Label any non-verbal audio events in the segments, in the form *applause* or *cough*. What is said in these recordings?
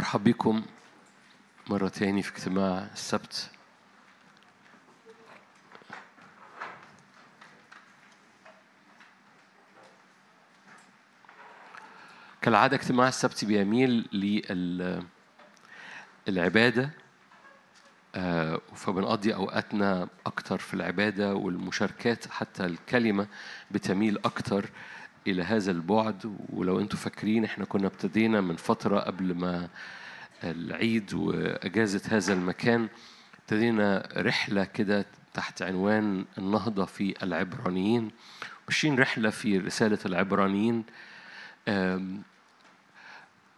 مرحب بكم مرة تاني في اجتماع السبت. كالعادة اجتماع السبت بيميل للعبادة آه، فبنقضي أوقاتنا أكتر في العبادة والمشاركات حتى الكلمة بتميل أكتر إلى هذا البعد. ولو أنتم فاكرين إحنا كنا ابتدينا من فترة قبل ما العيد وأجازة هذا المكان ابتدينا رحلة كده تحت عنوان النهضة في العبرانيين. ماشيين رحلة في رسالة العبرانيين.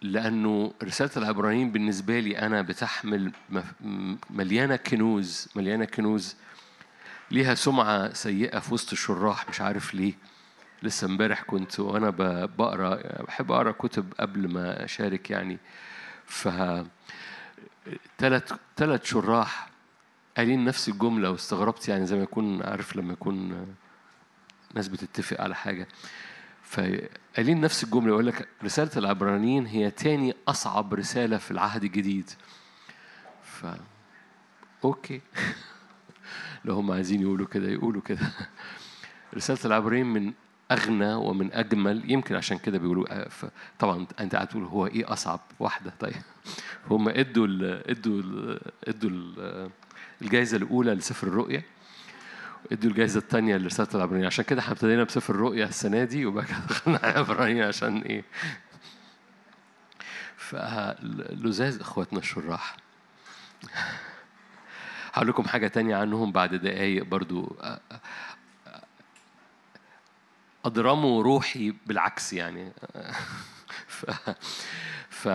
لأنه رسالة العبرانيين بالنسبة لي أنا بتحمل مليانة كنوز مليانة كنوز. ليها سمعة سيئة في وسط الشراح مش عارف ليه. لسه امبارح كنت وأنا ب- بقرأ بحب أقرأ كتب قبل ما أشارك يعني. ف ثلاث ثلاث شراح قايلين نفس الجملة واستغربت يعني زي ما يكون عارف لما يكون ناس بتتفق على حاجة. فقايلين نفس الجملة يقول لك رسالة العبرانيين هي تاني أصعب رسالة في العهد الجديد. ف أوكي. *laughs* لو هم عايزين يقولوا كده يقولوا كده. رسالة العبرانيين من أغنى ومن أجمل. يمكن عشان كده بيقولوا آه، طبعا أنت قاعد تقول هو إيه أصعب واحدة؟ *laughs* طيب. هم إدوا ال إدوا ال إدوا ال الجائزة الأولى لسفر الرؤيا إدوا الجائزة الثانية لرسالة العبرانيين عشان كده إحنا ابتدينا بسفر الرؤيا السنة دي وبعد كده دخلنا على العبرانيين عشان إيه. فلزاز إخواتنا الشراح. هقول لكم حاجة تانية عنهم بعد دقايق برضو. أضرموا روحي بالعكس يعني. *laughs* ف... ف...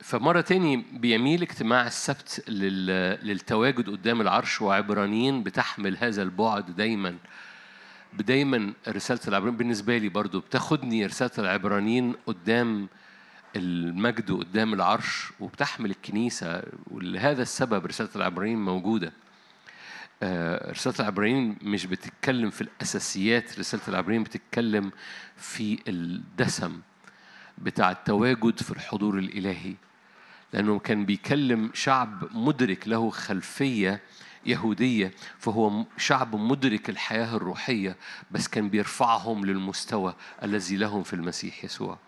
فمرة تاني بيميل اجتماع السبت لل... للتواجد قدام العرش وعبرانيين بتحمل هذا البعد دايما دايما رسالة العبرانيين. بالنسبة لي برضو بتاخدني رسالة العبرانيين قدام المجد قدام العرش وبتحمل الكنيسة ولهذا السبب رسالة العبرانيين موجودة. رسالة العبرانيين مش بتتكلم في الأساسيات رسالة العبرانيين بتتكلم في الدسم بتاع التواجد في الحضور الإلهي. لأنه كان بيكلم شعب مدرك له خلفية يهودية فهو شعب مدرك الحياة الروحية بس كان بيرفعهم للمستوى الذي لهم في المسيح يسوع.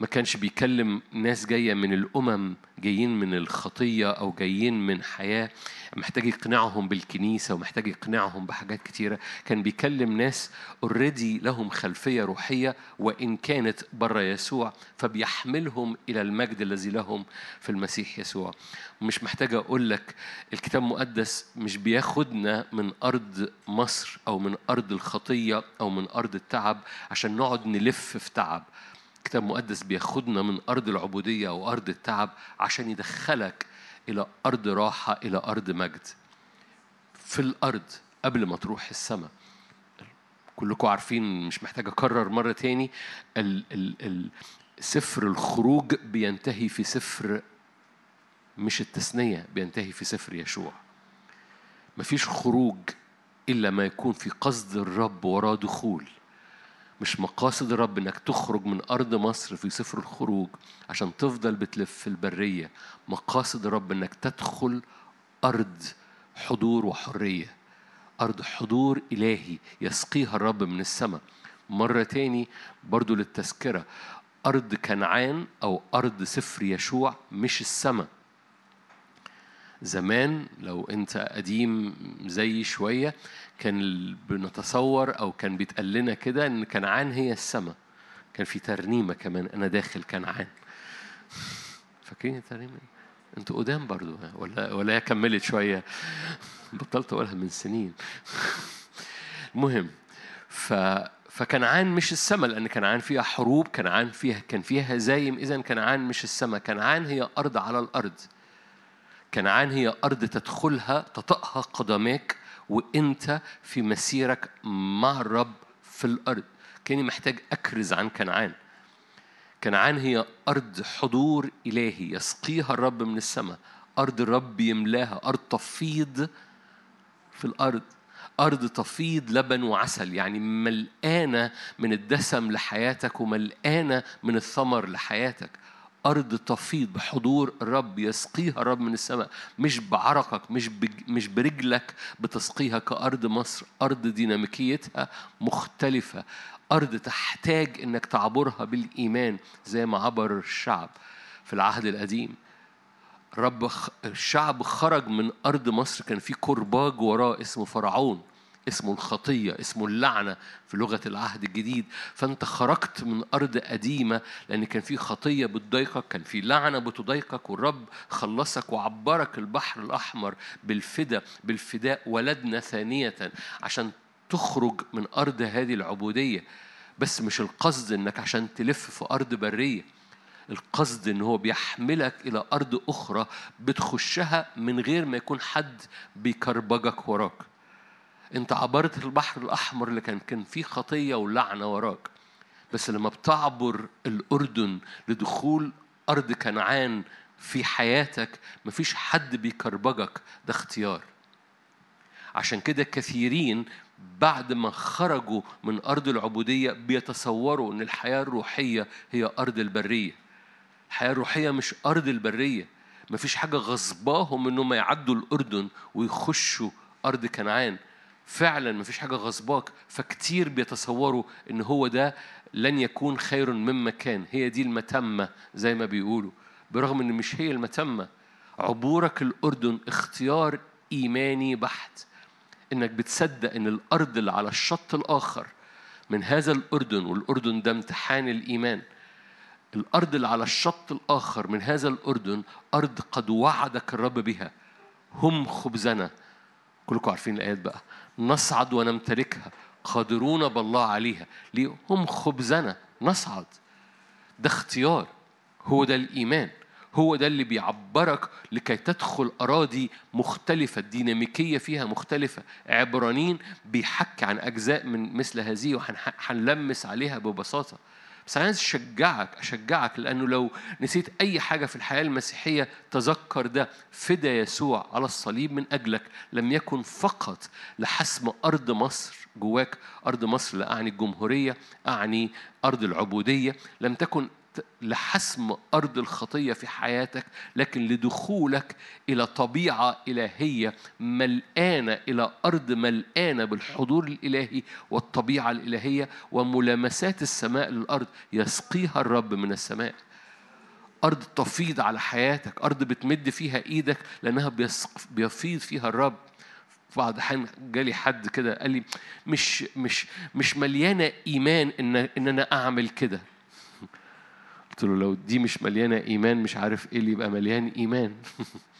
ما كانش بيكلم ناس جاية من الأمم جايين من الخطية أو جايين من حياة محتاج يقنعهم بالكنيسة ومحتاج يقنعهم بحاجات كتيرة. كان بيكلم ناس اوريدي لهم خلفية روحية وإن كانت بره يسوع فبيحملهم إلى المجد الذي لهم في المسيح يسوع. مش محتاج أقول لك الكتاب المقدس مش بياخدنا من أرض مصر أو من أرض الخطية أو من أرض التعب عشان نقعد نلف في تعب. الكتاب المقدس بياخدنا من أرض العبودية أو أرض التعب عشان يدخلك إلى أرض راحة إلى أرض مجد. في الأرض قبل ما تروح السماء. كلكم عارفين مش محتاج أكرر مرة تاني ال ال ال سفر الخروج بينتهي في سفر مش التثنية بينتهي في سفر يشوع. مفيش خروج إلا ما يكون في قصد الرب وراه دخول. مش مقاصد الرب إنك تخرج من أرض مصر في سفر الخروج عشان تفضل بتلف في البرية. مقاصد الرب إنك تدخل أرض حضور وحرية أرض حضور إلهي يسقيها الرب من السماء. مرة تاني برضو للتذكرة أرض كنعان أو أرض سفر يشوع مش السماء. زمان لو انت قديم زي شوية كان بنتصور أو كان بيتقال لنا كده إن كنعان هي السماء كان في ترنيمة كمان أنا داخل كنعان. فاكرين الترنيمة؟ أنتوا قدام برضو؟ ولا ولا كملت شوية؟ بطلت أقولها من سنين. المهم ف فكنعان مش السماء لأن كنعان فيها حروب كنعان فيها كان فيها هزايم اذا كنعان مش السماء كنعان هي أرض على الأرض. كنعان هي أرض تدخلها تطأها قدماك وأنت في مسيرك مع الرب في الأرض. كأني محتاج أكرز عن كنعان كنعان هي أرض حضور إلهي يسقيها الرب من السماء. أرض الرب يملاها أرض تفيض في الأرض. أرض تفيض لبن وعسل يعني ملقانة من الدسم لحياتك وملقانة من الثمر لحياتك. أرض تفيض بحضور الرب يسقيها. الرب من السماء مش بعرقك مش مش برجلك بتسقيها كأرض مصر. أرض ديناميكيتها مختلفة. أرض تحتاج إنك تعبرها بالإيمان زي ما عبر الشعب في العهد القديم. رب الشعب خرج من أرض مصر. كان في كرباج وراه اسمه فرعون. اسمه الخطية اسمه اللعنة في لغة العهد الجديد. فأنت خرجت من أرض قديمة لأن كان في خطية بتضايقك كان في لعنة بتضايقك والرب خلصك وعبرك البحر الأحمر بالفدا بالفداء ولدنا ثانية عشان تخرج من أرض هذه العبودية. بس مش القصد إنك عشان تلف في أرض برية. القصد إن هو بيحملك إلى أرض أخرى بتخشها من غير ما يكون حد بيكربجك وراك. انت عبرت البحر الأحمر اللي كان كان فيه خطية ولعنة وراك. بس لما بتعبر الأردن لدخول أرض كنعان في حياتك مفيش حد بيكربجك. ده اختيار. عشان كده كثيرين بعد ما خرجوا من أرض العبودية بيتصوروا أن الحياة الروحية هي أرض البرية. الحياة الروحية مش أرض البرية. مفيش حاجة غصباهم إنهم يعدوا الأردن ويخشوا أرض كنعان. فعلا مفيش حاجة غصباك فكتير بيتصوروا إن هو ده لن يكون خير مما كان هي دي المتمة زي ما بيقولوا. برغم إن مش هي المتمة عبورك الأردن اختيار إيماني بحت. إنك بتصدق إن الأرض اللي على الشط الآخر من هذا الأردن والأردن ده امتحان الإيمان. الأرض اللي على الشط الآخر من هذا الأردن أرض قد وعدك الرب بها. هم خبزنا. كلكم عارفين الآيات بقى. نصعد ونمتلكها. قادرون بالله عليها. ليه هم خبزنا. نصعد. ده اختيار. هو ده الإيمان. هو ده اللي بيعبرك لكي تدخل أراضي مختلفة الديناميكية فيها مختلفة. عبرانين بيحكي عن أجزاء من مثل هذه وهنلمس عليها ببساطة. بس عايز أشجعك أشجعك لأنه لو نسيت أي حاجة في الحياة المسيحية تذكر ده. فدا يسوع على الصليب من أجلك لم يكن فقط لحسم أرض مصر جواك. أرض مصر لا اعني الجمهورية أعني أرض العبودية. لم تكن لحسم أرض الخطية في حياتك لكن لدخولك إلى طبيعة إلهية ملآنة إلى أرض ملآنة بالحضور الإلهي والطبيعة الإلهية وملامسات السماء للأرض. يسقيها الرب من السماء. أرض تفيض على حياتك أرض بتمد فيها إيدك لأنها بيفيض فيها الرب. بعض الأحيان جالي حد كده قال لي مش مش مش مليانة إيمان إن إن أنا أعمل كده. قلت له لو دي مش مليانة إيمان مش عارف إيه اللي يبقى مليان إيمان. *laughs*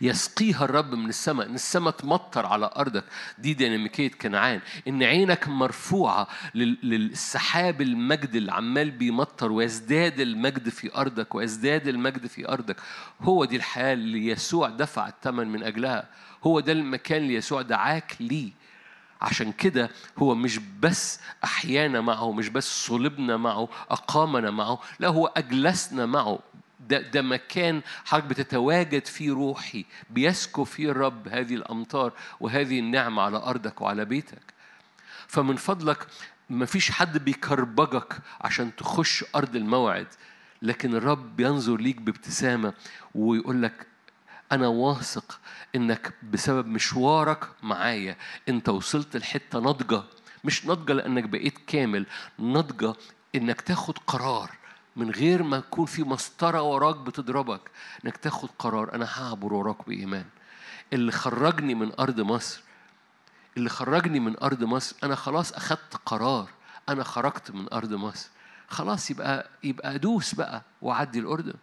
يسقيها الرب من السماء إن السماء تمطر على أرضك. دي ديناميكية كنعان. إن عينك مرفوعة للسحاب المجد اللي عمال بيمطر ويزداد المجد في أرضك ويزداد المجد في أرضك. هو دي الحياة اللي يسوع دفع الثمن من أجلها. هو ده المكان اللي يسوع دعاك ليه. عشان كده هو مش بس أحيانا معه مش بس صلبنا معه أقامنا معه لا هو أجلسنا معه. ده, ده مكان حضرتك بتتواجد فيه روحي. بيسكب فيه الرب هذه الأمطار وهذه النعمة على أرضك وعلى بيتك. فمن فضلك مفيش حد بيكربجك عشان تخش أرض الموعد. لكن الرب ينظر ليك بابتسامة ويقول لك أنا واثق إنك بسبب مشوارك معايا. أنت وصلت لحتة ناضجة. مش ناضجة لأنك بقيت كامل. ناضجة إنك تاخد قرار من غير ما يكون في مسطرة وراك بتضربك. إنك تاخد قرار أنا هعبر وراك بإيمان. اللي خرجني من أرض مصر اللي خرجني من أرض مصر أنا خلاص أخدت قرار. أنا خرجت من أرض مصر. خلاص يبقى يبقى أدوس بقى وأعدي الأردن.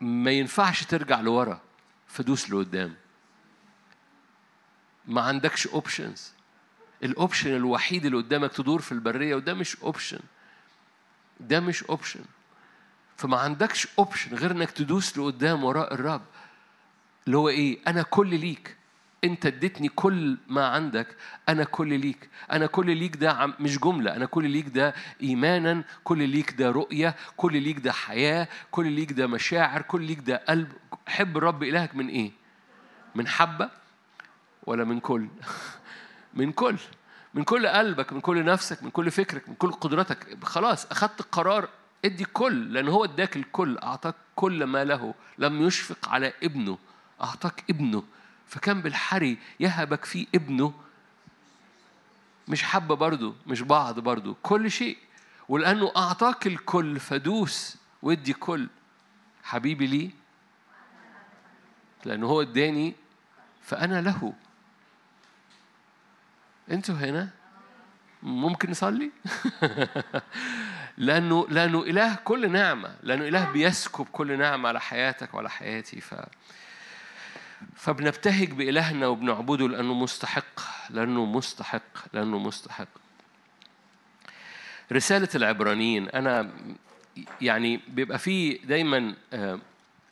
ما ينفعش ترجع لورا فدوس لقدام. ما عندكش options ال option الوحيد اللي قدامك تدور في البرية وده مش option ده مش option فما عندكش option غير إنك تدوس لقدام وراء الرب اللي هو إيه؟ أنا كلي ليك. انت اديتني كل ما عندك أنا كلي ليك. أنا كلي ليك ده مش جملة. أنا كلي ليك ده إيمان أنا كلي ليك ده رؤية كلي ليك ده حياة كلي ليك ده مشاعر كلي ليك ده قلب. حب الرب إلهك من إيه؟ من حبة ولا من كل؟ *laughs* من كل. من كل قلبك من كل نفسك من كل فكرك من كل قدرتك خلاص أخدت القرار. ادي كل لأن هو اداك الكل. أعطاك كل ما له. لم يشفق على ابنه. أعطاك ابنه. فكان بالحري يهبك فيه ابنه. مش حبة برضه مش بعض برضه كل شيء. ولأنه أعطاك الكل فدوس وادي كل. حبيبي لي لأنه هو اداني فأنا له. أنتوا هنا؟ ممكن نصلي؟ *laughs* لأنه لأنه إله كل نعمة لأنه إله بيسكب كل نعمة على حياتك وعلى حياتي. ف فبنبتهج بإلهنا وبنعبده لأنه مستحق لأنه مستحق لأنه مستحق. رسالة العبرانيين أنا يعني بيبقى فيه دايما آه،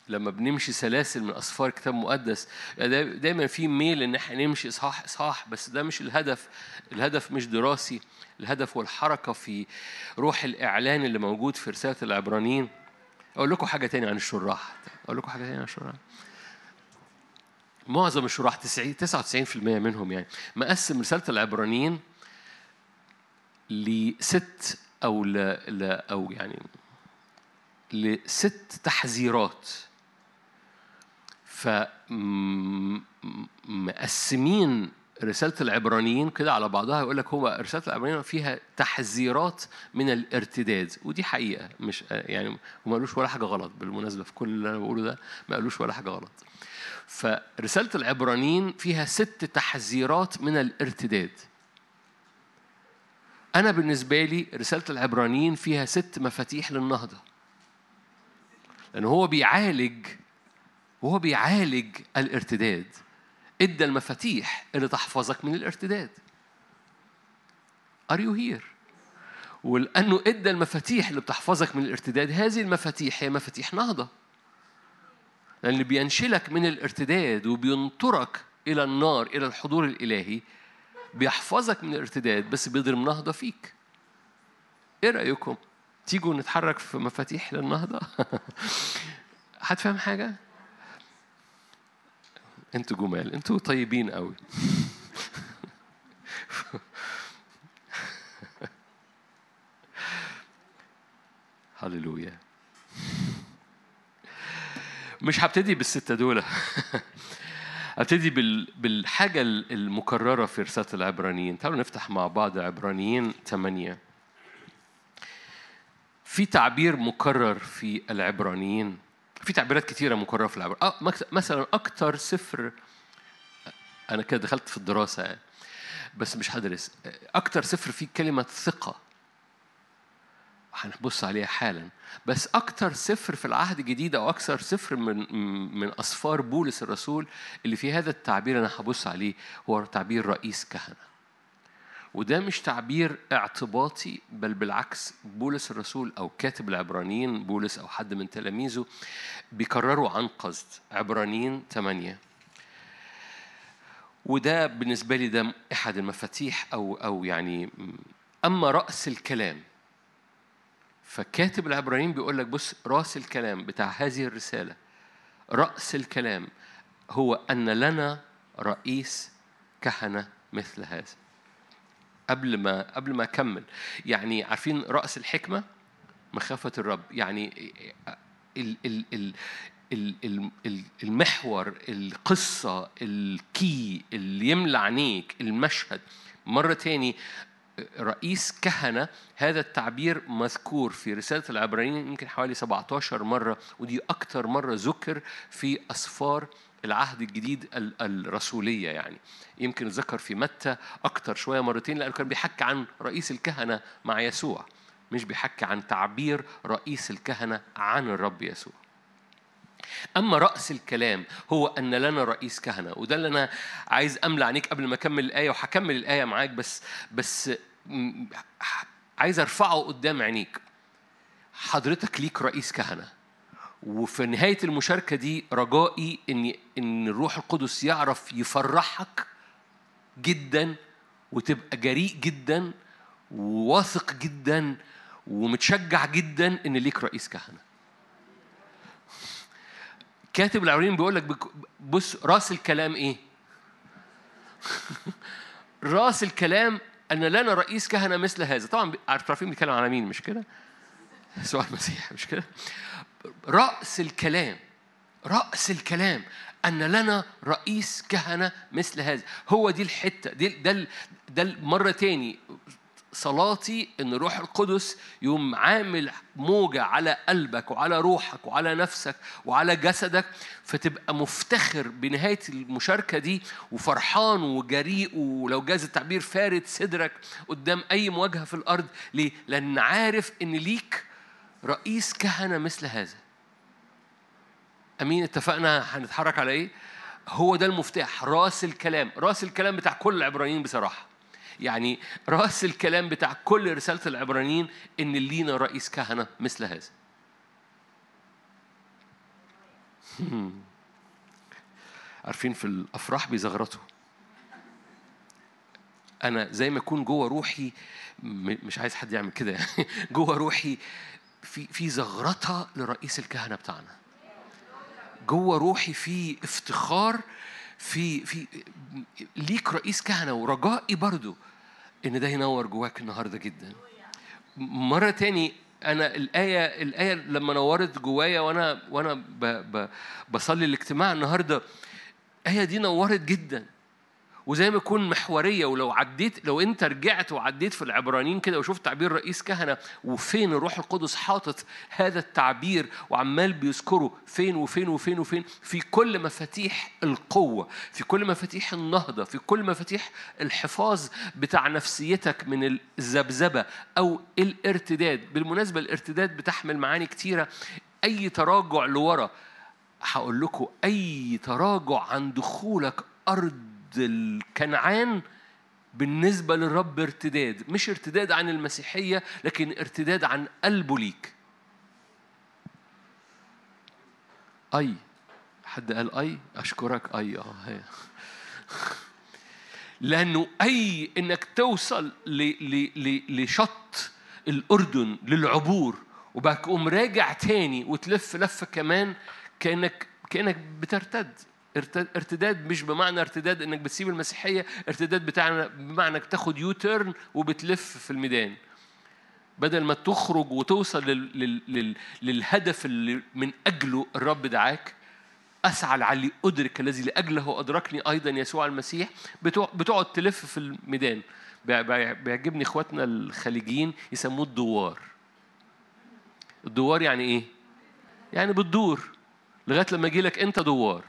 لما بنمشي سلاسل من أسفار كتاب مقدس دايما في ميل إن إحنا نمشي اصحاح اصحاح بس ده مش الهدف. الهدف مش دراسي الهدف هو الحركة في روح الإعلان اللي موجود في رسالة العبرانيين. أقول لكم حاجة تانية عن الشراح أقول لكم حاجة تانية عن الشراح معظم الشراح 90 99% منهم يعني. مقسم رسالة العبرانيين لست أو ل... ل... أو يعني لست تحذيرات. فمقسمين رسالة العبرانيين كده على بعضها يقول لك هو رسالة العبرانيين فيها تحذيرات من الارتداد. ودي حقيقة مش يعني وما قالوش ولا حاجة غلط بالمناسبة في كل اللي أنا بقوله ده ما قالوش ولا حاجة غلط. فرسالة العبرانيين فيها ست تحذيرات من الارتداد. أنا بالنسبة لي رسالة العبرانيين فيها ست مفاتيح للنهضة. لأن هو بيعالج وهو بيعالج الارتداد. ادى المفاتيح اللي تحفظك من الارتداد. Are you here؟ ولأنه ادى المفاتيح اللي بتحفظك من الارتداد هذه المفاتيح هي مفاتيح نهضة. لأن بينشلك من الارتداد وبينطرك إلى النار إلى الحضور الإلهي بيحفظك من الارتداد بس بيضرب نهضة فيك إيه رأيكم؟ تيجوا نتحرك في مفاتيح للنهضة؟ *laughs* حد فاهم حاجة؟ أنتوا جمال أنتوا طيبين قوي *laughs* هللويا مش هبتدي بالستة دول. *laughs* ابتدي بالحاجة المكررة في رسالة العبرانيين. تعالوا نفتح مع بعض عبرانيين ثمانية في تعبير مكرر في العبرانيين. في تعبيرات كثيرة مكررة في العبر مثلا أكتر سفر أنا كده دخلت في الدراسة. بس مش هدرس. أكتر سفر فيه كلمة ثقة. هنبص عليها حالا. بس أكتر سفر في العهد الجديد أو أكثر سفر من من أسفار بولس الرسول اللي في هذا التعبير أنا هبص عليه هو تعبير رئيس كهنة. وده مش تعبير اعتباطي بل بالعكس بولس الرسول أو كاتب العبرانيين بولس أو حد من تلاميذه بيكرروا عن قصد. عبرانيين ثمانية وده بالنسبة لي ده أحد المفاتيح أو أو يعني أما رأس الكلام فكاتب العبرانيين بيقول لك بص رأس الكلام بتاع هذه الرسالة رأس الكلام هو أن لنا رئيس كهنة مثل هذا. قبل ما قبل ما أكمل يعني عارفين رأس الحكمة؟ مخافة الرب. يعني ال ال ال المحور القصة الكي اللي يملى عينيك المشهد. مرة تاني رئيس كهنة هذا التعبير مذكور في رسالة العبرانيين يمكن حوالي 17 مرة ودي أكثر مرة ذكر في أسفار العهد الجديد الرسولية يعني. يمكن ذكر في متى أكتر شوية مرتين لأنه كان بيحكي عن رئيس الكهنة مع يسوع مش بيحكي عن تعبير رئيس الكهنة عن الرب يسوع. أما رأس الكلام هو أن لنا رئيس كهنة وده اللي أنا عايز أملى عينيك قبل ما أكمل الآية وهكمل الآية معاك بس بس عايز أرفعه قدام عينيك حضرتك ليك رئيس كهنة وفي نهاية المشاركة دي رجائي إن إن الروح القدس يعرف يفرحك جدا وتبقى جريء جدا وواثق جدا ومتشجع جدا إن ليك رئيس كهنة. كاتب العبرانيين بيقول لك بص راس الكلام إيه؟ *laughs* راس الكلام أن لنا رئيس كهنة مثل هذا، طبعا عارفين بيتكلم على مين مش كده؟ يسوع المسيح مش كده رأس الكلام رأس الكلام أن لنا رئيس كهنة مثل هذا هو دي الحتة دي ده ده مرة تاني صلاتي إن روح القدس يوم عامل موجة على قلبك وعلى روحك وعلى نفسك وعلى جسدك فتبقى مفتخر بنهاية المشاركة دي وفرحان وجريء ولو جاز التعبير فارد صدرك قدام أي مواجهة في الأرض. ليه؟ لأن عارف إن ليك رئيس كهنة مثل هذا. أمين؟ اتفقنا؟ هنتحرك على إيه؟ هو ده المفتاح راس الكلام. راس الكلام بتاع كل العبرانيين بصراحة. يعني رأس الكلام بتاع كل رسالة العبرانيين إن لينا رئيس كهنة مثل هذا. *laughs* عارفين في الأفراح بيزغرطوا. أنا زي ما أكون جوه روحي مش عايز حد يعمل كده يعني. *laughs* جوه روحي في في زغرطة لرئيس الكهنة بتاعنا. جوه روحي في افتخار في في ليك رئيس كهنة ورجائي برضو إن ده ينور جواك النهارده جدا. مرة تاني أنا الآية الآية لما نورت جوايا وأنا وأنا بصلي الاجتماع النهارده الآية دي نورت جدا. وزي ما يكون محورية ولو عديت لو انت رجعت وعديت في العبرانيين كده وشفت تعبير رئيس كهنة وفين الروح القدس حاطط هذا التعبير وعمال بيذكره؟ فين وفين وفين وفين؟ في كل مفاتيح القوة في كل مفاتيح النهضة في كل مفاتيح الحفاظ بتاع نفسيتك من الذبذبة أو الارتداد. بالمناسبة الارتداد بتحمل معاني كتيرة. أي تراجع لورا؟ هقول لكم أي تراجع عن دخولك أرض الكنعان بالنسبة للرب ارتداد مش ارتداد عن المسيحية لكن ارتداد عن قلبه ليك. أي حد قال أي؟ أشكرك أي آه هي. *laughs* لأنه أي إنك توصل لشط الأردن للعبور وبعد تقوم راجع تاني وتلف لفة كمان كأنك كأنك بترتد. ارتداد مش بمعنى ارتداد إنك بتسيب المسيحية ارتداد بتاعنا بمعنى انك تاخد U-turn وبتلف في الميدان. بدل ما تخرج وتوصل لل... لل... لل... للهدف اللي من أجله الرب دعاك أسعى لعلي أدرك الذي لاجله ادركني أيضا يسوع المسيح بتقعد تلف في الميدان. بيعجبني إخواتنا الخليجيين يسموه الدوار. الدوار يعني إيه؟ يعني بتدور لغاية لما يجي لك أنت دوار.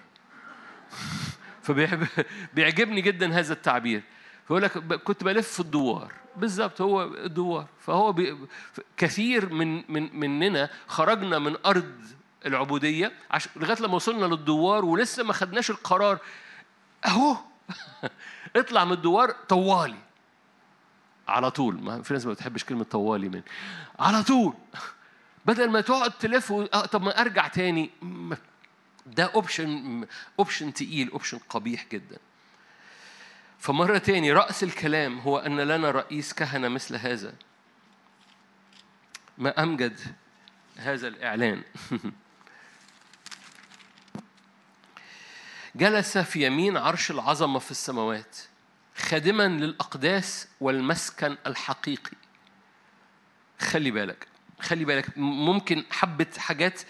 *laughs* فبيعجبني جدا هذا التعبير. فيقول لك كنت بلف في الدوار. بالظبط هو الدوار. فهو بي... كثير من من مننا خرجنا من أرض العبودية عش... لغاية لما وصلنا للدوار ولسه ما خدناش القرار. أهو! *laughs* اطلع من الدوار طوالي. على طول. ما في ناس ما بتحبش كلمة طوالي من. على طول. *laughs* بدل ما تقعد تلف و... آه، طب ما أرجع تاني. ده option option تقيل option قبيح جدا. فمرة تاني رأس الكلام هو أن لنا رئيس كهنة مثل هذا. ما أمجد هذا الإعلان. *laughs* جلس في يمين عرش العظمة في السماوات خادما للأقداس والمسكن الحقيقي. خلي بالك. خلي بالك ممكن حبة حاجات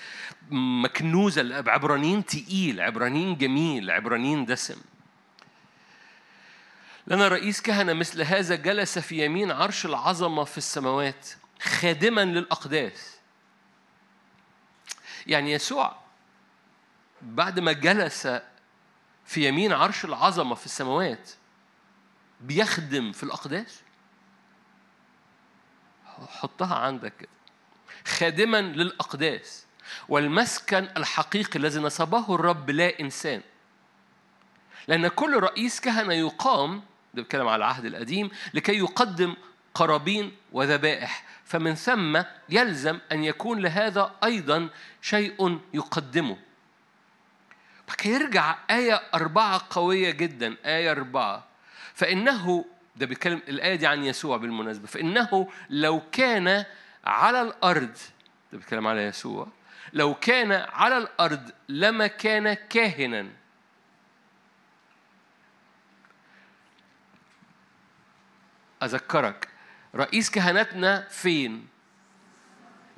مكنوزة عبرانيين تقيل عبرانيين جميل عبرانيين دسم. لنا رئيس كهنة مثل هذا جلس في يمين عرش العظمة في السماوات خادما للأقداس. يعني يسوع بعد ما جلس في يمين عرش العظمة في السماوات بيخدم في الأقداس؟ حطها عندك كده. خادما للأقداس والمسكن الحقيقي الذي نصبه الرب لا إنسان. لأن كل رئيس كهنة يقام ده بيتكلم على العهد القديم لكي يقدم قرابين وذبائح. فمن ثم يلزم أن يكون لهذا أيضا شيء يقدمه. بقى يرجع آية أربعة قوية جدا. آية أربعة. فإنه ده بيتكلم الآية دي عن يسوع بالمناسبة. فإنه لو كان على الأرض ده بيتكلم على يسوع لو كان على الأرض لما كان كاهنا أذكرك رئيس كهنتنا فين؟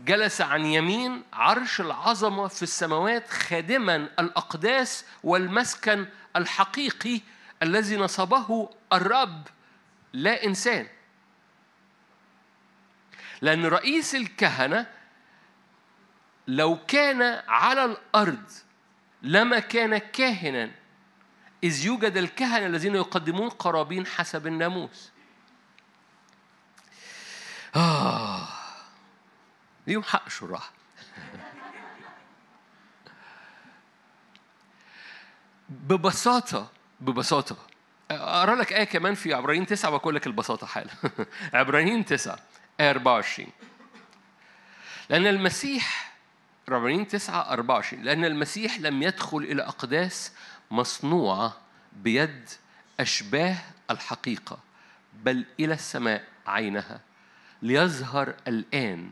جلس عن يمين عرش العظمة في السماوات خادما الأقداس والمسكن الحقيقي الذي نصبه الرب لا إنسان لأن رئيس الكهنة لو كان على الأرض لما كان كاهنا إذ يوجد الكهنة الذين يقدمون قرابين حسب الناموس. آه ليهم حق شراح. ببساطة ببساطة أقرأ لك آية كمان في عبرانيين تسعة وأقول لك البساطة حالا. *laughs* عبرانيين تسعة. 24 لأن المسيح عبرانيين تسعة 24 لأن المسيح لم يدخل إلى أقداس مصنوعة بيد أشباه الحقيقة بل إلى السماء عينها ليظهر الآن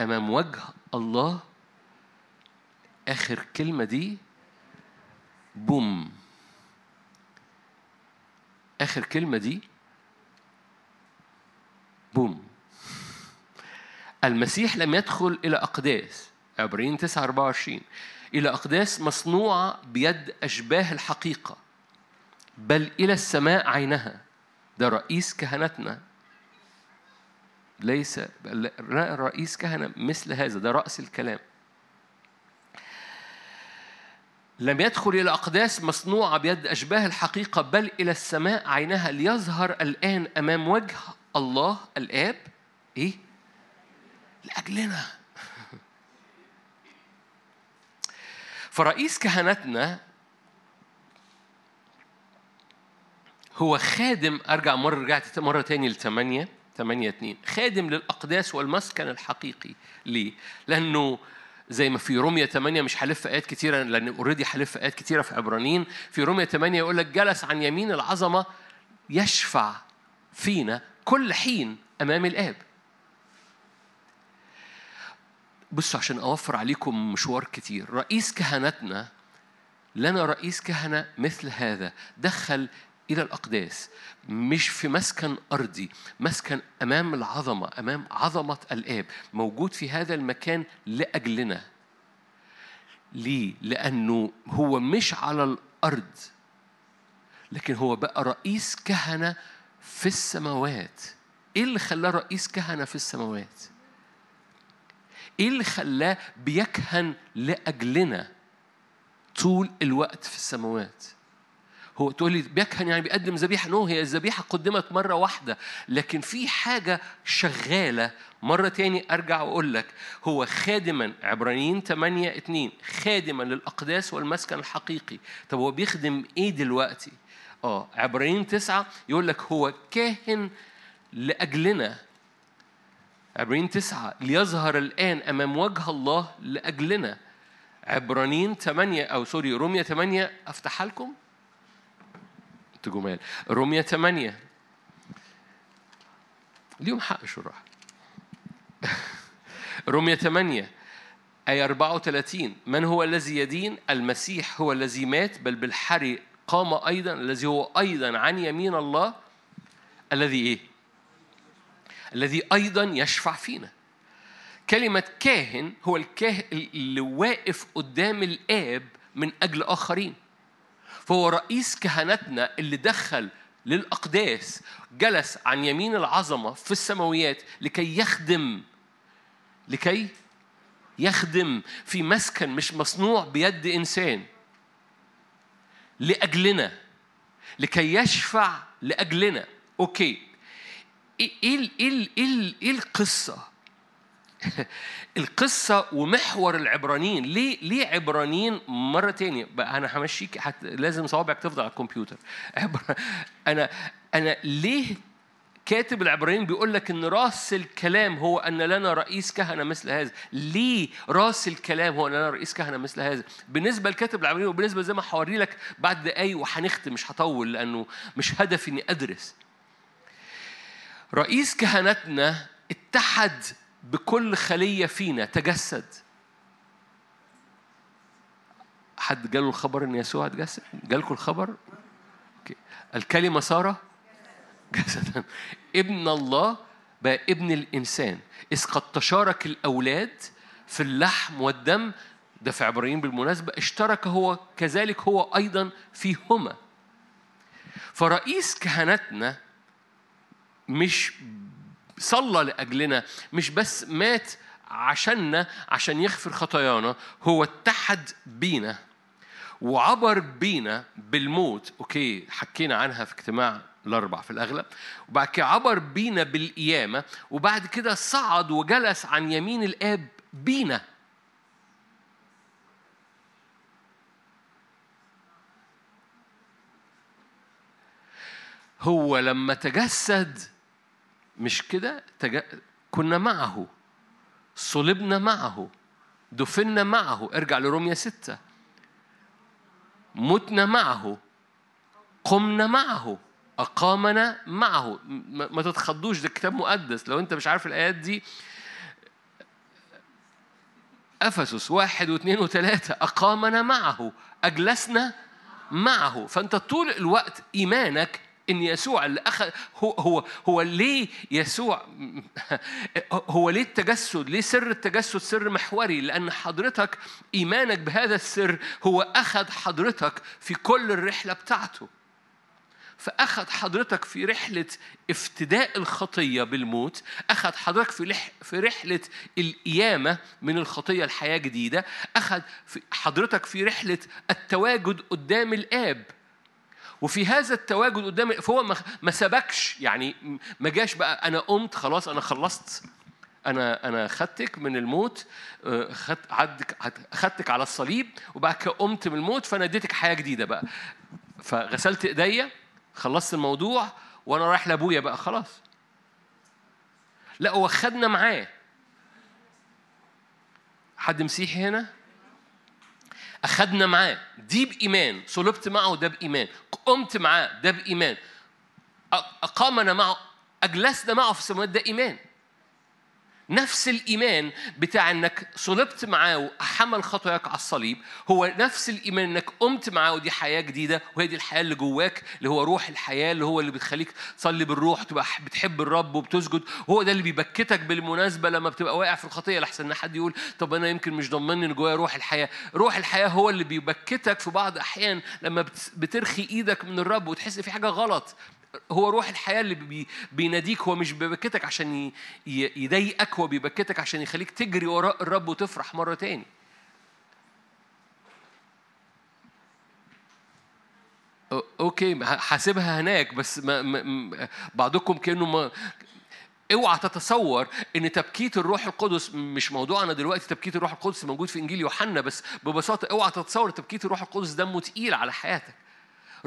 أمام وجه الله. آخر كلمة دي بوم. آخر كلمة دي بوم. المسيح لم يدخل إلى أقداس عبرين 9 24 إلى أقداس مصنوعة بيد أشباه الحقيقة بل إلى السماء عينها. ده رئيس كهنتنا. ليس رئيس كهنة مثل هذا. ده رأس الكلام. لم يدخل إلى أقداس مصنوعة بيد أشباه الحقيقة بل إلى السماء عينها. ليظهر الآن أمام وجه الله الآب. إيه؟ لأجلنا. فرئيس كهنتنا هو خادم أرجع مرة رجعت مرة تاني لثمانية 8 2 خادم للأقداس والمسكن الحقيقي ليه؟ لأنه زي ما في رومية 8 مش هلف آيات كتيرة لأن اوريدي هلف آيات كتيرة في عبرانيين. في رومية 8 يقول لك جلس عن يمين العظمة يشفع فينا كل حين أمام الآب. بصوا عشان أوفر عليكم مشوار كتير رئيس كهنتنا لنا رئيس كهنة مثل هذا دخل إلى الأقداس مش في مسكن أرضي مسكن أمام العظمة أمام عظمة الآب موجود في هذا المكان لأجلنا ليه؟ لأنه هو مش على الأرض لكن هو بقى رئيس كهنة في السماوات إيه اللي خلاه رئيس كهنة في السماوات؟ إيه اللي خلاه بيكهن لأجلنا طول الوقت في السماوات؟ هو تقول لي بيكهن يعني بيقدم ذبيحة؟ نو هي الذبيحة قدمت مرة واحدة لكن في حاجة شغالة. مرة تاني أرجع وأقول لك هو خادما عبرانيين 8 2 خادما للأقداس والمسكن الحقيقي. طب هو بيخدم إيه دلوقتي؟ آه عبرانيين 9 يقول لك هو كاهن لأجلنا عبرانيين تسعة ليظهر الآن أمام وجه الله لأجلنا. عبرانيين 8 أو سوري رومية 8 أفتحها لكم؟ جمال رومية 8 ليهم حق شراح *laughs* رومية 8 آية 34 من هو الذي يدين؟ المسيح هو الذي مات بل بالحري قام أيضا الذي هو أيضا عن يمين الله. الذي إيه؟ الذي أيضا يشفع فينا. كلمة كاهن هو الكاهن اللي واقف قدام الآب من أجل آخرين. فهو رئيس كهنتنا اللي دخل للأقداس جلس عن يمين العظمة في السماويات لكي يخدم لكي يخدم في مسكن مش مصنوع بيد إنسان لأجلنا لكي يشفع لأجلنا. أوكي. إيه إيه إيه إيه, إيه القصة؟ *laughs* القصة ومحور العبرانيين. ليه ليه عبرانيين مرة تانية؟ بقى أنا همشيك حت... لازم صوابعك تفضل على الكمبيوتر. عبر... *laughs* أنا أنا ليه كاتب العبرانيين بيقول لك إن رأس الكلام هو أن لنا رئيس كهنة مثل هذا؟ ليه رأس الكلام هو أن لنا رئيس كهنة مثل هذا؟ بالنسبة لكاتب العبرانيين وبالنسبة زي ما هوري لك بعد دقايق وهنختم مش هطول لأنه مش هدفي إني أدرس. رئيس كهنتنا اتحد بكل خلية فينا تجسد. حد جاله الخبر إن يسوع اتجسد؟ جالكم الخبر؟ الكلمة صار جسدا. *laughs* ابن الله بقى ابن الإنسان. إذ قد تشارك الأولاد في اللحم والدم ده في عبرانيين بالمناسبة اشترك هو كذلك هو أيضا فيهما. فرئيس كهنتنا مش صلى لأجلنا مش بس مات عشاننا عشان يغفر خطايانا هو اتحد بينا وعبر بينا بالموت. أوكي حكينا عنها في اجتماع الأربع في الأغلب. وبعد كده عبر بينا بالقيامة. وبعد كده صعد وجلس عن يمين الآب بينا. هو لما تجسد مش كده؟ تج... كنا معه. صلبنا معه. دفنا معه. ارجع لروميا ستة. متنا معه. قمنا معه. أقامنا معه. ما تتخضوش ده كتاب مقدس. لو أنت مش عارف الآيات دي أفسس واحد واثنين وثلاثة. أقامنا معه. أجلسنا معه. فأنت طول الوقت إيمانك إن يسوع اللي اخذ هو هو هو ليه يسوع *laughs* هو ليه التجسد؟ ليه سر التجسد سر محوري؟ لأن حضرتك إيمانك بهذا السر هو أخذ حضرتك في كل الرحلة بتاعته. فأخذ حضرتك في رحلة افتداء الخطية بالموت أخذ حضرتك في, لح في رحلة القيامة من الخطية الحياة جديدة أخذ في حضرتك في رحلة التواجد قدام الآب وفي هذا التواجد قدام فهو ما سبكش. يعني ما جاش بقى أنا قمت خلاص أنا خلصت. أنا أنا خدتك من الموت آه، خدت خدتك على الصليب وبعد كده قمت من الموت فأنا اديتك حياة جديدة بقى. فغسلت إيديا خلصت الموضوع وأنا رايح لأبويا بقى خلاص. لا هو خدنا معاه. حد مسيحي هنا؟ أخدنا معاه. دي بإيمان. صلبت معه ده بإيمان. قمت معاه ده بإيمان. أقامنا معه أجلسنا معه في السماوات ده إيمان. نفس الإيمان بتاع إنك صلبت معاه وحمل خطاياك على الصليب هو نفس الإيمان إنك قمت معاه ودي حياة جديدة وهي دي الحياة اللي جواك اللي هو روح الحياة اللي هو اللي بتخليك تصلي بالروح تبقى بتحب الرب وبتسجد هو ده اللي بيبكتك بالمناسبة لما بتبقى واقع في الخطية. لحسن إن حد يقول طب أنا يمكن مش ضمني إن جوايا روح الحياة. روح الحياة هو اللي بيبكتك في بعض أحيان لما بترخي إيدك من الرب وتحس في حاجة غلط. هو روح الحياة اللي بيناديك هو مش بيبكتك عشان يضايقك هو بيبكتك عشان يخليك تجري وراء الرب وتفرح مرة تاني. أوكي حاسبها هناك بس ما ما بعضكم كأنه ما اوعى تتصور إن تبكيت الروح القدس مش موضوعنا دلوقتي تبكيت الروح القدس موجود في إنجيل يوحنا بس ببساطة اوعى تتصور تبكيت الروح القدس دمه تقيل على حياتك.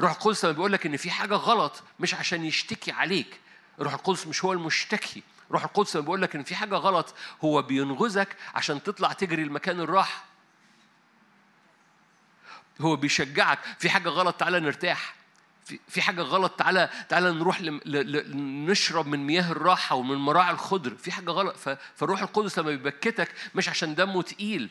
روح القدس لما بيقول لك إن في حاجة غلط مش عشان يشتكي عليك. روح القدس مش هو المشتكي. روح القدس لما بيقول لك إن في حاجة غلط هو بينغزك عشان تطلع تجري المكان الراحة. هو بيشجعك. في حاجة غلط تعالى نرتاح. في حاجة غلط تعالى تعالى نروح نشرب من مياه الراحة ومن مراعي الخضر. في حاجة غلط. فالروح القدس لما بيبكتك مش عشان دمه تقيل.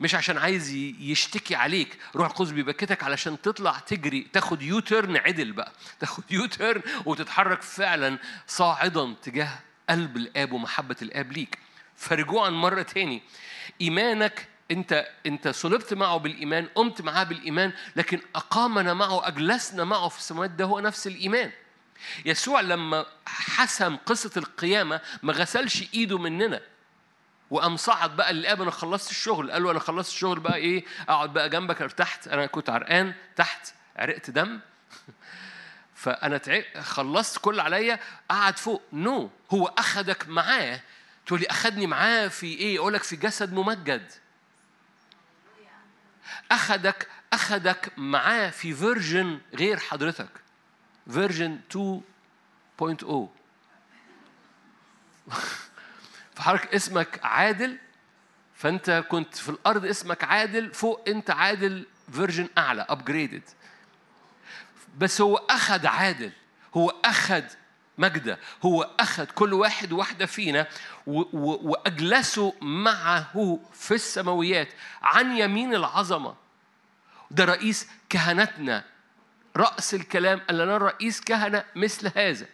مش عشان عايز يشتكي عليك. روح القدس بيبكتك علشان تطلع تجري. تاخد U-turn عدل بقى. *laughs* تاخد U-turn وتتحرك فعلا صاعدا تجاه قلب الآب ومحبة الآب ليك. فرجوعا مرة تاني. إيمانك أنت أنت صلبت معه بالإيمان قمت معاه بالإيمان لكن أقامنا معه أجلسنا معه في السماوات ده هو نفس الإيمان. يسوع لما حسم قصة القيامة ما غسلش إيده مننا. وقام صعد بقى للاب أنا خلصت الشغل. قال له أنا خلصت الشغل بقى إيه؟ أقعد بقى جنبك ارتحت. أنا كنت عرقان تحت عرقت دم. *laughs* فأنا خلصت كل عليا. قعد فوق. no no. هو أخدك معاه. تقول لي أخدني معاه في إيه؟ أقول لك في جسد ممجد. أخدك أخدك معاه في version غير حضرتك. version 2.0 *laughs* فحضرتك اسمك عادل فأنت كنت في الأرض اسمك عادل فوق أنت عادل version أعلى upgraded بس هو اخذ عادل هو اخذ ماجدة هو اخذ كل واحد واحدة فينا وأجلسه معه في السماويات عن يمين العظمة. ده رئيس كهنتنا. رأس الكلام ان لنا رئيس كهنة مثل هذا.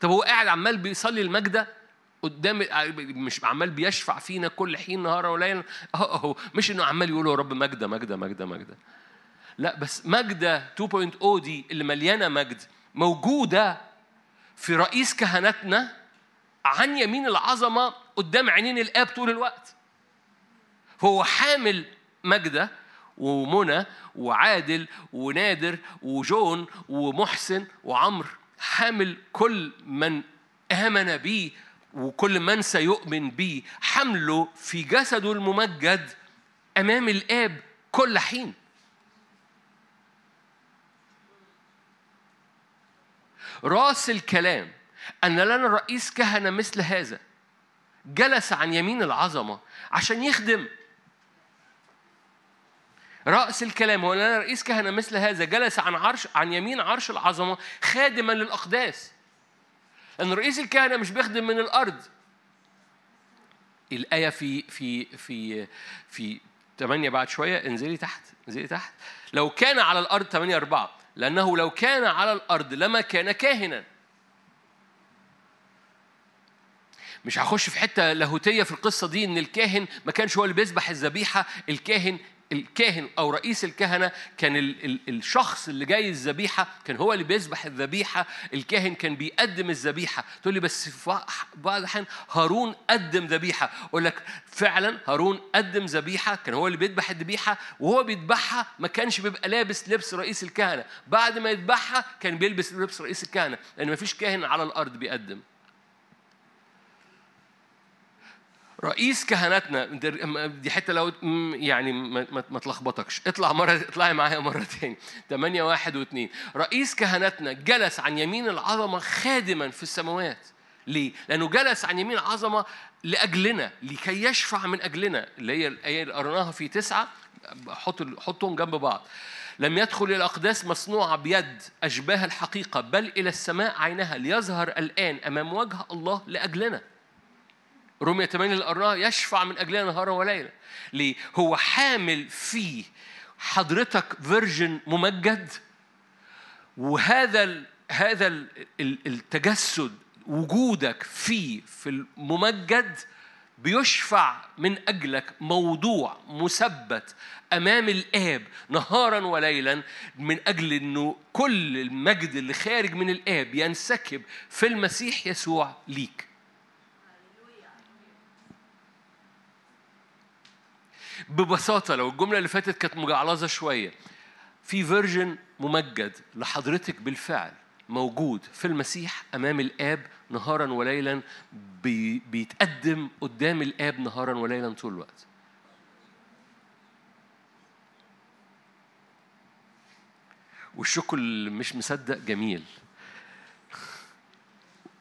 طب هو قاعد عمال بيصلي المجدة؟ قدام مش عمال بيشفع فينا كل حين نهارا وليلا *laughs* أهو مش إنه عمال يقول يا رب مجدة مجدة مجدة مجدة. لا بس مجدة 2.0 دي اللي مليانة مجد موجودة في رئيس كهنتنا عن يمين العظمة قدام عينين الآب طول الوقت. هو حامل مجدة ومنى وعادل ونادر وجون ومحسن وعمر حامل كل من آمن بي وكل من سيؤمن بي حمله في جسده الممجد أمام الآب كل حين. راس الكلام أن لنا رئيس كهنة مثل هذا جلس عن يمين العظمة عشان يخدم. رأس الكلام هو لنا رئيس كهنة مثل هذا جلس عن عرش عن يمين عرش العظمة خادما للأقداس. أن رئيس الكهنة مش بيخدم من الأرض. الآية في في في في 8 بعد شوية انزلي تحت انزلي تحت. لو كان على الأرض 8 4 لأنه لو كان على الأرض لما كان كاهنا. مش هخش في حتة لاهوتية في القصة دي إن الكاهن ما كانش هو اللي بيذبح الذبيحة الكاهن الكاهن أو رئيس الكهنة كان ال ال الشخص اللي جاي الذبيحة كان هو اللي بيذبح الذبيحة الكاهن كان بيقدم الذبيحة. تقول لي بس في بعض الأحيان هارون قدم ذبيحة. أقول لك فعلا هارون قدم ذبيحة كان هو اللي بيذبح الذبيحة وهو بيذبحها ما كانش بيبقى لابس لبس رئيس الكهنة. بعد ما يذبحها كان بيلبس لبس رئيس الكهنة لأن ما فيش كاهن على الأرض بيقدم. رئيس كهنتنا دي حتة لو يعني ما تلخبطكش. اطلع مرة اطلعي معايا مرة *laughs* تاني. 8 واحد واثنين رئيس كهنتنا جلس عن يمين العظمة خادما في السماوات. ليه؟ لأنه جلس عن يمين العظمة لأجلنا لكي يشفع من أجلنا اللي هي الآية اللي قرناها في تسعة. حط حطهم جنب بعض. لم يدخل إلى الأقداس مصنوعة بيد أشباه الحقيقة بل إلى السماء عينها ليظهر الآن أمام وجه الله لأجلنا. رومية 8 اللي قرناها يشفع من أجلنا نهارا وليلا ليه؟ هو حامل فيه حضرتك فيرجن ممجد؟ وهذا هذا ال التجسد وجودك فيه في الممجد بيشفع من أجلك موضوع مثبت أمام الآب نهارا وليلا من أجل أنه كل المجد اللي خارج من الآب ينسكب في المسيح يسوع ليك. ببساطة لو الجملة اللي فاتت كانت مجعلصة شوية. في version ممجد لحضرتك بالفعل موجود في المسيح أمام الآب نهارا وليلا بي بيتقدم قدام الآب نهارا وليلا طول الوقت. والشكل اللي مش مصدق جميل.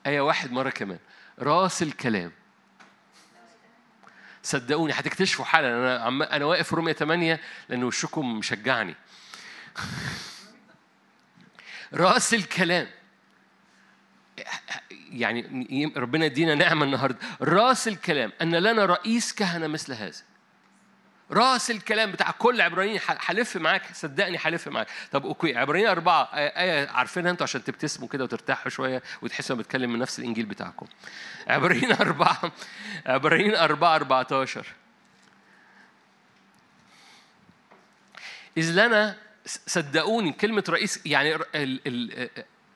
آية واحد مرة كمان. راس الكلام. صدقوني هتكتشفوا حالا. أنا عم أنا واقف رومية 8 لأن وشكم مشجعني. رأس الكلام. يعني ربنا يدينا نعمة النهاردة. رأس الكلام. أن لنا رئيس كهنة مثل هذا. راس الكلام بتاع كل عبرانيين هلف معاك؟ صدقني هلف معاك. طب أوكي عبرانيين أربعة آية عارفينها أنتوا عشان تبتسموا كده وترتاحوا شوية وتحسوا بتكلم من نفس الإنجيل بتاعكم. عبرانيين *laughs* أربعة عبرانيين أربعة 14 إذ لنا صدقوني كلمة رئيس يعني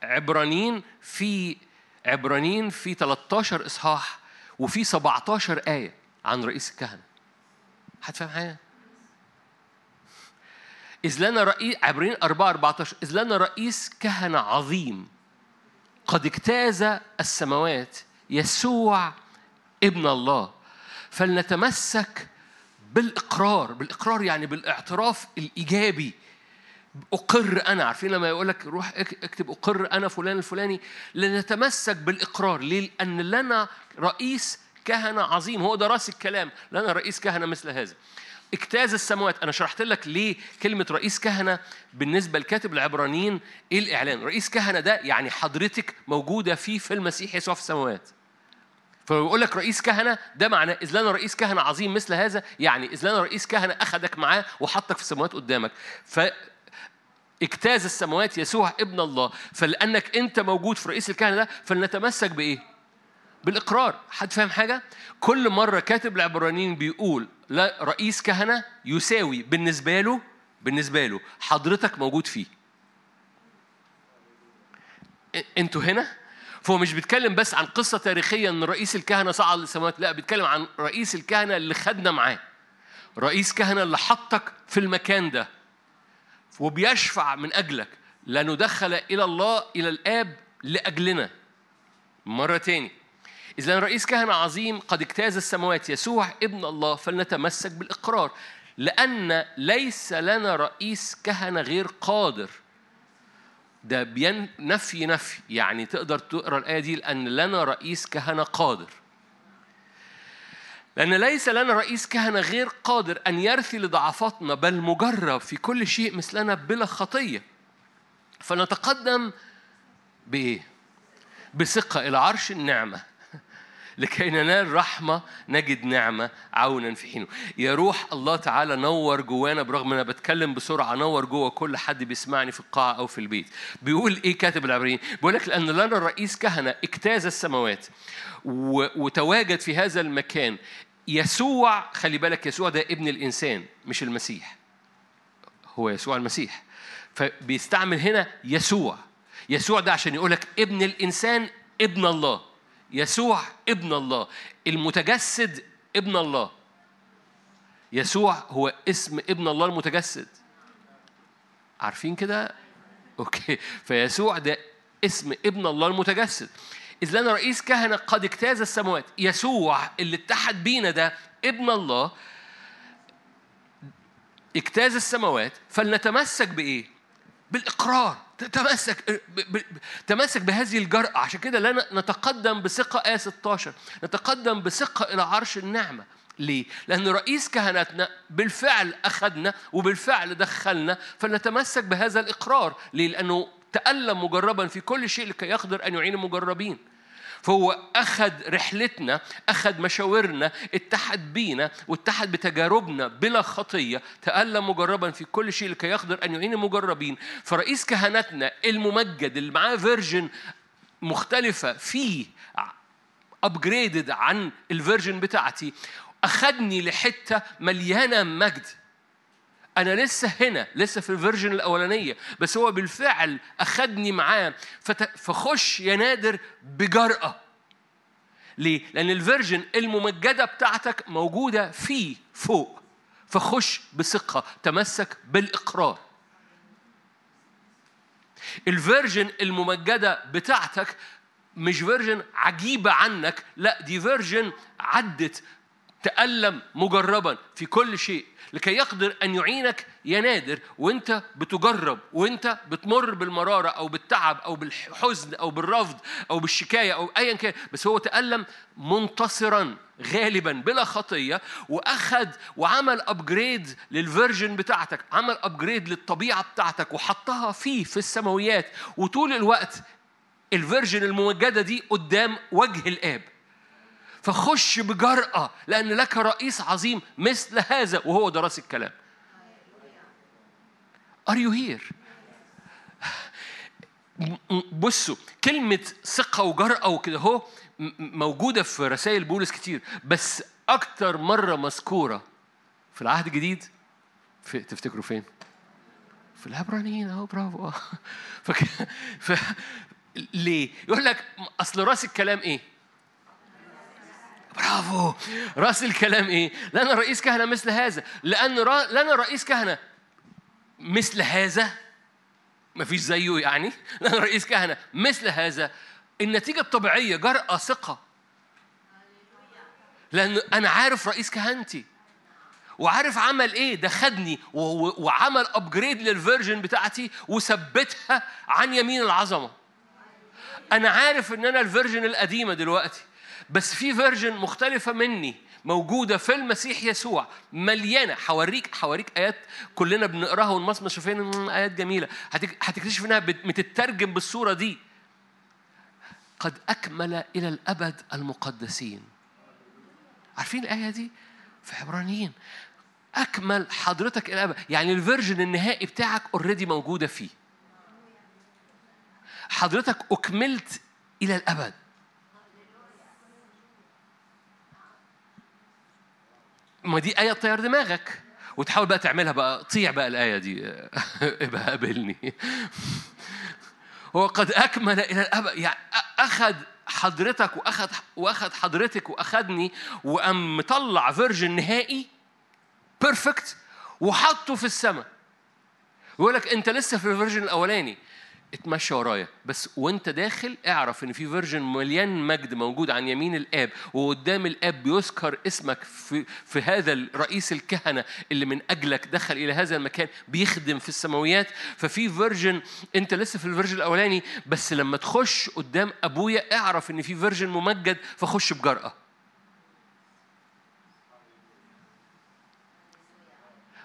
عبرانيين في عبرانيين في 13 إصحاح وفي 17 آية عن رئيس الكهنة. حد فاهم حاجة؟ إذ لنا رئيس عبرين 4 14 إذ لنا رئيس كهنة عظيم قد اجتاز السماوات يسوع ابن الله فلنتمسك بالإقرار بالإقرار يعني بالإعتراف الإيجابي أقر أنا عارفين لما يقول لك روح اكتب أقر أنا فلان الفلاني لنتمسك بالإقرار ليه؟ لأن لنا رئيس كهنة عظيم. هو ده راس الكلام. لنا رئيس كهنة مثل هذا. اجتاز السماوات أنا شرحت لك ليه كلمة رئيس كهنة بالنسبة لكاتب العبرانيين إيه الإعلان؟ رئيس كهنة ده يعني حضرتك موجودة فيه في المسيح يسوع في السماوات فبيقول لك رئيس كهنة ده معناه إذ لنا رئيس كهنة عظيم مثل هذا يعني إذ لنا رئيس كهنة أخذك معاه وحطك في السماوات قدامك. ف اجتاز السماوات يسوع ابن الله. فلأنك أنت موجود في رئيس الكهنة ده فلنتمسك بإيه؟ بالإقرار حد فاهم حاجة كل مرة كاتب العبرانيين بيقول لا رئيس كهنة يساوي بالنسبة له بالنسبة له حضرتك موجود فيه أنتوا هنا فهو مش بيتكلم بس عن قصة تاريخية إن رئيس الكهنة صعد للسماوات، لا بيتكلم عن رئيس الكهنة اللي خدنا معاه. رئيس كهنة اللي حطك في المكان ده. وبيشفع من أجلك لندخل إلى الله إلى الآب لأجلنا. مرة تاني. إذا رئيس كهنة عظيم قد اجتاز السماوات يسوع ابن الله فلنتمسك بالإقرار لأن ليس لنا رئيس كهنة غير قادر. ده بين نفي نفي. يعني تقدر تقرأ الآية دي لأن لنا رئيس كهنة قادر. لأن ليس لنا رئيس كهنة غير قادر أن يرثي لضعفاتنا بل مجرب في كل شيء مثلنا بلا خطية. فنتقدم بإيه؟ بثقة إلى عرش النعمة. لكي ننال رحمة نجد نعمة عونا في حينه. يا روح الله تعالى نور جوانا برغم أنا بتكلم بسرعة نور جوه كل حد بيسمعني في القاعة أو في البيت. بيقول إيه كاتب العبرين بيقول لك لأن لنا الرئيس كهنة اجتاز السماوات وتواجد في هذا المكان. يسوع خلي بالك يسوع ده ابن الإنسان مش المسيح. هو يسوع المسيح. فبيستعمل هنا يسوع. يسوع ده عشان يقول لك ابن الإنسان ابن الله. يسوع ابن الله. المتجسد ابن الله. يسوع هو اسم ابن الله المتجسد. عارفين كده؟ أوكي. فيسوع ده اسم ابن الله المتجسد. إذ لنا رئيس كهنة قد اجتاز السماوات. يسوع اللي اتحد بينا ده ابن الله. اجتاز السماوات. فلنتمسك بإيه؟ بالإقرار. تمسك تمسك بهذه الجرأة. عشان كده لا نتقدم بثقة آية 16 نتقدم بثقة إلى عرش النعمة. ليه؟ لأن رئيس كهنتنا بالفعل أخذنا وبالفعل دخلنا فلنتمسك بهذا الإقرار. ليه؟ لأنه تألم مجربا في كل شيء لكي يقدر أن يعين المجربين. فهو أخذ رحلتنا أخذ مشوارنا اتحد بينا واتحد بتجاربنا بلا خطية تألم مجربا في كل شيء لكي يقدر أن يعين المجربين. فرئيس كهنتنا الممجد اللي معاه version مختلفة فيه upgraded عن ال version بتاعتي أخذني لحتة مليانة مجد. أنا لسه هنا لسه في ال version الأولانية بس هو بالفعل أخدني معاه. فخش يا نادر بجرأة. ليه؟ لأن ال version الممجدة بتاعتك موجودة فيه فوق. فخش بثقة تمسك بالإقرار. ال version الممجدة بتاعتك مش version عجيبة عنك لا دي version عدت تألم مجربا في كل شيء لكي يقدر أن يعينك يا نادر وأنت بتجرب وأنت بتمر بالمرارة أو بالتعب أو بالحزن أو بالرفض أو بالشكاية أو أيا كان بس هو تألم منتصرا غالبا بلا خطية وأخذ وعمل upgrade لل version بتاعتك عمل upgrade للطبيعة بتاعتك وحطها فيه في السماويات وطول الوقت الفيرجن الممجدة دي قدام وجه الآب. فخش بجرأة لأن لك رئيس عظيم مثل هذا وهو ده راس الكلام Are you here؟ بصوا كلمة ثقة وجرأة وكده هو موجودة في رسائل بولس كتير بس أكتر مرة مذكورة في العهد الجديد في تفتكروا فين؟ في العبرانيين أهو برافو *laughs* فك... ف... ليه؟ يقول لك أصل رأس الكلام إيه؟ برافو. راس الكلام إيه؟ لنا رئيس كهنة مثل هذا. لأن را... لنا رئيس كهنة مثل هذا. ما فيش زيه يعني. *laughs* لنا رئيس كهنة مثل هذا. النتيجة الطبيعية جرأة ثقة. لأن أنا عارف رئيس كهنتي. وعارف عمل إيه؟ ده خدني وعمل upgrade لل version بتاعتي وثبتها عن يمين العظمة. أنا عارف إن أنا ال version القديمة دلوقتي. بس في version مختلفة مني موجودة في المسيح يسوع مليانة. حوريك حوريك آيات كلنا بنقراها ونمصمص شايفين آيات جميلة. هتكتشف إنها بتترجم بالصورة دي. قد أكمل إلى الأبد المقدسين. عارفين الآية دي؟ في عبرانيين. أكمل حضرتك إلى الأبد. يعني ال version النهائي بتاعك already موجودة فيه. حضرتك أكملت إلى الأبد. ما دي آية تطير دماغك. وتحاول بقى تعملها بقى طيع بقى الآية دي. *laughs* ابقى قابلني. *laughs* هو قد أكمل إلى الابد يعني أخذ حضرتك وأخذ وأخذ حضرتك وأخذني وقام مطلع version نهائي perfect وحطه في السماء. يقول لك أنت لسه في ال version الأولاني. اتمشى ورايا. بس وانت داخل اعرف ان في version مليان مجد موجود عن يمين الآب وقدام الآب بيذكر اسمك في في هذا رئيس الكهنة اللي من أجلك دخل إلى هذا المكان بيخدم في السماويات. ففي version انت لسه في ال version الأولاني بس لما تخش قدام أبويا اعرف ان في version ممجد فخش بجرأة.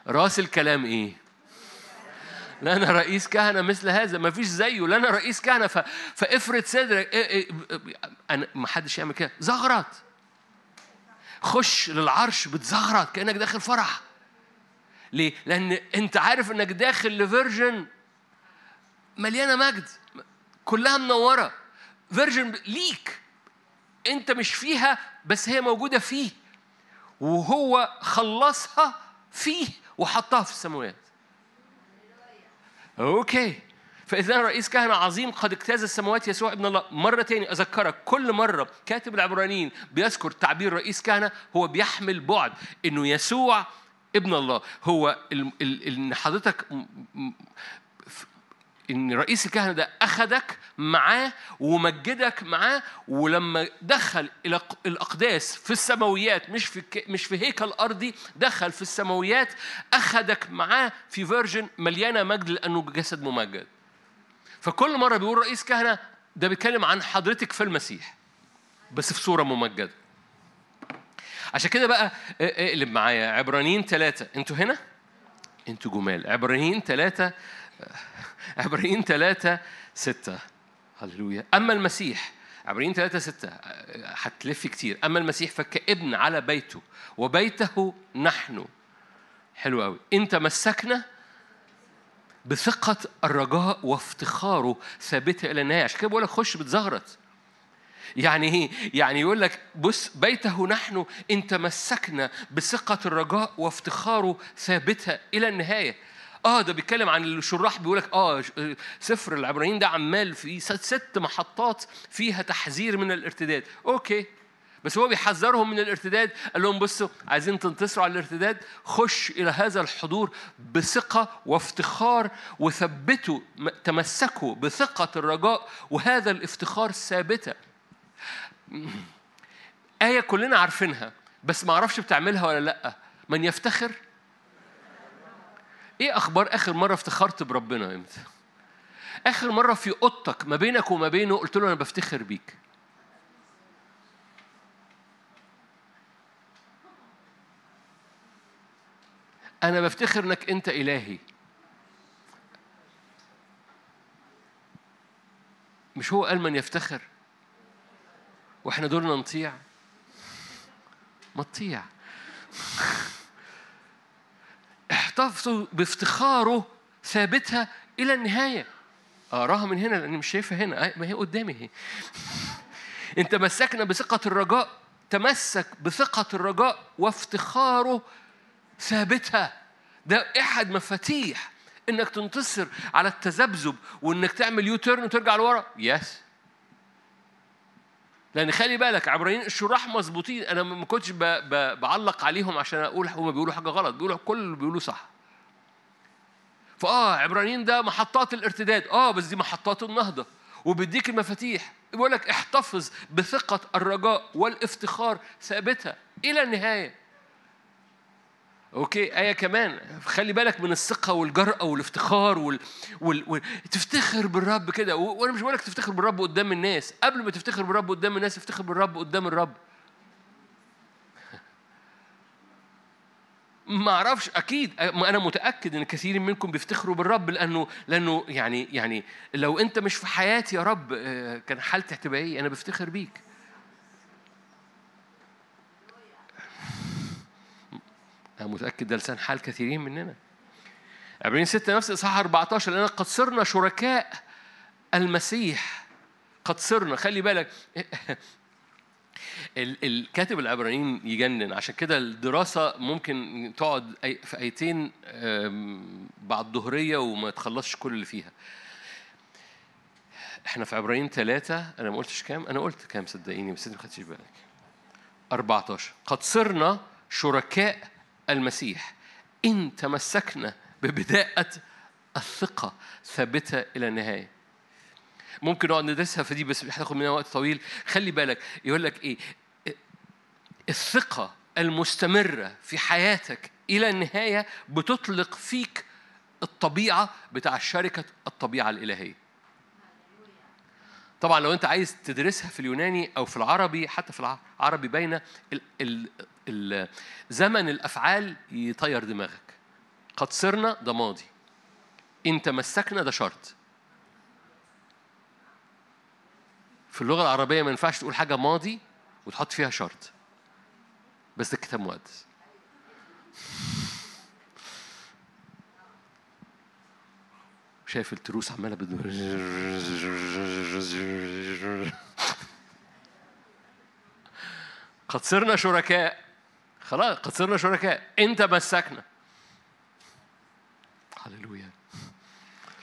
راس الكلام إيه؟ لنا رئيس كهنة مثل هذا ما فيش زيه لنا رئيس كهنة. ف... فافرد صدرك إيه إيه أنا ما حدش يعمل كده. زغرط. خش للعرش بتزغرط كأنك داخل فرح. ليه؟ لأن أنت عارف إنك داخل ل version مليانة مجد كلها منورة. version ليك. أنت مش فيها بس هي موجودة فيه. وهو خلصها فيه وحطها في السماوات. okay. فإذا رئيس كهنة عظيم قد اجتاز السماوات يسوع ابن الله مرة تاني أذكرك كل مرة كاتب العبرانيين بيذكر تعبير رئيس كهنة هو بيحمل بعد إنه يسوع ابن الله. هو إن حضرتك إن رئيس الكهنة ده اخذك معاه ومجدك معاه ولما دخل إلى الأقداس في السماويات مش في مش في هيكل أرضي دخل في السماويات اخذك معاه في فيرجن مليانة مجد لأنه جسد ممجد. فكل مرة بيقول رئيس كهنة ده بيتكلم عن حضرتك في المسيح بس في صورة ممجدة. عشان كده بقى اقلب معايا عبرانيين ثلاثة أنتوا هنا؟ أنتوا جمال. عبرانيين ثلاثة *laughs* عبرين ثلاثة ستة. هللويا. أما المسيح عبرين ثلاثة ستة هتلف كتير. أما المسيح فكابن على بيته وبيته نحن. حلو قوي إن تمسكنا بثقة الرجاء وافتخاره ثابتة إلى النهاية. عشان كده بقول لك خش بتزغرط. يعني إيه؟ يعني يقول لك بص بيته نحن إن تمسكنا بثقة الرجاء وافتخاره ثابتة إلى النهاية. آه ده بيتكلم عن الشراح بيقول لك آه سفر العبرانيين ده عمال في ست محطات فيها تحذير من الارتداد. أوكي. بس هو بيحذرهم من الارتداد قال لهم بصوا عايزين تنتصروا على الارتداد خش إلى هذا الحضور بثقة وافتخار وثبتوا تمسكوا بثقة الرجاء وهذا الافتخار ثابتة. آية كلنا عارفينها بس ما أعرفش بتعملها ولا لأ. من يفتخر إيه أخبار آخر مرة افتخرت بربنا إمتى آخر مرة في أوضتك ما بينك وما بينه قلت له أنا بفتخر بيك. أنا بفتخر إنك أنت إلهي. مش هو قال من يفتخر؟ وإحنا دورنا نطيع. ما تطيع. *laughs* احتفظوا بافتخاره ثابتها إلى النهاية. أراها من هنا لأني مش شايفها هنا. ما هي قدامي هي *laughs* إن تمسكنا بثقة الرجاء تمسك بثقة الرجاء وافتخاره ثابتها. ده أحد مفاتيح إنك تنتصر على التذبذب وإنك تعمل U-turn وترجع لورا. yes لأن خلي بالك عبرانيين الشراح مظبوطين. أنا ما كنتش بعلق عليهم عشان أقول هم بيقولوا حاجة غلط. بيقولوا كل اللي بيقولوه صح. فآه عبرانيين ده محطات الارتداد. آه بس دي محطات النهضة. وبيديك المفاتيح. بيقول لك احتفظ بثقة الرجاء والافتخار ثابتة إلى النهاية. أوكي آية كمان. خلي بالك من الثقة والجرأة والافتخار وال... وال... وال... تفتخر بالرب كده. و... وأنا مش بقول لك تفتخر بالرب قدام الناس. قبل ما تفتخر بالرب قدام الناس افتخر بالرب قدام الرب. *laughs* ما أعرفش أكيد. أنا متأكد إن كثير منكم بيفتخروا بالرب لأنه لأنه يعني يعني لو أنت مش في حياتي يا رب آه، كان حالتي هتبقى إيه أنا بفتخر بيك. أنا متأكد ده لسان حال كثيرين مننا. عبرين ستة نفس إصحاح 14 لأن قد صرنا شركاء المسيح. قد صرنا خلي بالك. *laughs* الكاتب العبرانيين يجنن. عشان كده الدراسة ممكن تقعد في آيتين بعد الظهرية وما تخلصش كل اللي فيها. إحنا في عبرانيين ثلاثة أنا ما قلتش كام؟ أنا قلت كام صدقيني بس أنت ما خدتش بالك. 14 قد صرنا شركاء المسيح. إن تمسكنا ببداءة الثقة ثابتة إلى النهاية. ممكن نقعد ندرسها في دي بس هتاخد منها وقت طويل. خلي بالك يقول لك إيه؟ الثقة المستمرة في حياتك إلى النهاية بتطلق فيك الطبيعة بتاع شركة الطبيعة الإلهية. طبعا لو أنت عايز تدرسها في اليوناني أو في العربي حتى في العربي باينه زمن الأفعال يطير دماغك. قد صرنا ده ماضي. إن تمسكنا ده شرط. في اللغة العربية ما ينفعش تقول حاجة ماضي وتحط فيها شرط. بس ده كتاب مقدس. شايف التروس عمالة بد... قد صرنا شركاء. خلاص قد صرنا شركاء. انت مسكنا هللويا.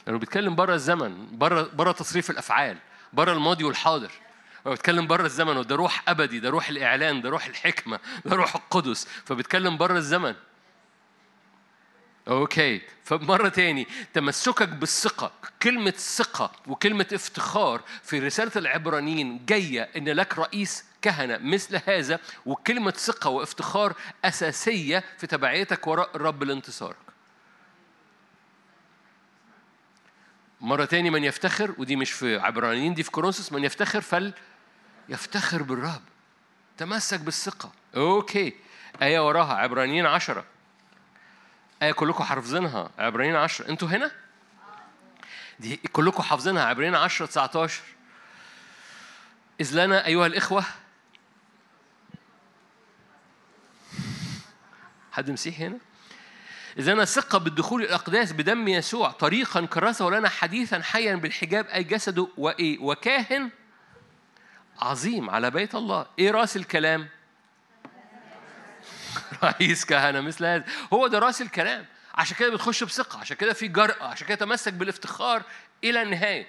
لأنه بيتكلم بره الزمن بره بره تصريف الأفعال بره الماضي والحاضر. هو بيتكلم بره الزمن وده روح أبدي ده روح الإعلان ده روح الحكمة ده روح القدس. فبيتكلم بره الزمن. okay. فمرة تاني تمسكك بالثقة. كلمة ثقة وكلمة افتخار في رسالة العبرانيين جاية إن لك رئيس كهنة مثل هذا وكلمة ثقة وافتخار أساسية في تبعيتك وراء الرب لانتصارك. مرة تاني من يفتخر ودي مش في عبرانيين دي في كورنثوس من يفتخر فليفتخر بالرب. تمسك بالثقة. okay. آية وراها عبرانيين عشرة. آية كلكم حافظينها عبرانيين عشرة. أنتوا هنا؟ دي كلكم حافظينها عبرانيين عشرة 19 إذ لنا أيها الإخوة حد مسيحي هنا؟ إذا أنا ثقة بالدخول الأقداس بدم يسوع طريقا كرسه لنا حديثا حيا بالحجاب أي جسده وإيه؟ وكاهن عظيم على بيت الله. إيه رأس الكلام؟ *laughs* رئيس كهنة مثل هذا. هو ده رأس الكلام. عشان كده بتخش بثقة عشان كده في جرأة عشان كده تمسك بالافتخار إلى النهاية.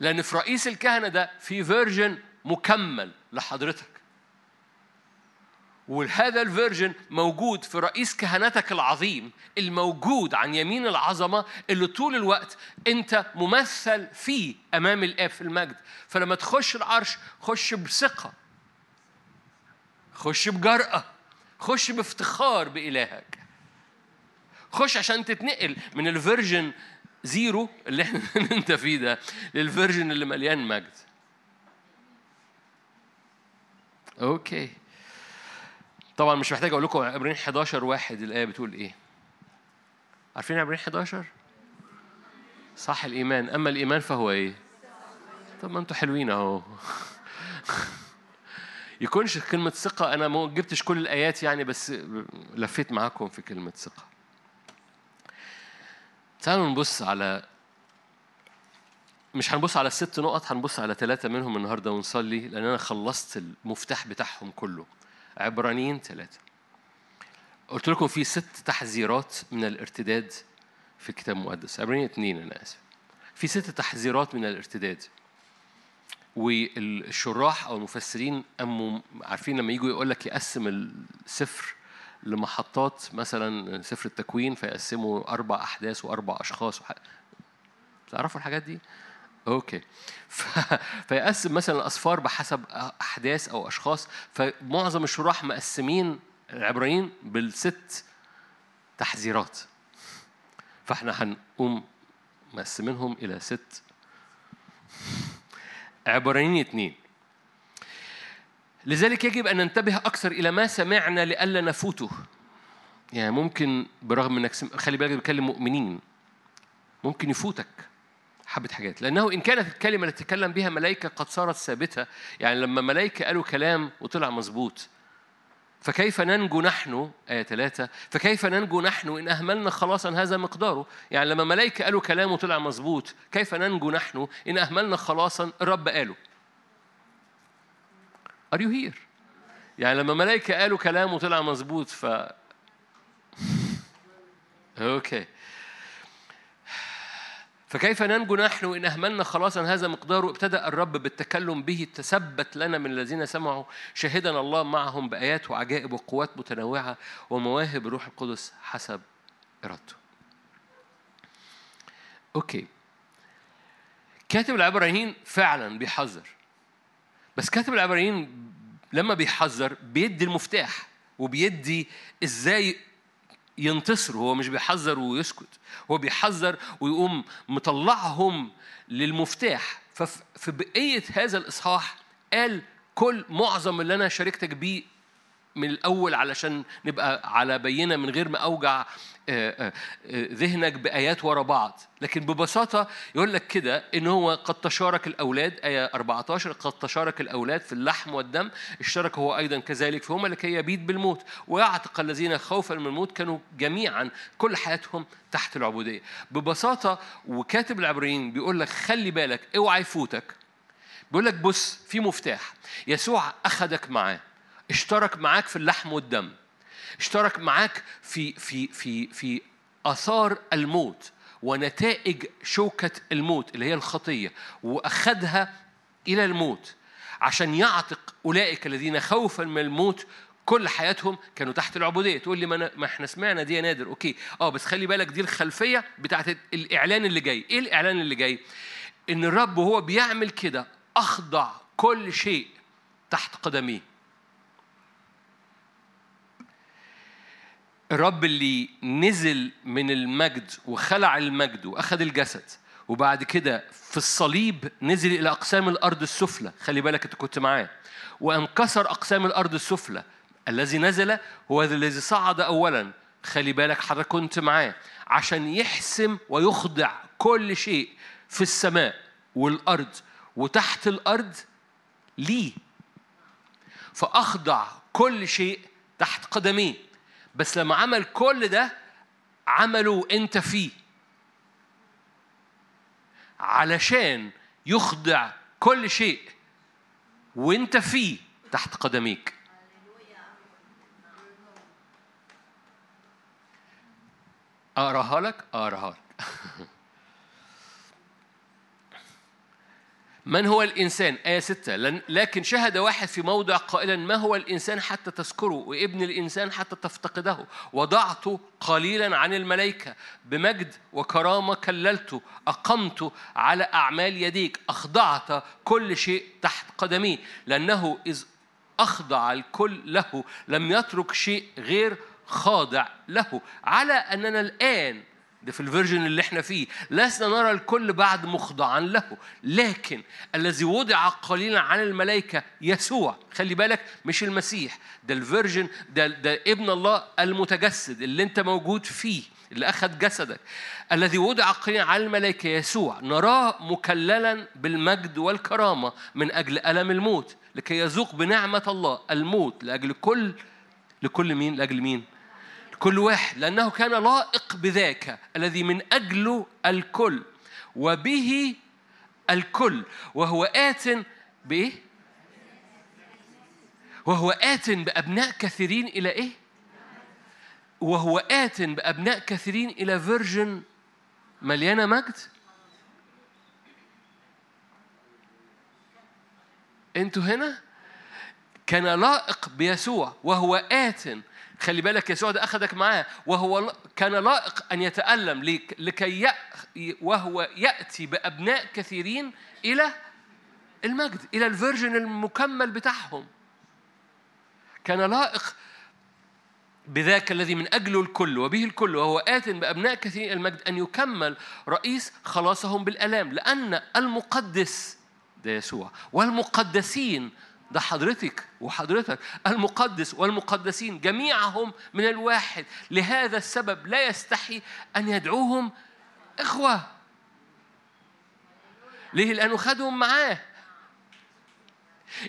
لأن في رئيس الكهنة ده في version مكمل لحضرتك. وهذا ال version موجود في رئيس كهنتك العظيم الموجود عن يمين العظمة اللي طول الوقت أنت ممثل فيه أمام الآب في المجد. فلما تخش العرش خش بثقة خش بجرأة خش بافتخار بإلهك. خش عشان تتنقل من ال version zero اللي *laughs* إحنا انت فيه ده لل version اللي مليان مجد. okay. طبعا مش محتاج أقول لكم عبرانيين 11 واحد الآية بتقول إيه. عارفين عبرين 11 صح الإيمان. أما الإيمان فهو إيه؟ طب ما أنتوا حلوين أهو. *laughs* يكونش كلمة ثقة. أنا ما جبتش كل الآيات يعني بس لفيت معاكم في كلمة ثقة. تعالوا نبص على مش هنبص على الست نقط هنبص على ثلاثة منهم النهاردة ونصلي لأن أنا خلصت المفتاح بتاعهم كله. عبرانيين ثلاثة. قلت لكم في ست تحذيرات من الارتداد في الكتاب المقدس. عبرانيين اثنين أنا آسف. في ست تحذيرات من الارتداد. والشراح أو المفسرين أموا عارفين لما يجوا يقول لك يقسم السفر لمحطات مثلا سفر التكوين فيقسموا أربع أحداث وأربع أشخاص وح... تعرفوا الحاجات دي؟ أوكي. *laughs* فيقسم مثلا الاصفار بحسب أحداث أو أشخاص فمعظم الشراح مقسمين العبرانيين بالست تحذيرات. فإحنا هنقوم مقسمينهم إلى ست عبرانيين اثنين لذلك يجب أن ننتبه أكثر إلى ما سمعنا لئلا نفوته. يعني ممكن برغم إنك خلي بالك بتكلم مؤمنين. ممكن يفوتك. حبة حاجات. لأنه إن كانت الكلمة التي تكلم بها ملائكة قد صارت ثابتة يعني لما ملائكة قالوا كلام وطلع مظبوط. فكيف ننجو نحن آية ثلاثة فكيف ننجو نحن إن أهملنا خلاصا هذا مقداره؟ يعني لما ملائكة قالوا كلامه طلع مظبوط كيف ننجو نحن إن أهملنا خلاصا الرب قاله؟ Are you here؟ يعني لما ملائكة قالوا كلامه طلع مظبوط ف *laughs* okay فكيف ننجو نحن إن أهملنا خلاصا هذا مقداره؟ ابتدأ الرب بالتكلم به تثبت لنا من الذين سمعوا شاهدا الله معهم بآيات وعجائب وقوات متنوعة ومواهب الروح القدس حسب إرادته. okay. كاتب العبرانيين فعلا بيحذر. بس كاتب العبرانيين لما بيحذر بيدي المفتاح وبيدي إزاي ينتصر هو مش بيحذر ويسكت هو بيحذر ويقوم مطلعهم للمفتاح. ففي بقية هذا الإصحاح قال كل معظم اللي أنا شاركتك بيه من الأول علشان نبقى على بينة من غير ما أوجع آه، آه، آه، ذهنك بآيات ورا بعض. لكن ببساطة يقول لك كده إن هو قد تشارك الأولاد آية 14 قد تشارك الأولاد في اللحم والدم. اشترك هو أيضا كذلك فهما لكي يبيد بالموت. ويعتق الذين خوفا من الموت كانوا جميعا كل حياتهم تحت العبودية. ببساطة وكاتب العبريين بيقول لك خلي بالك اوعى يفوتك. بيقول لك بص في مفتاح. يسوع أخدك معاه. اشترك معاك في اللحم والدم. اشترك معاك في في في في آثار الموت ونتائج شوكة الموت اللي هي الخطية وأخذها إلى الموت عشان يعتق أولئك الذين خوفا من الموت كل حياتهم كانوا تحت العبودية. تقول لي ما, ما إحنا سمعنا دي يا نادر. أوكي. آه بس خلي بالك دي الخلفية بتاعت الإعلان اللي جاي. إيه الإعلان اللي جاي؟ إن الرب وهو بيعمل كده أخضع كل شيء تحت قدميه. الرب اللي نزل من المجد وخلع المجد وأخذ الجسد وبعد كده في الصليب نزل إلى أقسام الأرض السفلى. خلي بالك أنت كنت معاه وانكسر أقسام الأرض السفلى. الذي نزل هو الذي صعد اولا. خلي بالك حضرتك كنت معاه عشان يحسم ويخضع كل شيء في السماء والأرض وتحت الأرض ليه؟ فأخضع كل شيء تحت قدميه. بس لما عمل كل ده عمله انت فيه. علشان يخضع كل شيء وانت فيه تحت قدميك. أقراها لك؟ أقراها لك. من هو الإنسان؟ آية ستة. لكن شهد واحد في موضع قائلا ما هو الإنسان حتى تذكره؟ وابن الإنسان حتى تفتقده. وضعت قليلا عن الملائكة. بمجد وكرامة كللته أقمت على أعمال يديك. أخضعت كل شيء تحت قدمي. لأنه إذ أخضع الكل له لم يترك شيء غير خاضع له. على أننا الآن ده في الفيرجن اللي إحنا فيه. لسنا نرى الكل بعد مخضعا له. لكن الذي وضع قليلا عن الملائكة يسوع خلي بالك مش المسيح. ده الفيرجن ده, ده ابن الله المتجسد اللي انت موجود فيه اللي أخذ جسدك. الذي وضع قليلا على الملائكة يسوع نراه مكللا بالمجد والكرامة من أجل ألم الموت. لكي يذوق بنعمة الله الموت لأجل كل لكل مين؟ لأجل مين؟ كل واحد لأنه كان لائق بذاك الذي من أجله الكل وبه الكل وهو آتٍ بإيه؟ وهو آتٍ بأبناء كثيرين إلى إيه؟ وهو آت بأبناء كثيرين إلى version مليانة مجد أنتوا هنا؟ كان لائق بيسوع وهو آتٍ خلي بالك يسوع ده أخذك معاه وهو كان لائق أن يتألم لكي وهو يأتي بأبناء كثيرين إلى المجد إلى الفيرجن المكمل بتاعهم. كان لائق بذاك الذي من أجله الكل وبه الكل وهو آت بأبناء كثيرين المجد أن يكمل رئيس خلاصهم بالألام لأن المقدس ده يسوع والمقدسين ده حضرتك وحضرتك المقدس والمقدسين جميعهم من الواحد. لهذا السبب لا يستحي أن يدعوهم إخوة. ليه؟ لأنه خدهم معاه.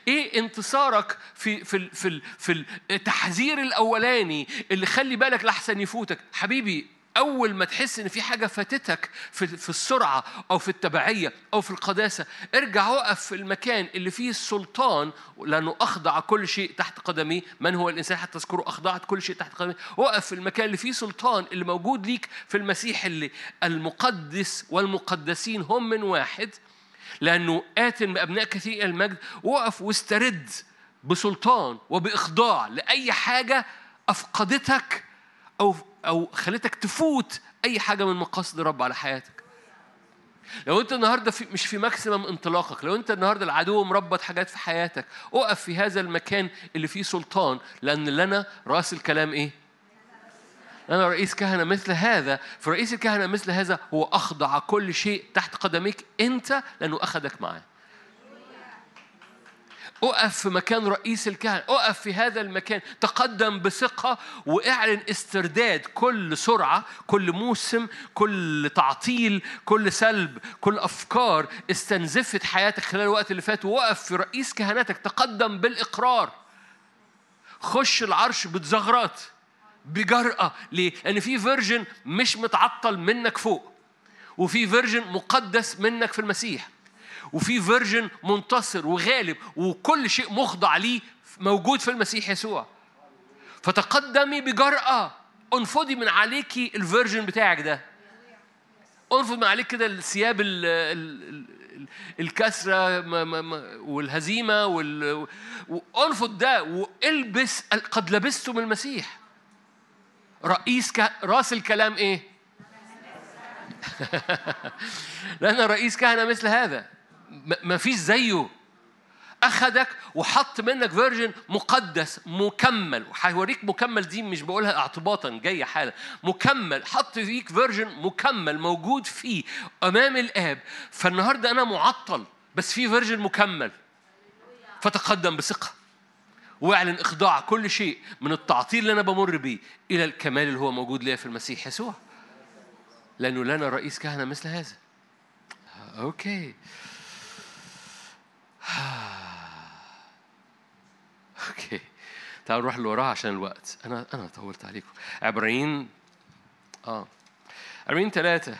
إيه انتصارك في في في في التحذير الأولاني اللي خلي بالك لحسن يفوتك؟ حبيبي أول ما تحس إن في حاجة فاتتك في, في السرعة أو في التبعية أو في القداسة ارجع وقف في المكان اللي فيه السلطان لأنه أخضع كل شيء تحت قدمي من هو الإنسان؟ حتى تذكره أخضعت كل شيء تحت قدمي وقف في المكان اللي فيه سلطان اللي موجود ليك في المسيح اللي المقدس والمقدسين هم من واحد لأنه آت بأبناء كثير المجد. وقف واسترد بسلطان وبإخضاع لأي حاجة أفقدتك أو أو خلتك تفوت أي حاجة من مقاصد الرب على حياتك. لو أنت النهارده في مش في ماكسيمم انطلاقك لو أنت النهارده العدو مربط حاجات في حياتك أقف في هذا المكان اللي فيه سلطان لأن لنا رأس الكلام إيه؟ أنا رئيس كهنة مثل هذا فرئيس الكهنة مثل هذا هو أخضع كل شيء تحت قدميك أنت لأنه أخذك معاه. أقف في مكان رئيس الكهنة أقف في هذا المكان. تقدم بثقة وإعلن استرداد كل سرعة كل موسم كل تعطيل كل سلب كل أفكار استنزفت حياتك خلال الوقت اللي فات. وقف في رئيس كهنتك تقدم بالإقرار. خش العرش بتزغرات بجرأة ليه؟ لأن في version مش متعطل منك فوق وفي version مقدس منك في المسيح. وفي version منتصر وغالب وكل شيء مخضع ليه موجود في المسيح يسوع. فتقدمي بجرأة انفضي من عليكي ال version بتاعك ده. انفض من عليك كده الثياب الكسرة والهزيمة وال... وانفض ده والبس قد لبسته من المسيح. رئيس ك... رأس الكلام إيه؟ *laughs* لأن رئيس كهنة مثل هذا. ما فيش زيه. أخدك وحط منك version مقدس مكمل. وهوريك مكمل دي مش بقولها اعتباطا جاية حالا. مكمل. حط فيك version مكمل موجود فيه أمام الآب. فالنهاردة أنا معطل بس في version مكمل. فتقدم بثقة. واعلن إخضاع كل شيء من التعطيل اللي أنا بمر بيه إلى الكمال اللي هو موجود ليا في المسيح يسوع. لأنه لنا رئيس كهنة مثل هذا. okay. *sighs* okay. تعالوا نروح اللي وراها عشان الوقت. أنا أنا طولت عليكم. عبرانيين آه. عبرانيين ثلاثة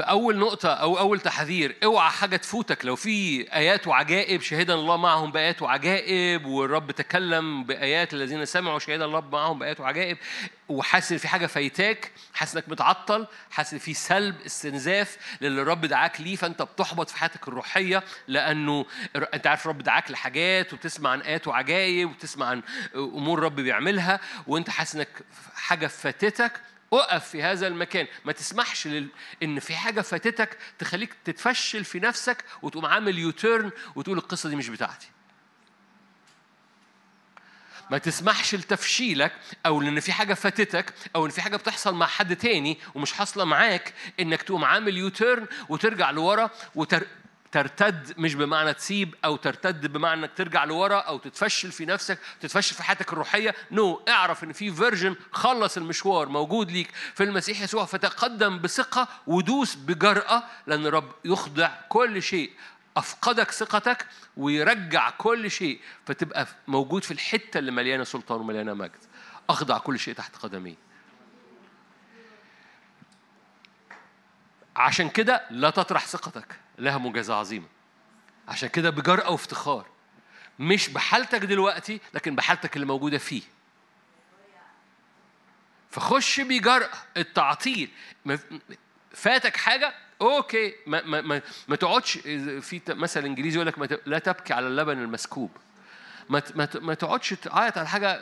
فأول نقطة أو أول تحذير اوعى حاجة تفوتك. لو في آيات وعجائب شهد الله معهم بآيات وعجائب والرب تكلم بآيات الذين سمعوا شهد الله معهم بآيات وعجائب وحاسس إن في حاجة فايتاك حاسس إنك متعطل حاسس إن في سلب استنزاف للي الرب دعاك ليه فأنت بتحبط في حياتك الروحية لأنه أنت عارف الرب دعاك لحاجات وبتسمع عن آيات وعجائب وبتسمع عن أمور الرب بيعملها وأنت حاسس إنك حاجة فاتتك. اقف في هذا المكان. ما تسمحش لل... إن في حاجة فاتتك تخليك تتفشل في نفسك وتقوم عامل يوتيرن وتقول القصة دي مش بتاعتي. ما تسمحش لتفشيلك أو لإن في حاجة فاتتك أو إن في حاجة بتحصل مع حد تاني ومش حاصلة معاك إنك تقوم عامل U-turn وترجع لورا وتر... ترتد مش بمعنى تسيب أو ترتد بمعنى إنك ترجع لورا أو تتفشل في نفسك تتفشل في حياتك الروحية. no no. اعرف إن في version خلص المشوار موجود ليك في المسيح يسوع فتقدم بثقة ودوس بجرأة لأن الرب يخضع كل شيء. أفقدك ثقتك ويرجع كل شيء فتبقى موجود في الحتة اللي مليانة سلطان ومليانة مجد. أخضع كل شيء تحت قدمي. عشان كده لا تطرح ثقتك لها مجازة عظيمة. عشان كده بجرأة وافتخار. مش بحالتك دلوقتي لكن بحالتك اللي موجودة فيه. فخش بجرأة التعطيل. فاتك حاجة؟ أوكي. ما ما ما, ما تقعدش في مثل إنجليزي يقول لك لا تبكي على اللبن المسكوب. ما ما ما تقعدش تعيط على حاجة.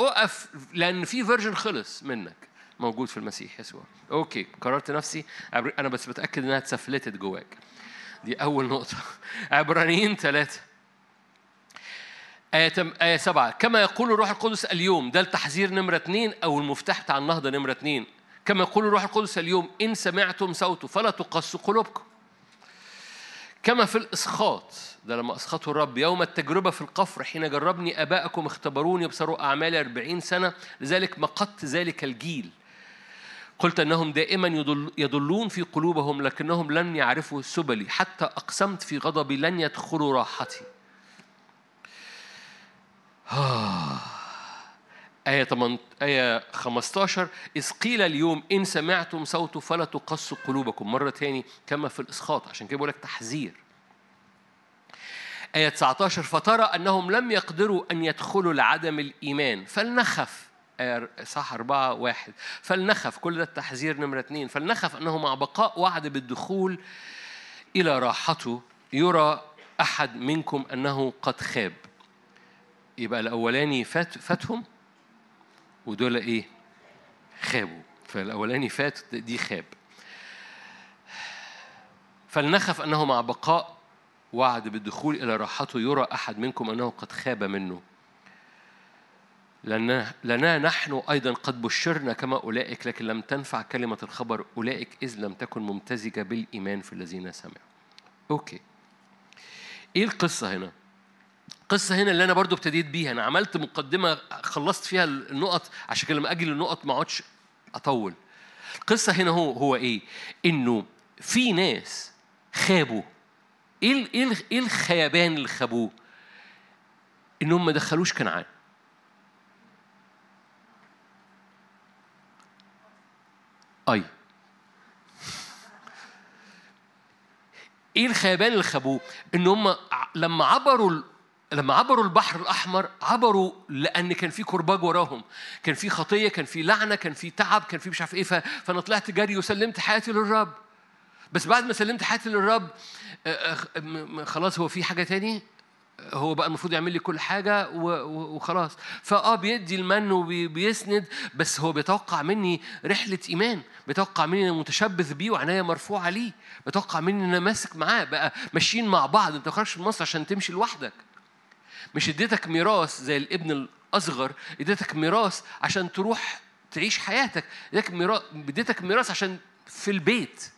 اقف لأن في version خلص منك. موجود في المسيح يسوع. okay قررت نفسي. أنا بس بتأكد إنها اتسفلتت جواك. دي أول نقطة. *laughs* عبرانيين ثلاثة آية آية سبعة. كما يقول الروح القدس اليوم ده التحذير نمرة اثنين أو المفتاح بتاع النهضة نمرة اثنين كما يقول الروح القدس اليوم إن سمعتم صوته فلا تقسوا قلوبكم. كما في الإسخاط ده لما أسخطه الرب يوم التجربة في القفر حين جربني آباءكم اختبروني يبصروا أعمالي أربعين سنة لذلك مقدت ذلك الجيل. قلت أنهم دائما يضل يضلون في قلوبهم لكنهم لن يعرفوا سبلي. حتى أقسمت في غضبي لن يدخلوا راحتي. آية 8 آية 15 إذ قيل اليوم إن سمعتم صوته فلا تقصوا قلوبكم. مرة تاني كما في الإسقاط. عشان كده بقول لك تحذير. آية 19 فترى أنهم لم يقدروا أن يدخلوا لعدم الإيمان. فلنخف. صح أربعة واحد. فلنخف كل ده التحذير نمرة اثنين فلنخف أنه مع بقاء وعد بالدخول إلى راحته يرى أحد منكم أنه قد خاب. يبقى الأولاني فات فاتهم؟ ودول إيه؟ خابوا. فالأولاني فات دي خاب. فلنخف أنه مع بقاء وعد بالدخول إلى راحته يرى أحد منكم أنه قد خاب منه. لنا, لنا نحن أيضا قد بشرنا كما أولئك لكن لم تنفع كلمة الخبر أولئك إذ لم تكن ممتزجة بالإيمان في الذين سمعوا أوكي إيه القصة هنا؟ القصة هنا اللي أنا برضو ابتديت بيها أنا عملت مقدمة خلصت فيها النقط عشان كده لما أجي للنقط ما أقعدش أطول القصة هنا هو هو إيه؟ إنه في ناس خابوا إيه إيه إيه الخيبان اللي خابوه؟ إنهم ما دخلوش كنعان أي إيه الخيبان اللي خابوه؟ إن هم لما عبروا لما عبروا البحر الأحمر عبروا لأن كان في كرباج وراهم. كان في خطية كان في لعنة كان في تعب كان في مش عارف إيه. فأنا طلعت جري وسلمت حياتي للرب. بس بعد ما سلمت حياتي للرب خلاص هو في حاجة تاني؟ هو بقى المفروض يعمل لي كل حاجة وخلاص. فآه بيدي المن وبيسند بس هو بيتوقع مني رحلة إيمان بيتوقع مني أنا متشبث بيه وعناية مرفوعة ليه. بيتوقع مني أنا ماسك معاه بقى ماشيين مع بعض. أنت ما من مصر عشان تمشي لوحدك. مش اديتك ميراث زي الابن الأصغر اديتك ميراث عشان تروح تعيش حياتك. اديتك ميراث عشان في البيت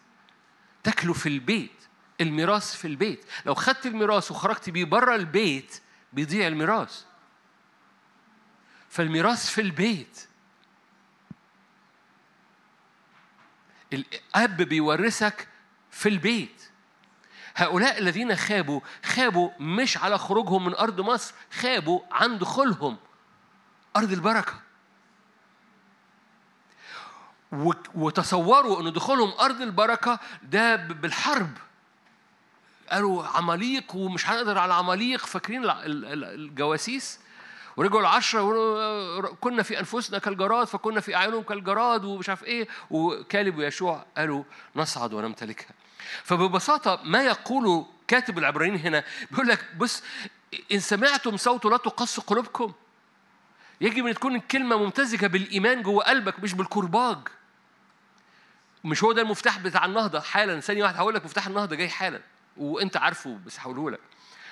تاكله في البيت. الميراث في البيت. لو خدت الميراث وخرجت بيه بره البيت بيضيع الميراث. فالميراث في البيت الأب بيورثك في البيت. هؤلاء الذين خابوا خابوا مش على خروجهم من أرض مصر خابوا عن دخولهم أرض البركة. وتصوروا أن دخولهم أرض البركة ده بالحرب. قالوا عماليق ومش هنقدر على عماليق فاكرين الجواسيس؟ ورجعوا العشرة كنا في أنفسنا كالجراد فكنا في أعينهم كالجراد ومش عارف إيه وكالب ويشوع قالوا نصعد ونمتلكها. فببساطة ما يقوله كاتب العبرانيين هنا بيقول لك بص إن سمعتم صوته لا تقص قلوبكم. يجب أن تكون الكلمة ممتزجة بالإيمان جوه قلبك مش بالكرباج. مش هو ده المفتاح بتاع النهضة؟ حالا ثانية واحدة هقول لك مفتاح النهضة جاي حالا. وأنت عارفه بس هقوله لك.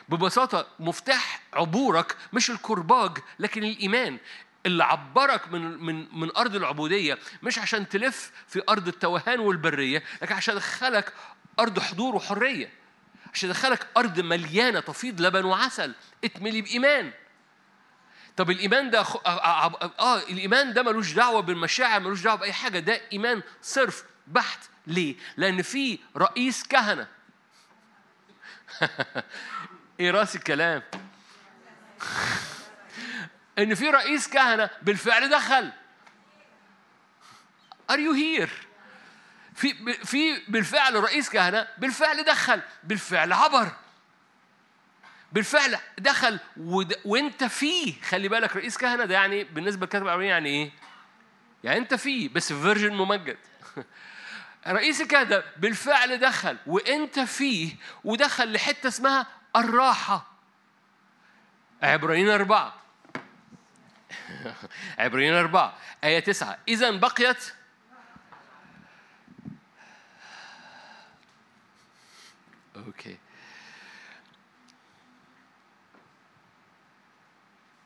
ببساطة مفتاح عبورك مش الكرباج لكن الإيمان. اللي عبرك من من من أرض العبودية مش عشان تلف في أرض التوهان والبرية لكن عشان ادخلك أرض حضور وحرية. عشان يدخلك أرض مليانة تفيض لبن وعسل اتملي بإيمان. طب الإيمان ده آه الإيمان ده ملوش دعوة بالمشاعر ملوش دعوة بأي حاجة. ده إيمان صرف بحت. ليه؟ لأن في رئيس كهنة. *laughs* إيه راس الكلام؟ *laughs* إن في رئيس كهنة بالفعل دخل Are you here؟ في في بالفعل رئيس كهنة بالفعل دخل بالفعل عبر بالفعل دخل ود... وانت فيه خلي بالك رئيس كهنة ده يعني بالنسبة للكاتب العربي يعني إيه؟ يعني انت فيه بس في فيرجن ممجد *laughs* رئيس الكهنة بالفعل دخل وإنت فيه ودخل لحتة اسمها الراحة. عبرانيين أربعة. *laughs* عبرانيين أربعة. آية تسعة. إذا بقيت أوكي.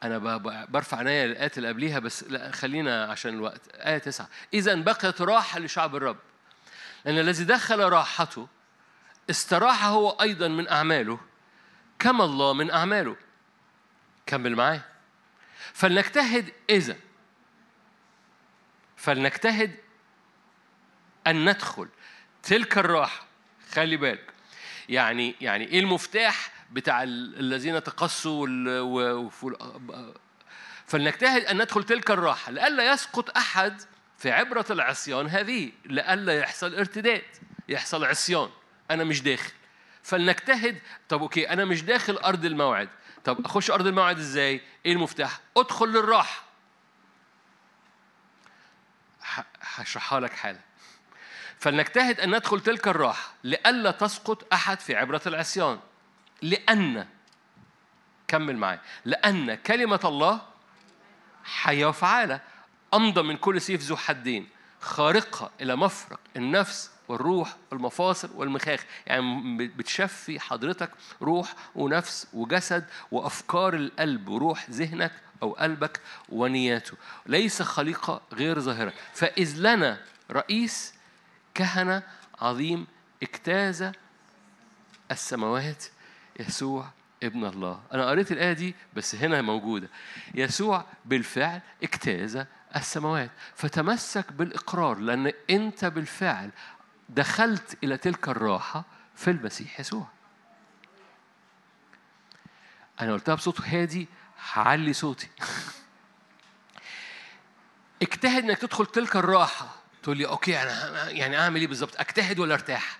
أنا برفع عينيا للآيات اللي قبليها بس لا خلينا عشان الوقت. آية تسعة. إذا بقيت راحة لشعب الرب. لأن الذي دخل راحته استراح هو أيضا من أعماله كما الله من أعماله. كمل معايا. فلنجتهد إذا فلنجتهد أن ندخل تلك الراحة. خلي بالك. يعني يعني إيه المفتاح بتاع الذين تقصوا فلنجتهد أن ندخل تلك الراحة. لئلا يسقط أحد في عبرة العصيان هذه لئلا يحصل ارتداد يحصل عصيان. أنا مش داخل. فلنجتهد طب أوكي أنا مش داخل أرض الموعد. طب أخش أرض الموعد إزاي؟ إيه المفتاح؟ أدخل للراحة. هشرحها لك حالا. فلنجتهد أن ندخل تلك الراحة. لئلا تسقط أحد في عبرة العصيان. لأن كمل معايا. لأن كلمة الله حية وفعالة. أمضى من كل سيف ذو حدين. خارقة إلى مفرق النفس والروح والمفاصل والمخاخ. يعني بتشفي حضرتك روح ونفس وجسد وأفكار القلب وروح ذهنك أو قلبك ونياته. ليس خليقة غير ظاهرة. فإذ لنا رئيس كهنة عظيم اجتاز السماوات يسوع ابن الله. أنا قريت الآية دي بس هنا موجودة. يسوع بالفعل اجتاز السماوات. فتمسك بالإقرار لأن أنت بالفعل دخلت إلى تلك الراحة في المسيح يسوع. أنا قلتها بصوت هادي هعلي صوتي. *laughs* اجتهد إنك تدخل تلك الراحة. تقول لي أوكي أنا يعني أعمل إيه بالظبط؟ أجتهد ولا أرتاح؟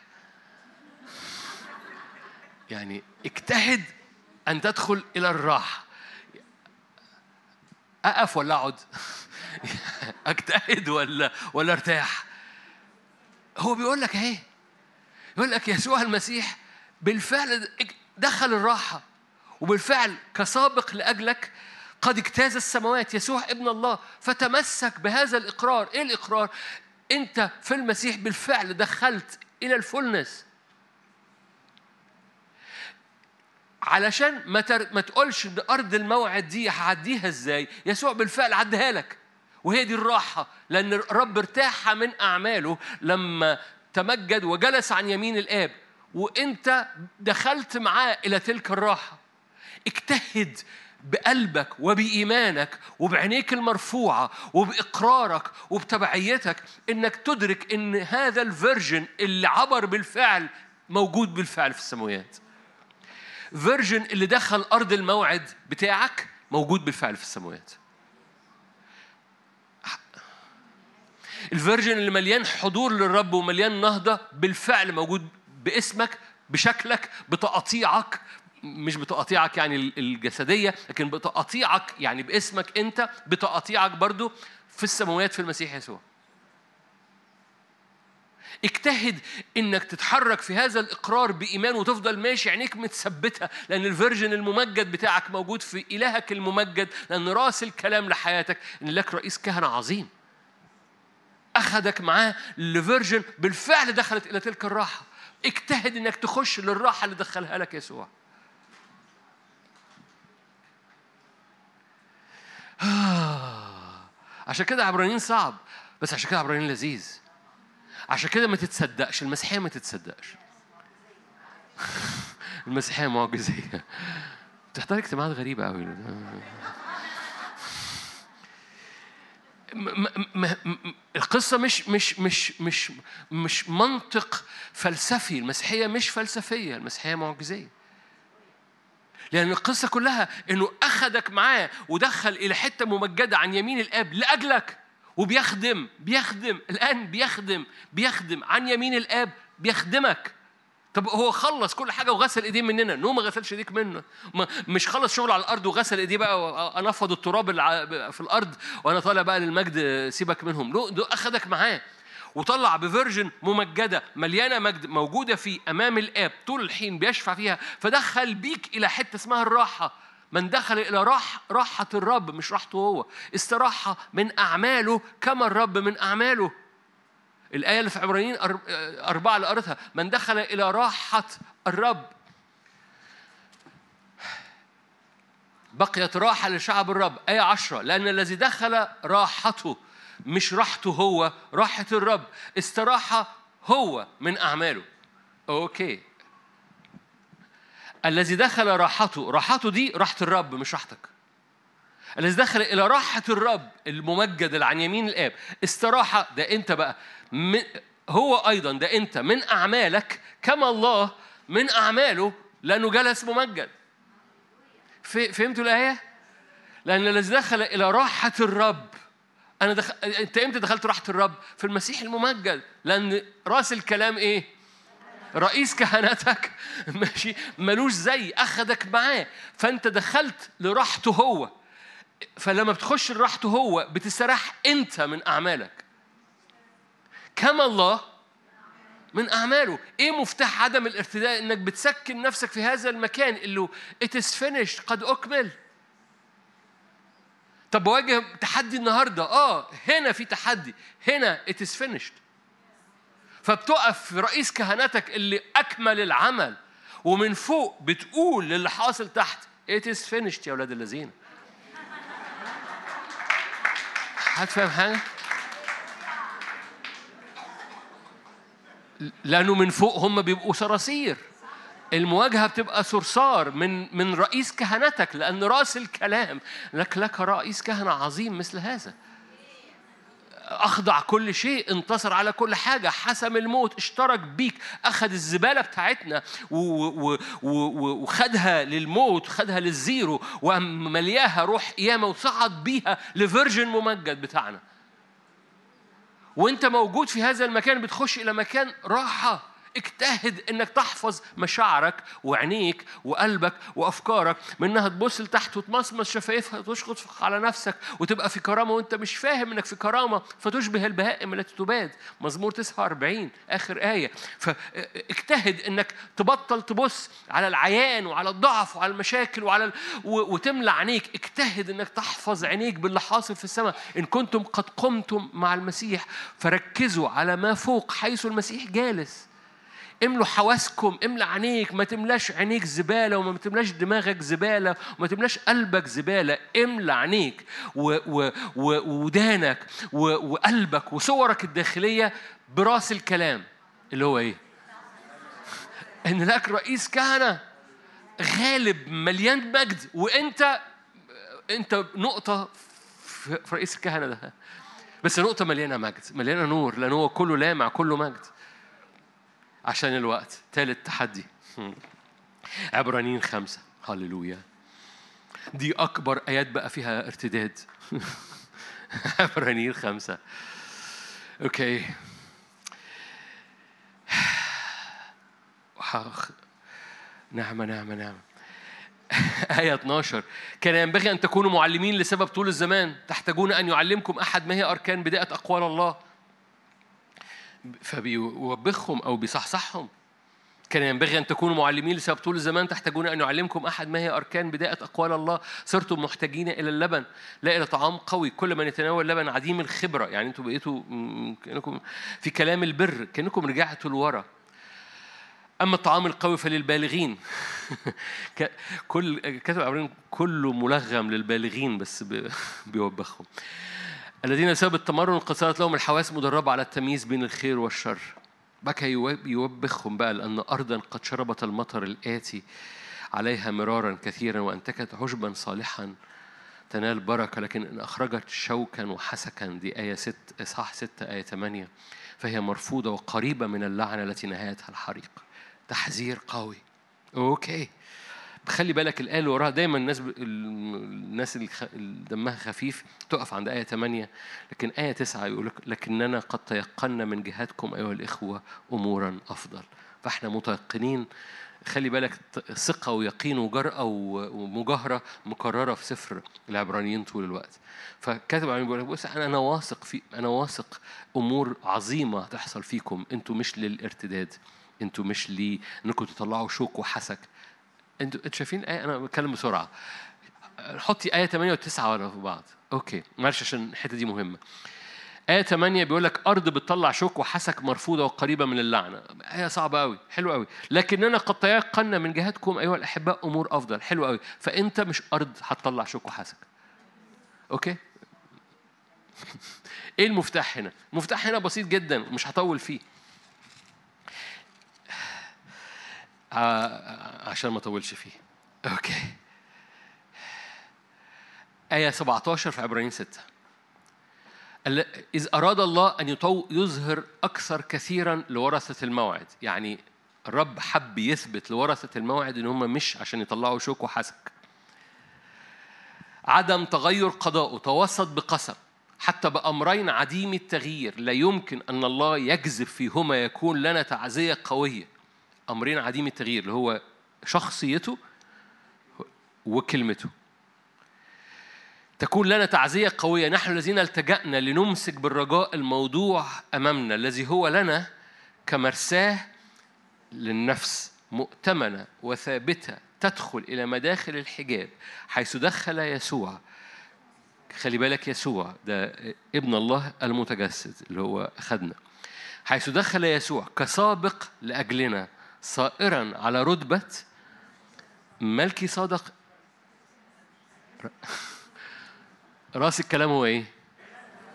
*laughs* يعني اجتهد أن تدخل إلى الراحة. أقف ولا اقعد *laughs* أجتهد ولا ولا أرتاح؟ هو بيقول لك اهي يقول لك يسوع المسيح بالفعل دخل الراحة وبالفعل كسابق لأجلك قد اجتاز السماوات. يسوع ابن الله فتمسك بهذا الإقرار. إيه الإقرار؟ أنت في المسيح بالفعل دخلت إلى الفولنس. علشان ما تر... ما تقولش أرض الموعد دي هعديها إزاي؟ يسوع بالفعل عدها لك. وهي دي الراحة. لأن الرب ارتاح من أعماله لما تمجد وجلس عن يمين الآب. وأنت دخلت معاه إلى تلك الراحة. اجتهد بقلبك وبإيمانك وبعينيك المرفوعة وبإقرارك وبتبعيتك إنك تدرك إن هذا الفيرجن اللي عبر بالفعل موجود بالفعل في السماوات version اللي دخل أرض الموعد بتاعك موجود بالفعل في السماوات. ال version اللي مليان حضور للرب ومليان نهضة بالفعل موجود باسمك بشكلك بتقاطيعك مش بتقاطيعك يعني الجسدية لكن بتقاطيعك يعني باسمك أنت بتقاطيعك برضو في السماوات في المسيح يسوع. اجتهد إنك تتحرك في هذا الإقرار بإيمان وتفضل ماشي عينيك متثبتة لأن ال version الممجد بتاعك موجود في إلهك الممجد لأن راس الكلام لحياتك إن لك رئيس كهنة عظيم. أخذك معاه ل version بالفعل دخلت إلى تلك الراحة. اجتهد إنك تخش للراحة اللي دخلها لك يسوع. *sighs* عشان كده عبرانيين صعب بس عشان كده عبرانيين لذيذ. عشان كده ما تتصدقش المسيحية ما تتصدقش. *laughs* المسيحية معجزية. بتحضر اجتماعات غريبة قوي القصة مش مش مش مش مش منطق فلسفي، المسيحية مش فلسفية، المسيحية معجزية. لأن القصة كلها إنه أخذك معاه ودخل إلى حتة ممجدة عن يمين الآب لأجلك. وبيخدم بيخدم الآن بيخدم بيخدم. عن يمين الآب بيخدمك. طب هو خلص كل حاجة وغسل إيديه مننا. no ما غسلش إيديك منه. ما مش خلص شغل على الأرض وغسل إيديه بقى وانفض التراب في الأرض وأنا طالع بقى للمجد سيبك منهم. no ده أخدك معاه. وطلع ب version ممجدة مليانة مجد موجودة في أمام الآب. طول الحين بيشفع فيها. فدخل بيك إلى حتة اسمها الراحة. من دخل إلى راح راحة الرب مش راحته هو. استراحة من أعماله كما الرب من أعماله. الآية اللي في عبرانيين أربعة قريتها من دخل إلى راحة الرب. بقيت راحة لشعب الرب. آية عشرة لأن الذي دخل راحته مش راحته هو راحة الرب. استراحة هو من أعماله. أوكي. الذي دخل راحته راحته دي راحة الرب مش راحتك الذي دخل إلى راحة الرب الممجد اللي عن يمين الآب استراحة ده أنت بقى هو أيضا ده أنت من أعمالك كما الله من أعماله لأنه جلس ممجد فهمتوا الآية؟ لأن الذي دخل إلى راحة الرب أنا دخل... أنت إمتى دخلت راحة الرب؟ في المسيح الممجد لأن رأس الكلام إيه؟ رئيس كهنتك *laughs* ماشي. ملوش زي. أخدك معاه. فأنت دخلت لراحته هو. فلما بتخش لراحته هو بتستراح أنت من أعمالك. كما الله من أعماله. إيه مفتاح عدم الارتداء؟ إنك بتسكن نفسك في هذا المكان اللي is finished قد أكمل. طب بواجه تحدي النهاردة؟ آه هنا في تحدي. هنا is finished. فبتقف رئيس كهنتك اللي أكمل العمل ومن فوق بتقول للي حاصل تحت it is finished يا أولاد الذين. حد فاهم حاجة؟ لأنه من فوق هم بيبقوا صراصير. المواجهة بتبقى صرصار من من رئيس كهنتك لأن رأس الكلام لك لك رئيس كهنة عظيم مثل هذا. أخضع كل شيء انتصر على كل حاجة حسم الموت اشترك بيك أخذ الزبالة بتاعتنا وخدها للموت خدها لل zero وملياها روح قيامة وصعد بيها ل version ممجد بتاعنا. وانت موجود في هذا المكان بتخش إلى مكان راحة. اجتهد إنك تحفظ مشاعرك وعينيك وقلبك وأفكارك من إنها تبص لتحت وتمصمص شفايفها وتشخط على نفسك وتبقى في كرامة وأنت مش فاهم إنك في كرامة فتشبه البهائم التي تباد. مزمور 49 آخر آية. فاجتهد إنك تبطل تبص على العيان وعلى الضعف وعلى المشاكل وعلى ال... و... وتملى عينيك. اجتهد إنك تحفظ عينيك باللي حاصل في السماء. إن كنتم قد قمتم مع المسيح فركزوا على ما فوق حيث المسيح جالس. املوا حواسكم املى عينيك ما تملاش عينيك زبالة وما تملاش دماغك زبالة وما تملاش قلبك زبالة. املى عينيك وودانك وقلبك وصورك الداخلية براس الكلام. اللي هو إيه؟ إن لك رئيس كهنة غالب مليان مجد وإنت إنت نقطة في رئيس الكهنة ده. بس نقطة مليانة مجد مليانة نور لأن هو كله لامع كله مجد. عشان الوقت. ثالث تحدي. عبرانيين خمسة. هللويا. دي أكبر آيات بقى فيها ارتداد. *laughs* عبرانيين خمسة. أوكي. نعمة نعمة نعمة. *laughs* آية 12 كان ينبغي أن تكونوا معلمين لسبب طول الزمان. تحتاجون أن يعلمكم أحد ما هي أركان بداية أقوال الله. فبيوبخهم أو بيصحصحهم. كان ينبغي أن تكونوا معلمين لسبب طول الزمان تحتاجون أن يعلمكم أحد ما هي أركان بداية أقوال الله. صرتم محتاجين إلى اللبن. لا إلى طعام قوي. كل من يتناول اللبن عديم الخبرة. يعني أنتم بقيتوا كأنكم في كلام البر. كأنكم رجعتوا لورا. أما الطعام القوي فللبالغين. *laughs* كل كاتب عبرين كله ملغم للبالغين بس *laughs* بيوبخهم. الذين بسبب التمرن انقصرت لهم الحواس مدربة على التمييز بين الخير والشر. بكى يوبخهم بقى لأن أرضا قد شربت المطر الآتي عليها مرارا كثيرا وأنتجت عشبا صالحا تنال بركة. لكن إن أخرجت شوكا وحسكا دي آية ست إصحاح ستة آية ثمانية فهي مرفوضة وقريبة من اللعنة التي نهايتها الحريق. تحذير قوي. أوكي. خلي بالك الآية اللي وراها دايما الناس ب... الناس اللي دمها خفيف تقف عند آية 8 لكن آية 9 يقول لك لكننا قد تيقنا من جهتكم أيها الإخوة أمورا أفضل. فإحنا متيقنين. خلي بالك ثقة ويقين وجرأة ومجاهرة مكررة في سفر العبرانيين طول الوقت. فكاتب عم بيقول بص أنا أنا واثق في أنا واثق أمور عظيمة تحصل فيكم. أنتوا مش للارتداد. أنتوا مش لي إنكم تطلعوا شوك وحسك. أنتوا شايفين آية؟ أنا بتكلم بسرعة. حطي آية 8 و9 ورا بعض. أوكي. معلش عشان الحتة دي مهمة. آية 8 بيقول لك أرض بتطلع شوك وحسك مرفوضة وقريبة من اللعنة. آية صعبة أوي. حلو أوي. لكننا قد تيقنا من جهتكم أيها الأحباء أمور أفضل. حلو أوي. فأنت مش أرض هتطلع شوك وحسك. okay؟ *laughs* إيه المفتاح هنا؟ المفتاح هنا بسيط جدا ومش هطول فيه آه، عشان ما اطولش فيه. okay آية 17 في عبرانيين 6 إذ أراد الله أن يظهر أكثر كثيرا لورثة الموعد. يعني الرب حب يثبت لورثة الموعد إن هم مش عشان يطلعوا شوك وحسك. عدم تغير قضاءه توسط بقسم. حتى بأمرين عديم التغيير لا يمكن أن الله يجذب فيهما يكون لنا تعزية قوية. أمرين عديم التغيير اللي هو شخصيته وكلمته. تكون لنا تعزية قوية. نحن الذين التجأنا لنمسك بالرجاء الموضوع أمامنا الذي هو لنا كمرساه للنفس مؤتمنة وثابتة تدخل إلى مداخل الحجاب حيث دخل يسوع. خلي بالك يسوع ده ابن الله المتجسد اللي هو أخذنا. حيث دخل يسوع كسابق لأجلنا. صائرا على رتبة ملكي صادق. *laughs* رأس الكلام هو إيه؟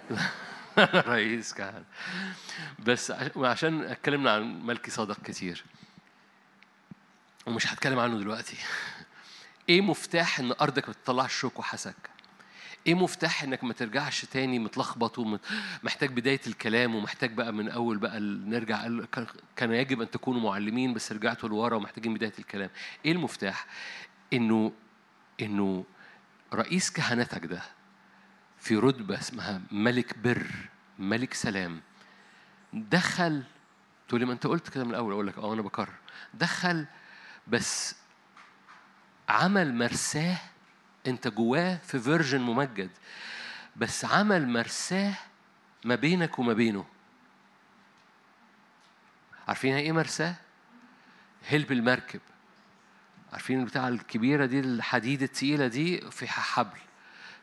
*laughs* رئيس كهنة بس عشان اتكلمنا عن ملكي صادق كتير ومش هتكلم عنه دلوقتي. *laughs* إيه مفتاح إن أرضك ما تطلعش شوك وحسك؟ إيه مفتاح إنك ما ترجعش تاني متلخبط ومحتاج بداية الكلام ومحتاج بقى من أول بقى نرجع كان يجب أن تكونوا معلمين بس رجعتوا لورا ومحتاجين بداية الكلام. إيه المفتاح؟ انه إنه رئيس كهنتك ده في رتبة اسمها ملك بر ملك سلام دخل تقول ما أنت قلت كده من الأول أقول لك أه أنا بكرر دخل بس عمل مرساه انت جواه في فيرجن ممجد بس عمل مرساه ما بينك وما بينه. عارفين إيه مرساه؟ هلب المركب. عارفين البتاعة الكبيرة دي الحديد التقيلة دي في حبل.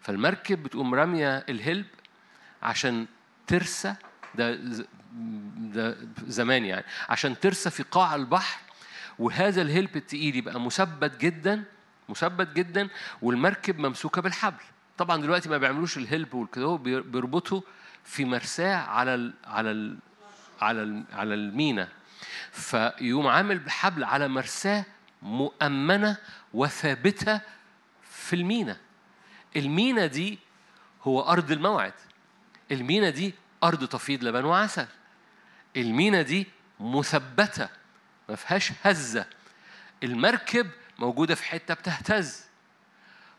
فالمركب بتقوم رامية الهلب عشان ترسى ده ده زمان يعني عشان ترسى في قاع البحر وهذا الهلب التقيل يبقى مثبت جدا مثبت جدا والمركب ممسوكة بالحبل. طبعا دلوقتي ما بيعملوش الهلب والكده بيربطوا في مرساه على ال على ال على ال على المينا. فيقوم عامل بحبل على مرساه مؤمنة وثابتة في المينا. المينا دي هو أرض الموعد. المينا دي أرض تفيض لبن وعسل. المينا دي مثبتة ما فيهاش هزة. المركب موجودة في حتة بتهتز.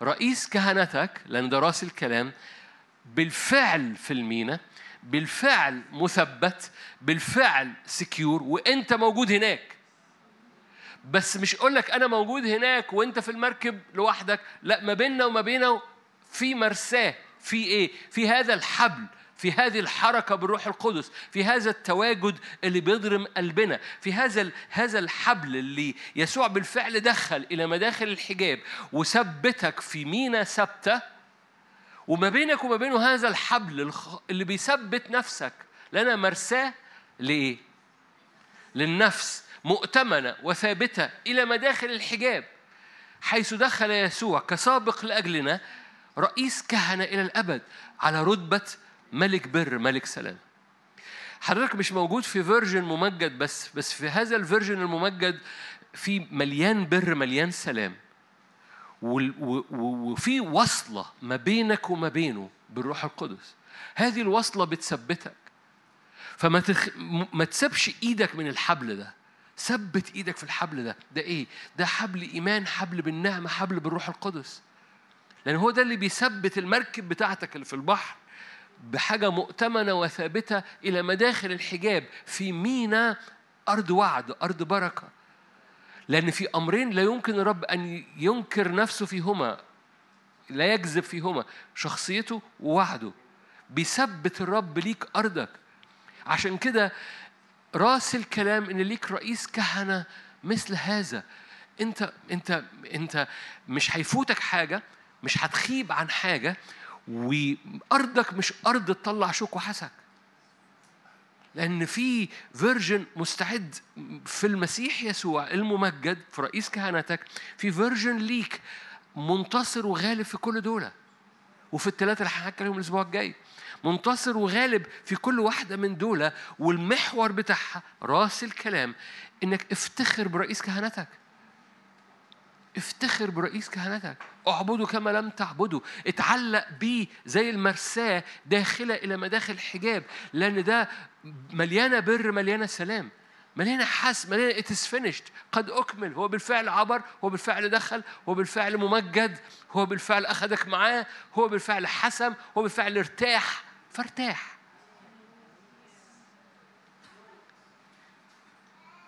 رئيس كهنتك لأن ده راس الكلام بالفعل في المينا بالفعل مثبت بالفعل secure وإنت موجود هناك. بس مش أقول لك أنا موجود هناك وإنت في المركب لوحدك لأ ما بيننا وما بينه في مرساه في إيه؟ في هذا الحبل. في هذه الحركة بالروح القدس في هذا التواجد اللي بيضرم قلبنا في هذا هذا الحبل اللي يسوع بالفعل دخل إلى مداخل الحجاب وثبتك في مينا ثابتة وما بينك وما بينه هذا الحبل اللي بيثبت نفسك لنا مرساه لإيه؟ للنفس مؤتمنة وثابتة إلى مداخل الحجاب حيث دخل يسوع كسابق لأجلنا رئيس كهنة إلى الأبد على رتبة ملك بر ملك سلام. حضرتك مش موجود في version ممجد بس بس في هذا ال version الممجد في مليان بر مليان سلام. وفي وصلة ما بينك وما بينه بالروح القدس. هذه الوصلة بتثبتك. فما تخ... ما تسيبش إيدك من الحبل ده. ثبت إيدك في الحبل ده. ده إيه؟ ده حبل إيمان حبل بالنعمة حبل بالروح القدس. لأن هو ده اللي بيثبت المركب بتاعتك اللي في البحر. بحاجة مؤتمنة وثابتة إلى مداخل الحجاب في مينا أرض وعد أرض بركة. لأن في أمرين لا يمكن الرب أن ينكر نفسه فيهما لا يكذب فيهما شخصيته ووعده. بيثبت الرب ليك أرضك. عشان كده راس الكلام إن ليك رئيس كهنة مثل هذا. أنت أنت أنت مش هيفوتك حاجة مش هتخيب عن حاجة وأرضك مش أرض تطلع شوك وحسك. لأن في فيرجن مستعد في المسيح يسوع الممجد في رئيس كهنتك في فيرجن ليك منتصر وغالب في كل دول. وفي الثلاثه اللي هحكي عليهم الأسبوع الجاي. منتصر وغالب في كل واحدة من دول والمحور بتاعها راس الكلام إنك افتخر برئيس كهنتك افتخر برئيس كهنتك. اعبده كما لم تعبده. اتعلق بيه زي المرساة داخلة إلى مداخل الحجاب لأن ده مليانة بر مليانة سلام. مليانة حس مليانة it is finished. قد أكمل. هو بالفعل عبر هو بالفعل دخل هو بالفعل ممجد هو بالفعل أخذك معاه هو بالفعل حسم هو بالفعل ارتاح. فارتاح.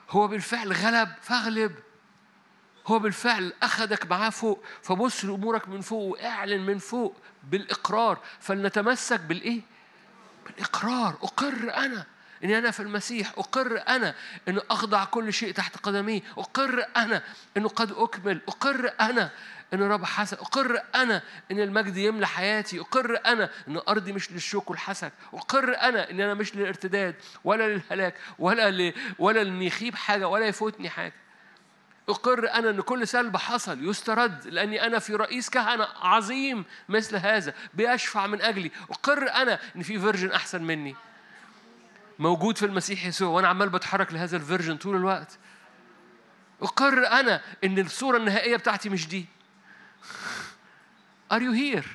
هو بالفعل غلب. فاغلب. هو بالفعل أخذك معاه فوق. فبص لأمورك من فوق وأعلن من فوق بالإقرار. فلنتمسك بالإيه؟ بالإقرار. أقر أنا إني أنا في المسيح. أقر أنا إنه أخضع كل شيء تحت قدمي. أقر أنا إنه قد أكمل. أقر أنا إن الرب حسن. أقر أنا إن المجد يملى حياتي. أقر أنا إن أرضي مش للشوك والحسد. أقر أنا إن أنا مش للارتداد ولا للهلاك ولا ل... ولا إن يخيب حاجة ولا يفوتني حاجة. أقر أنا أن كل سلب حصل يسترد لأني أنا في رئيس كهنة عظيم مثل هذا بيشفع من أجلي. أقر أنا أن في فيرجن أحسن مني. موجود في المسيح يسوع وأنا عمال بتحرك لهذا ال version طول الوقت. أقر أنا أن الصورة النهائية بتاعتي مش دي. Are you here؟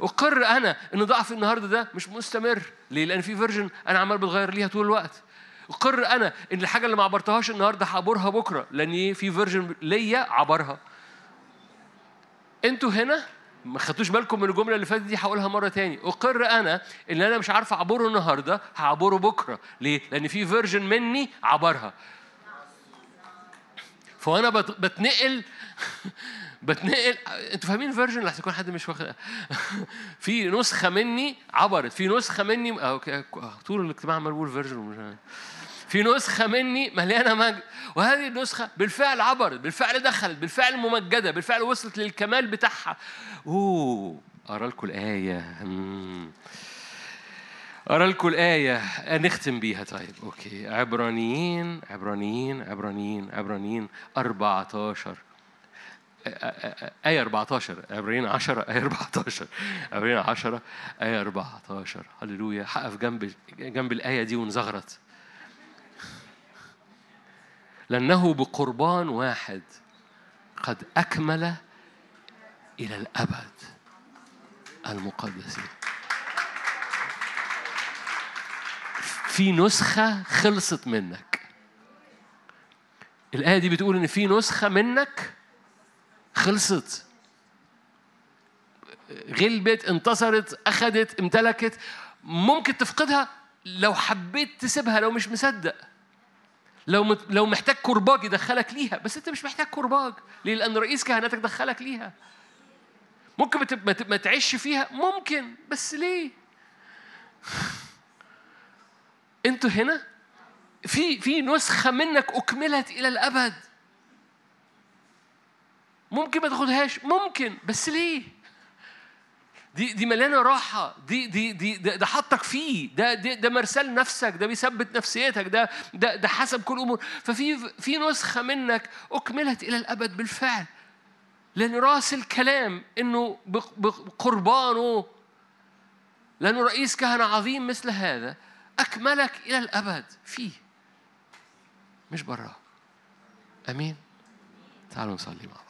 أقر أنا إن ضعفي النهاردة ده مش مستمر. ليه؟ لأن في version أنا عمال بتغير ليها طول الوقت. أقر أنا إن الحاجة اللي ما عبرتهاش النهاردة هعبرها بكرة لأن في version ليا عبرها. أنتوا هنا ما خدتوش بالكم من الجملة اللي فاتت دي هقولها مرة تاني. أقر أنا إن أنا مش عارف أعبره النهاردة هعبره بكرة. ليه؟ لأن في version مني عبرها. فأنا بتنقل *laughs* بتنقل أنتوا فاهمين version لحسن يكون حد مش واخد *laughs* في نسخة مني عبرت. في نسخة مني okay طول الاجتماع عمال بقول version في نسخة مني مليانة مجد وهذه النسخة بالفعل عبرت بالفعل دخلت بالفعل ممجدة بالفعل وصلت للكمال بتاعها. أوه اقرا لكم الآية. أرى لكم الآية. نختم بيها. طيب أوكي. عبرانيين عبرانيين عبرانيين عبرانيين. 14 آية 14 عبرين 10 آية 14 عبرين 10 آية 14 هللويا. حقف جنب جنب الآية دي ونزغرت لأنه بقربان واحد قد أكمل إلى الأبد المقدسين. في نسخة خلصت منك. الآية دي بتقول إن في نسخة منك خلصت. غلبت انتصرت أخذت امتلكت ممكن تفقدها لو حبيت تسيبها لو مش مصدق. لو لو محتاج كرباج يدخلك ليها بس انت مش محتاج كرباج ليه لأن رئيس كهنتك دخلك ليها. ممكن ما تعيش فيها؟ ممكن بس ليه؟ *laughs* أنتوا هنا؟ في في نسخة منك أكملت إلى الأبد. ممكن ما تاخدهاش؟ ممكن بس ليه؟ دي دي مليانة راحة. دي دي دي ده, حطك فيه. ده ده, ده مرسال نفسك. ده بيثبت نفسيتك. ده ده ده حسب كل أمور. ففي في نسخة منك أكملت إلى الأبد بالفعل. لأن رأس الكلام إنه بقربانه لأنه رئيس كهنة عظيم مثل هذا أكملك إلى الأبد فيه. مش براه أمين. تعالوا نصلي مع بعض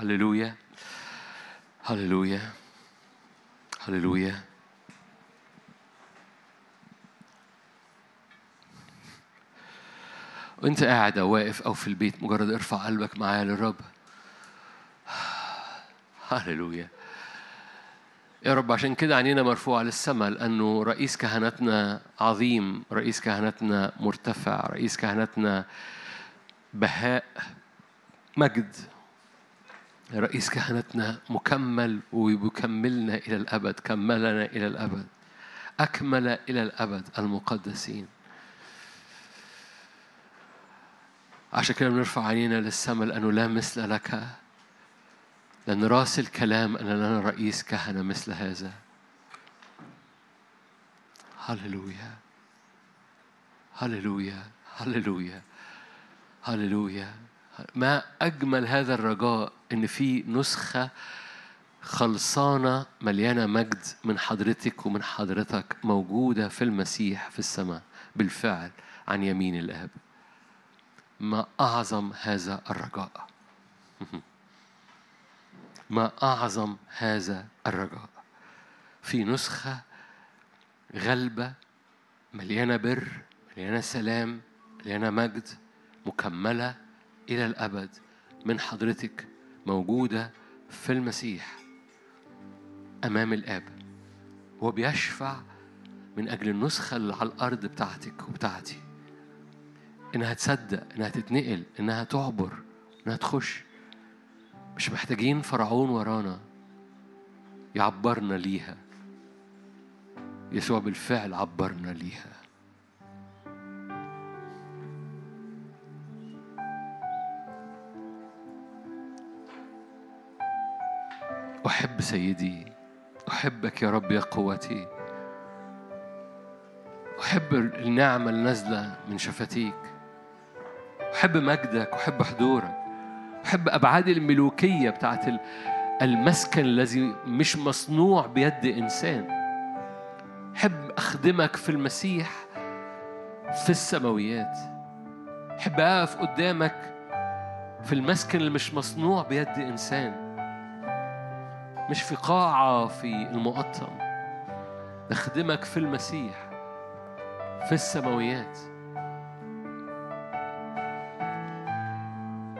هللويا هللويا هللويا وانت قاعد أو واقف أو في البيت مجرد ارفع قلبك معايا للرب. هللويا يا رب عشان كده عينينا مرفوعة للسماء لأنه رئيس كهنتنا عظيم رئيس كهنتنا مرتفع رئيس كهنتنا بهاء مجد. رئيس كهنتنا مكمل ويكملنا إلى الأبد كملنا إلى الأبد أكمل إلى الأبد المقدسين. عشان كده بنرفع عينينا للسماء لأنه لا مثل لك لأن راس الكلام أن لنا رئيس كهنة مثل هذا. هللويا هللويا هللويا هللويا. ما أجمل هذا الرجاء إن في نسخة خلصانة مليانة مجد من حضرتك ومن حضرتك موجودة في المسيح في السماء بالفعل عن يمين الآب. ما أعظم هذا الرجاء. *laughs* ما أعظم هذا الرجاء. في نسخة غلبة مليانة بر مليانة سلام مليانة مجد مكملة إلى الأبد من حضرتك موجودة في المسيح أمام الآب. هو بيشفع من أجل النسخة اللي على الأرض بتاعتك وبتاعتي. إنها تصدق إنها تتنقل إنها تعبر إنها تخش. مش محتاجين فرعون ورانا يعبرنا ليها. يسوع بالفعل عبرنا ليها. أحب سيدي أحبك يا رب يا قوتي. أحب النعمة النازلة من شفتيك. أحب مجدك أحب حضورك. أحب أبعاد الملوكية بتاعت المسكن الذي مش مصنوع بيد إنسان. أحب أخدمك في المسيح في السماويات. أحب أقف قدامك في المسكن اللي مش مصنوع بيد إنسان. مش في قاعة في المقطم أخدمك في المسيح في السماويات.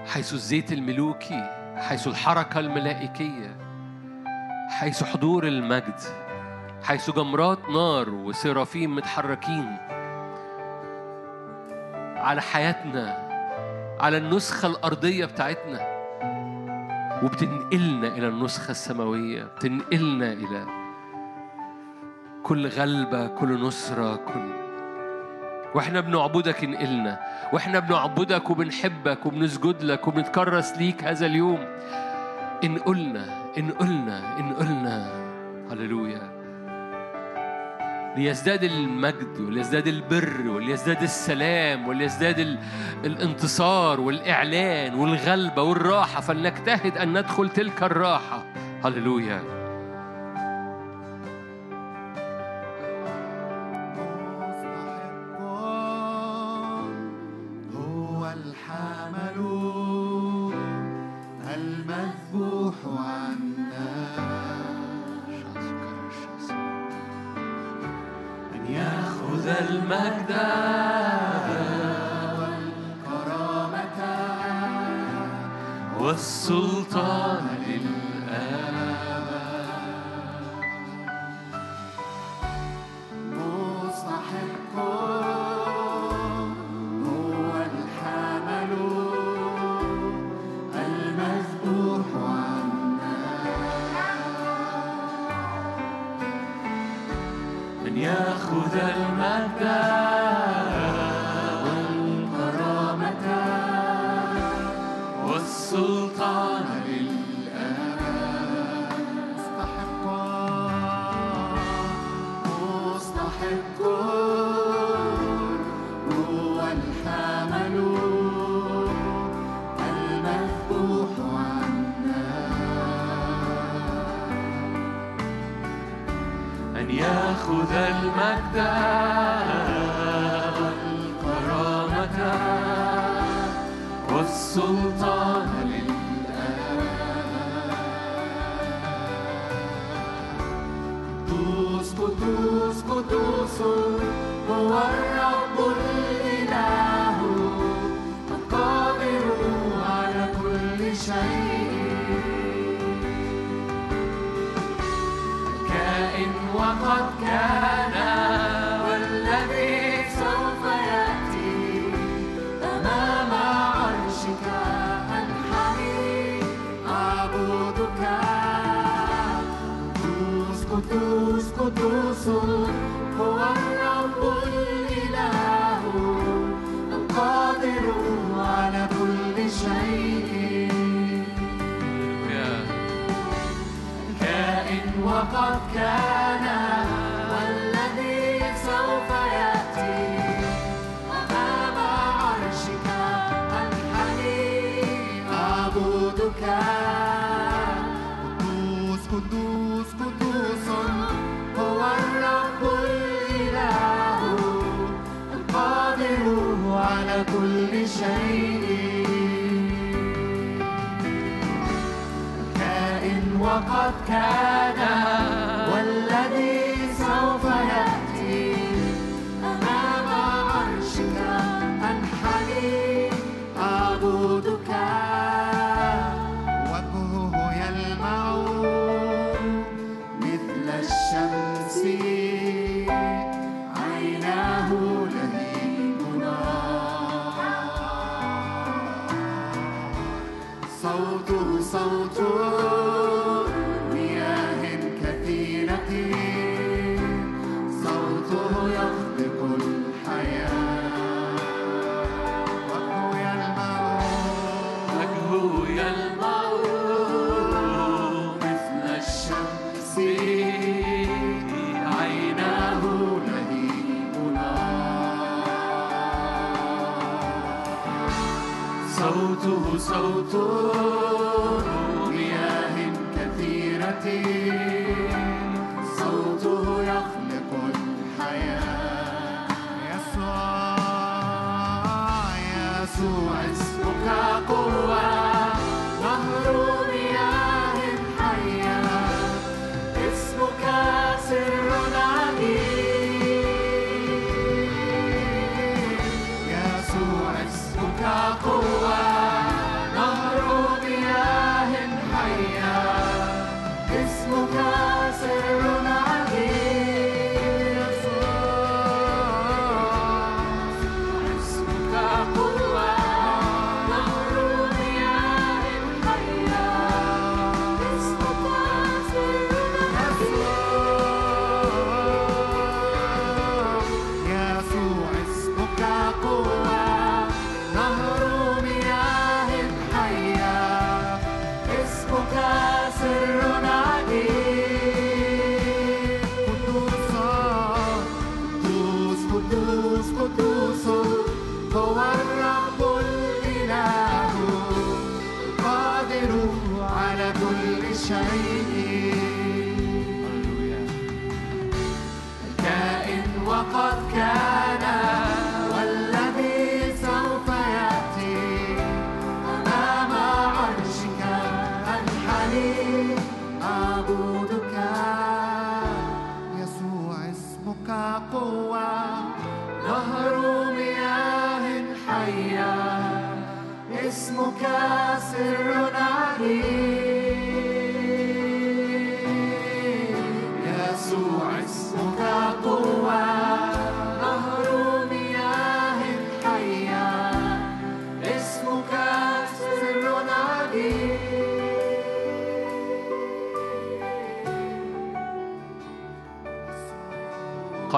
حيث الزيت الملوكي حيث الحركة الملائكية حيث حضور المجد حيث جمرات نار وسرافيم متحركين. على حياتنا على النسخة الأرضية بتاعتنا. وبتنقلنا إلى النسخة السماوية بتنقلنا إلى كل غلبة كل نصرة كل وإحنا بنعبدك انقلنا وإحنا بنعبدك وبنحبك وبنسجد لك وبنتكرس ليك هذا اليوم. انقلنا انقلنا انقلنا. هللويا. ليزداد المجد وليزداد البر وليزداد السلام وليزداد الانتصار والإعلان والغلبة والراحة فلنجتهد أن ندخل تلك الراحة. هللويا.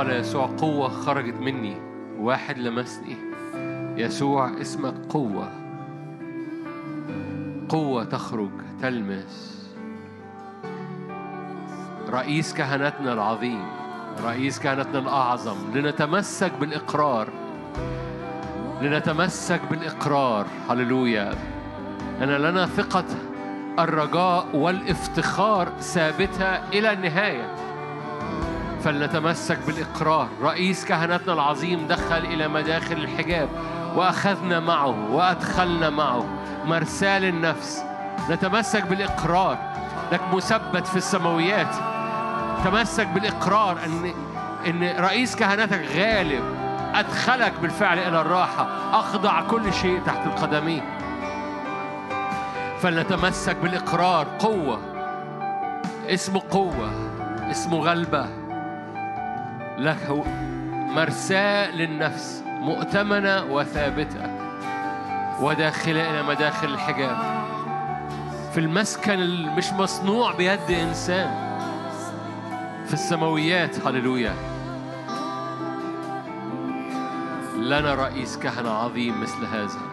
قال يسوع قوة خرجت مني واحد لمسني. يسوع اسمك قوة. قوة تخرج تلمس. رئيس كهنتنا العظيم رئيس كهنتنا الأعظم لنتمسك بالإقرار. لنتمسك بالإقرار. هللويا. أن لنا ثقة الرجاء والإفتخار ثابتة إلى النهاية. فلنتمسك بالإقرار. رئيس كهنتنا العظيم دخل إلى مداخل الحجاب وأخذنا معه وأدخلنا معه. مرساه للنفس نتمسك بالإقرار. لك مثبت في السماويات. تمسك بالإقرار أن إن رئيس كهنتك غالب. أدخلك بالفعل إلى الراحة. أخضع كل شيء تحت القدمين. فلنتمسك بالإقرار. قوة. اسمه قوة. اسمه غلبة. له مرساة للنفس مؤتمنة وثابتة وداخلة إلى مداخل الحجاب. في المسكن مش مصنوع بيد إنسان. في السماويات هللويا. لنا رئيس كهنة عظيم مثل هذا.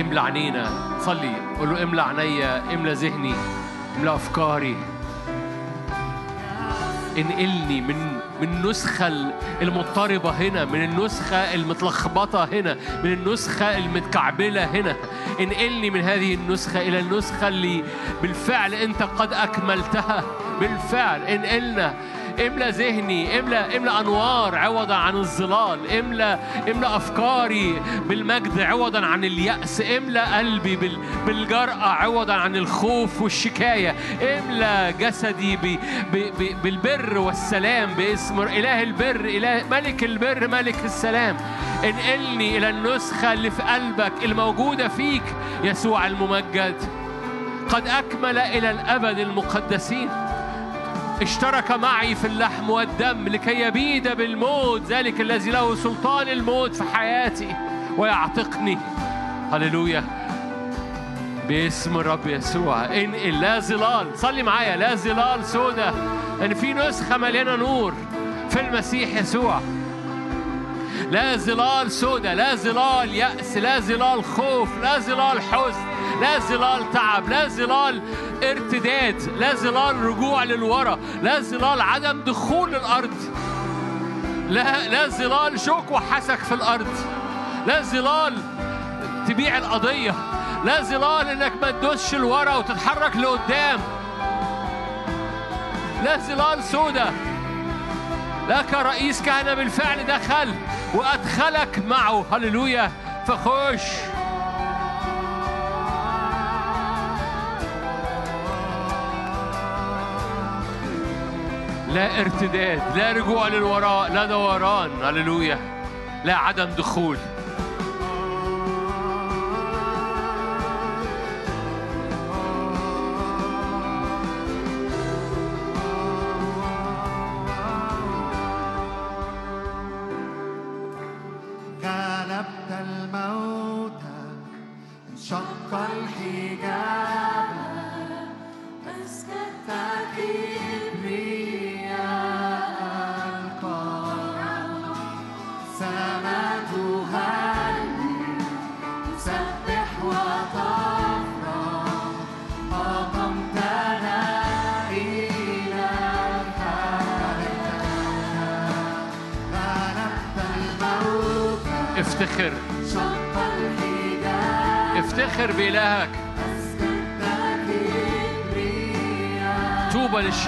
املى عينينا صلي. قول له املى عينيا املى ذهني املى أفكاري. انقلني من من النسخة المضطربة هنا من النسخة المتلخبطة هنا من النسخة المتكعبلة هنا. انقلني من هذه النسخة إلى النسخة اللي بالفعل أنت قد أكملتها. بالفعل انقلنا. املى ذهني املى املى أنوار عوضا عن الظلال املى املى أفكاري بالمجد عوضا عن اليأس املى قلبي بال بالجرأة عوضا عن الخوف والشكاية املى جسدي ب ب ب بالبر والسلام باسم إله البر إله ملك البر ملك السلام. انقلني إلى النسخة اللي في قلبك الموجودة فيك يسوع الممجد. قد أكمل إلى الأبد المقدسين. اشترك معي في اللحم والدم لكي يبيد بالموت ذلك الذي له سلطان الموت في حياتي ويعتقني. هللويا. باسم الرب يسوع. انقل لا ظلال. صلي معايا. لا ظلال سودة. إن في نسخة مليانة نور في المسيح يسوع. لا ظلال سودة. لا ظلال يأس. لا ظلال خوف. لا ظلال حزن. لا ظلال تعب لا ظلال ارتداد لا ظلال رجوع للورا لا ظلال عدم دخول الأرض. لا لا ظلال شوك وحسك في الأرض. لا ظلال تبيع القضية. لا ظلال إنك ما تدوسش لورا وتتحرك لقدام. لا ظلال سودة. لك رئيس كهنة بالفعل دخل وأدخلك معه. هللويا. فخش لا ارتداد لا رجوع للوراء لا دوران. هللويا. لا عدم دخول.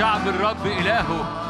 للشعب الرب إلهه.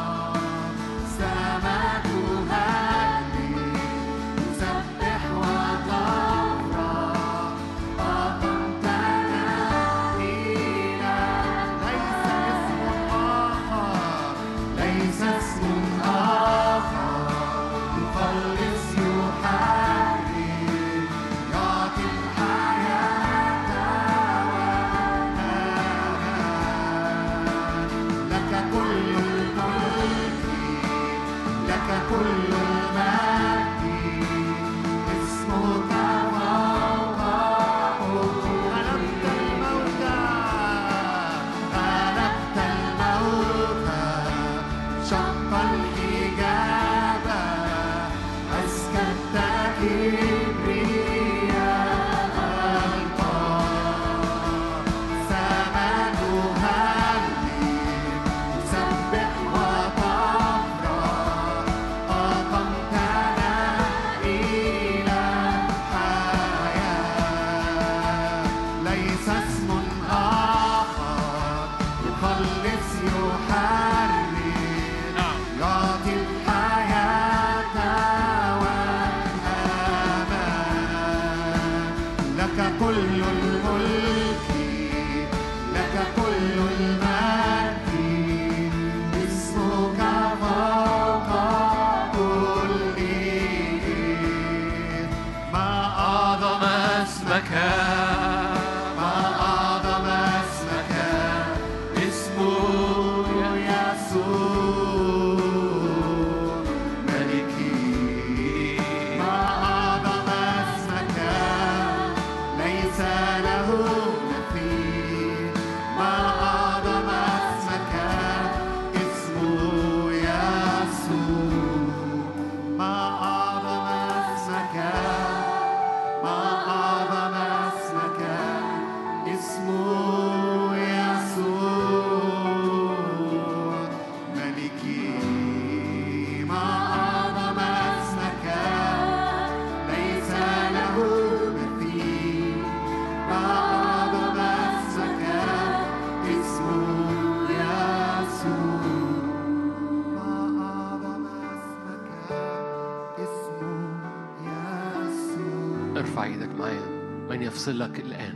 إيدك معايا. من يفصلك الآن؟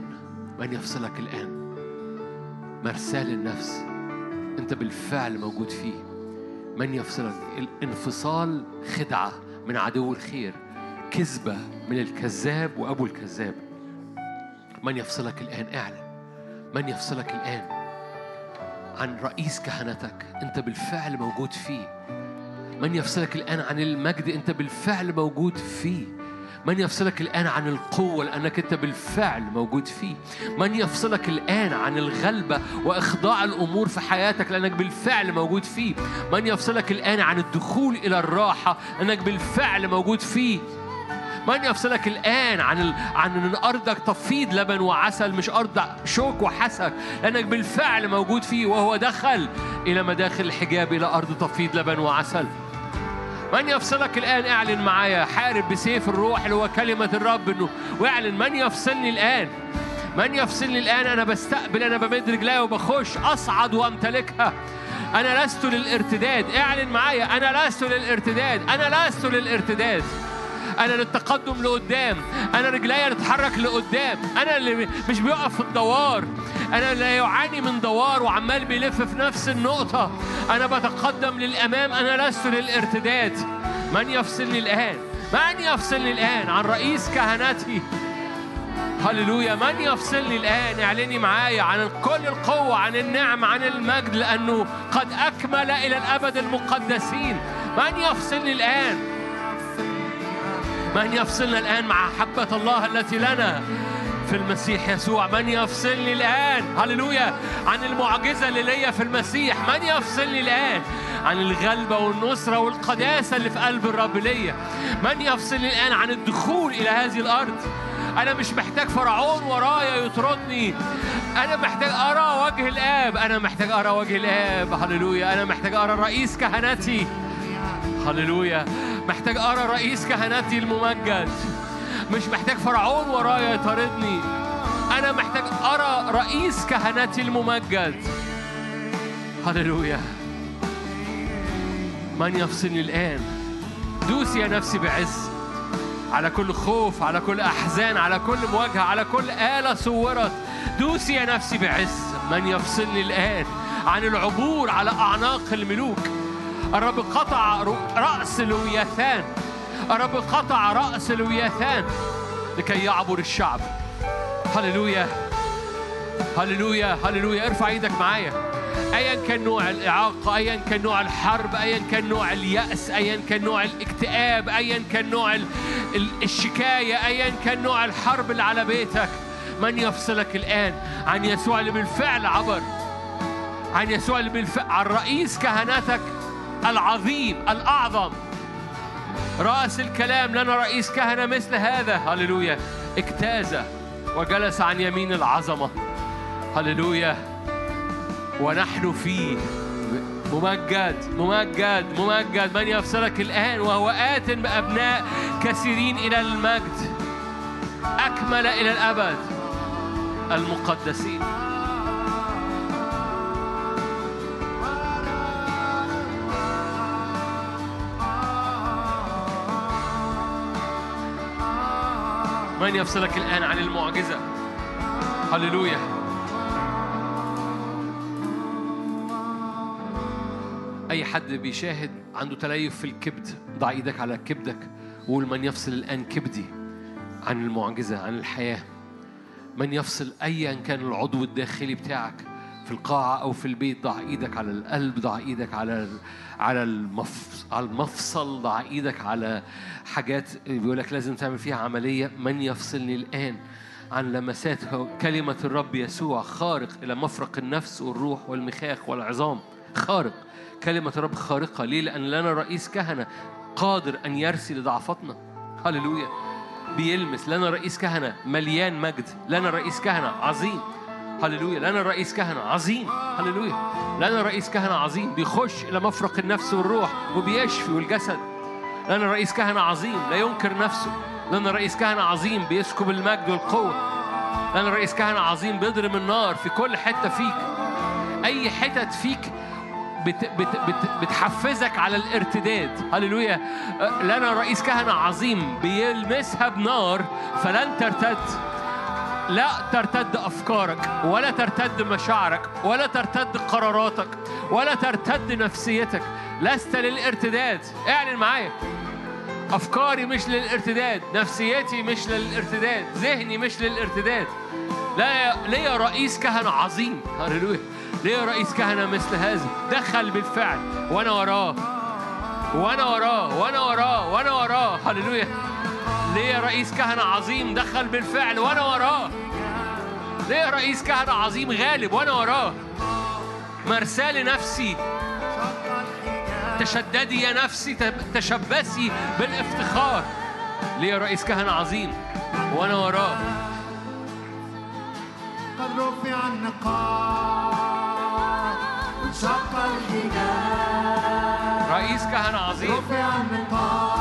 من يفصلك الآن؟ مرساه للنفس أنت بالفعل موجود فيه. من يفصلك؟ الانفصال خدعة من عدو الخير. كذبة من الكذاب وأبو الكذاب. من يفصلك الآن؟ اعلن من يفصلك الآن؟ عن رئيس كهنتك. أنت بالفعل موجود فيه. من يفصلك الآن عن المجد؟ أنت بالفعل موجود فيه. من يفصلك الآن عن القوة لأنك أنت بالفعل موجود فيه؟ من يفصلك الآن عن الغلبة وإخضاع الأمور في حياتك لأنك بالفعل موجود فيه؟ من يفصلك الآن عن الدخول إلى الراحة لأنك بالفعل موجود فيه؟ من يفصلك الآن عن ال... عن إن أرضك تفيض لبن وعسل مش أرض شوك وحسك لأنك بالفعل موجود فيه وهو دخل إلى مداخل الحجاب إلى أرض تفيض لبن وعسل. من يفصلك الآن؟ اعلن معايا. حارب بسيف الروح اللي هو كلمة الرب إنه واعلن من يفصلني الآن؟ من يفصلني الآن؟ أنا بستقبل أنا بمد رجلي وبخش. أصعد وأمتلكها. أنا لست للارتداد. اعلن معايا. أنا لست للارتداد. أنا لست للارتداد. أنا للتقدم لقدام. أنا رجلي تتحرك لقدام. أنا اللي مش بيقف في الدوار. أنا لا يعاني من دوار وعمال بيلف في نفس النقطة. أنا بتقدم للأمام. أنا لست للارتداد. من يفصلني الآن؟ من يفصلني الآن عن رئيس كهنتي؟ هللويا. من يفصلني الآن؟ اعلني معايا عن كل القوة عن النعم عن المجد لأنه قد أكمل إلى الأبد المقدسين. من يفصلني الآن؟ من يفصلنا الآن مع حبة الله التي لنا في المسيح يسوع؟ من يفصلني الآن؟ هللويا. عن المعجزة اللي ليا في المسيح. من يفصلني الآن؟ عن الغلبة والنصرة والقداسة اللي في قلب الرب ليا. من يفصلني الآن عن الدخول إلى هذه الأرض؟ أنا مش محتاج فرعون ورايا يطردني. أنا محتاج أرى وجه الآب. أنا محتاج أرى وجه الآب. هللويا. أنا محتاج أرى رئيس كهنتي. هللويا. محتاج أرى رئيس كهنتي الممجد. مش محتاج فرعون ورايا يطاردني. أنا محتاج أرى رئيس كهنتي الممجد. هللويا. من يفصلني الآن؟ دوسي يا نفسي بعز. على كل خوف على كل أحزان على كل مواجهة على كل آلة صورت. دوسي يا نفسي بعز. من يفصلني الآن؟ عن العبور على أعناق الملوك. الرب قطع رأس لوياثان الرب قطع رأس لوياثان لكي يعبر الشعب. هللويا. هللويا. هللويا. ارفع إيدك معايا. ايا كان نوع الإعاقة ايا كان نوع الحرب ايا كان نوع اليأس ايا كان نوع الاكتئاب ايا كان نوع ال- ال- الشكاية ايا كان نوع الحرب اللي على بيتك. من يفصلك الآن عن يسوع اللي بالفعل عبر؟ عن يسوع اللي بالفعل عن رئيس كهنتك العظيم الأعظم. رأس الكلام لنا رئيس كهنة مثل هذا. هللويا. اجتاز وجلس عن يمين العظمة. هللويا. ونحن فيه. ممجد ممجد ممجد. من يفصلك الآن؟ وهو آت بأبناء كثيرين إلى المجد. أكمل إلى الأبد. المقدسين. من يفصلك الآن عن المعجزة؟ هللويا. أي حد بيشاهد عنده تليف في الكبد ضع إيدك على كبدك وقول من يفصل الآن كبدي عن المعجزة عن الحياة. من يفصل أيا كان العضو الداخلي بتاعك في القاعة أو في البيت ضع إيدك على القلب ضع إيدك على على المف... على المفصل ضع إيدك على حاجات بيقول لك لازم تعمل فيها عملية. من يفصلني الآن عن لمسات كلمة الرب يسوع خارق إلى مفرق النفس والروح والمخاخ والعظام. خارق. كلمة الرب خارقة. ليه؟ لأن لنا رئيس كهنة قادر أن يرسي لضعفتنا هللويا. بيلمس. لنا رئيس كهنة مليان مجد. لنا رئيس كهنة عظيم. هللويا. لنا رئيس كهنة عظيم. هللويا. لنا رئيس كهنة عظيم. بيخش إلى مفرق النفس والروح وبيشفي والجسد. لنا رئيس كهنة عظيم. لا ينكر نفسه. لنا رئيس كهنة عظيم بيسكب المجد والقوة. لنا رئيس كهنة عظيم بيضرب النار في كل حتة فيك. أي حتت فيك بت بت بت بتحفزك على الارتداد. هللويا. أه، لنا رئيس كهنة عظيم بيلمسها بنار فلن ترتد. لا ترتد أفكارك ولا ترتد مشاعرك ولا ترتد قراراتك ولا ترتد نفسيتك. لست للارتداد. اعلن معايا. أفكاري مش للارتداد. نفسيتي مش للارتداد. ذهني مش للارتداد. لا ليا رئيس كهنة عظيم. هللويا. ليا رئيس كهنة مثل هذا دخل بالفعل. وأنا وراه. وأنا وراه. وأنا وراه. وأنا وراه. هللويا. ليا رئيس كهنة عظيم دخل بالفعل وأنا وراه؟ ليا رئيس كهنة عظيم غالب وأنا وراه؟ مرساه لنفسي تشددي يا نفسي تشبثي بالافتخار. ليا رئيس كهنة عظيم وأنا وراه؟ قد رفع النقاب انشق الحجاب. رئيس كهنة عظيم. رفع النقاب.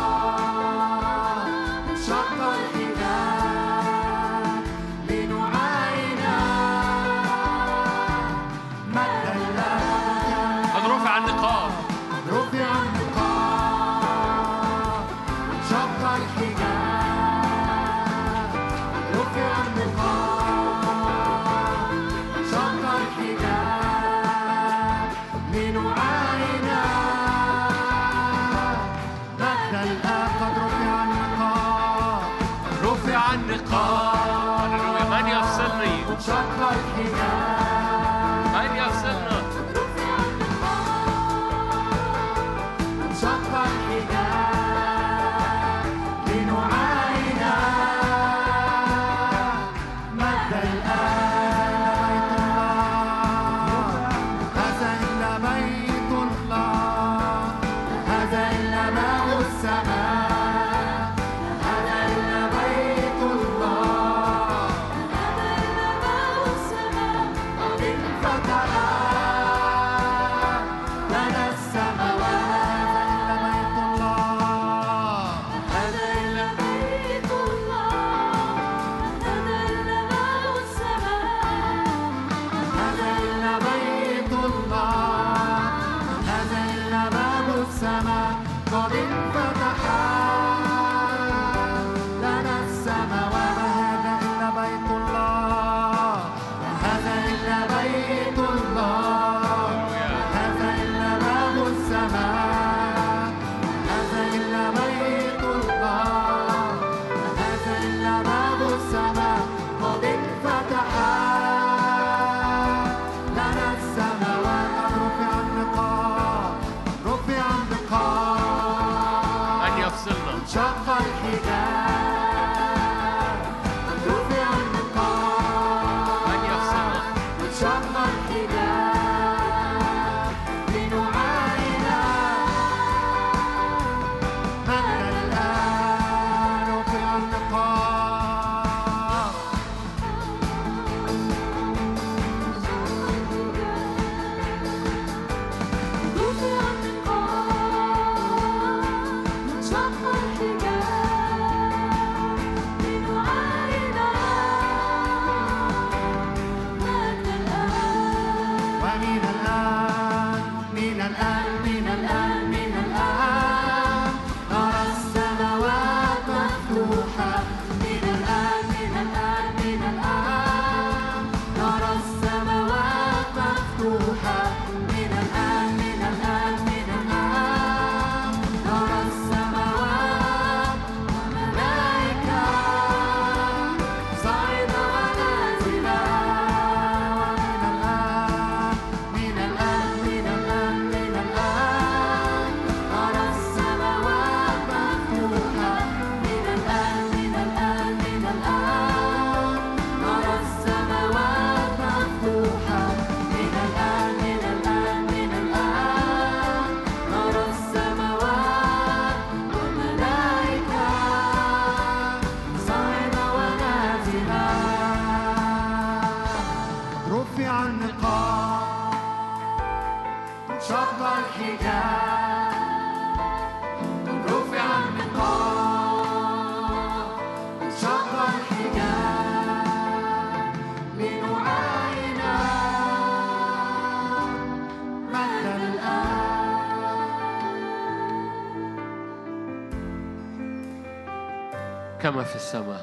السماء.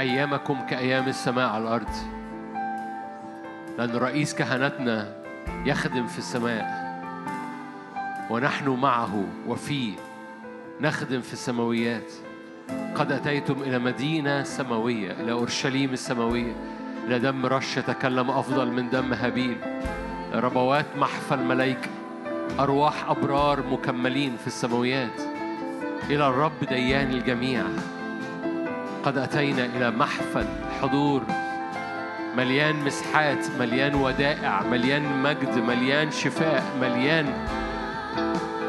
أيامكم كأيام السماء على الأرض. لأن رئيس كهنتنا يخدم في السماء. ونحن معه وفيه نخدم في السماويات. قد أتيتم إلى مدينة سماوية إلى أورشليم السماوية. إلى دم رش يتكلم أفضل من دم هابيل. ربوات محفى الملائكة أرواح أبرار مكملين في السماويات. إلى الرب ديان الجميع. قد أتينا إلى محفل حضور. مليان مسحات مليان ودائع مليان مجد مليان شفاء مليان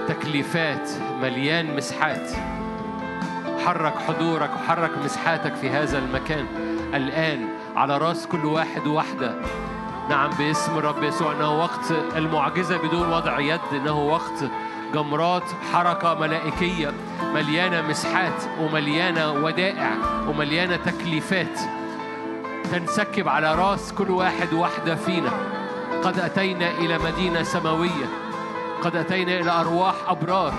تكليفات مليان مسحات. حرك حضورك وحرك مسحاتك في هذا المكان. الآن على راس كل واحد وواحدة نعم باسم الرب يسوع إنه وقت المعجزة بدون وضع يد إنه وقت جمرات حركة ملائكية مليانة مسحات ومليانة ودائع ومليانة تكليفات تنسكب على راس كل واحد واحدة فينا. قد أتينا إلى مدينة سماوية قد أتينا إلى أرواح أبرار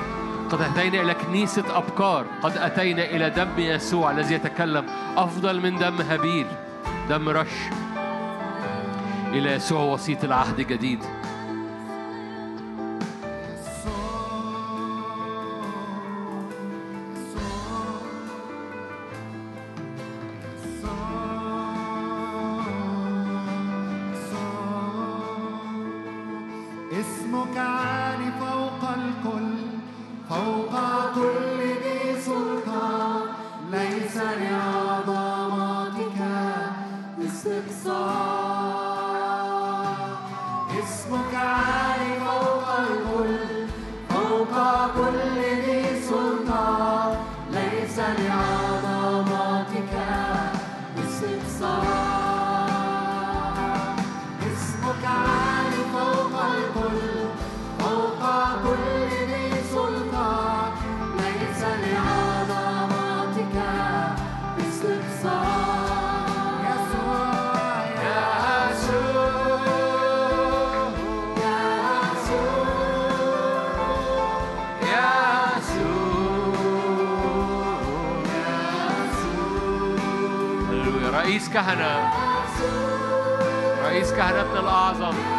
قد أتينا إلى كنيسة أبكار قد أتينا إلى دم يسوع الذي يتكلم. أفضل من دم هابيل دم رش. إلى يسوع وسيط العهد الجديد اسمك كهنة. رئيس كهنتنا الأعظم.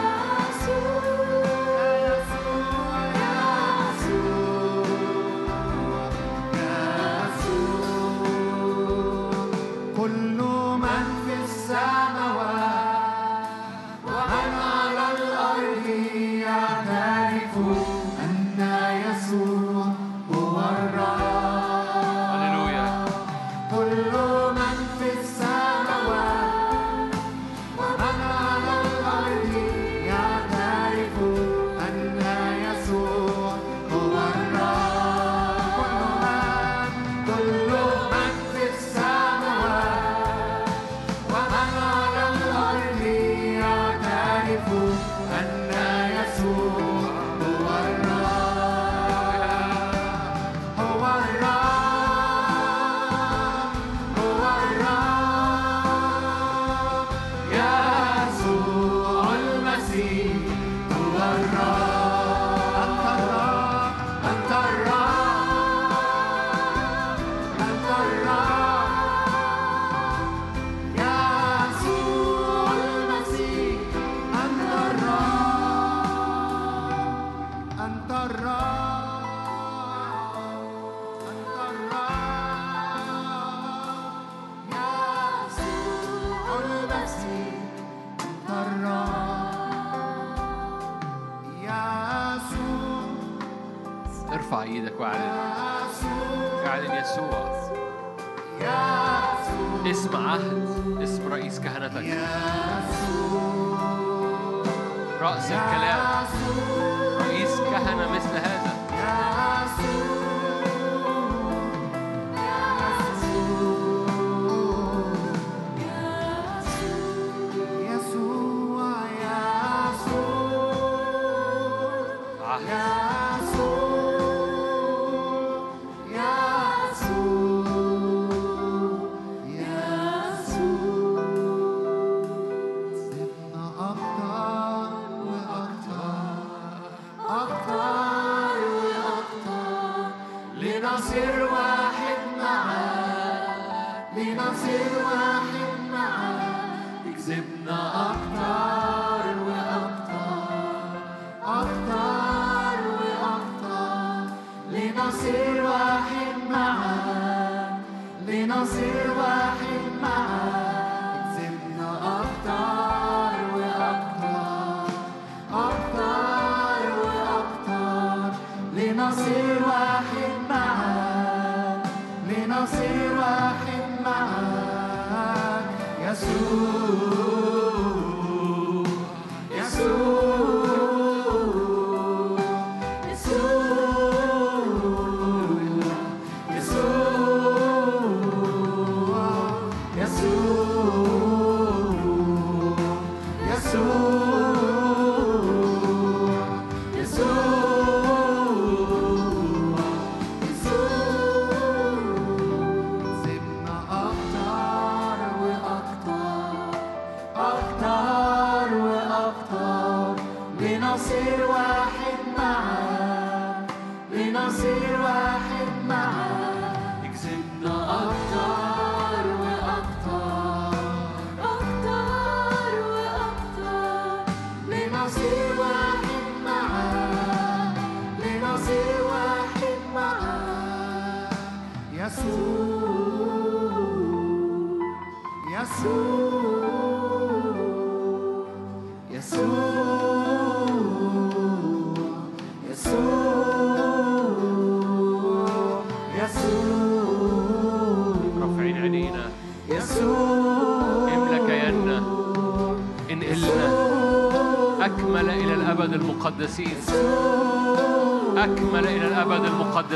رأس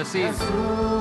الابد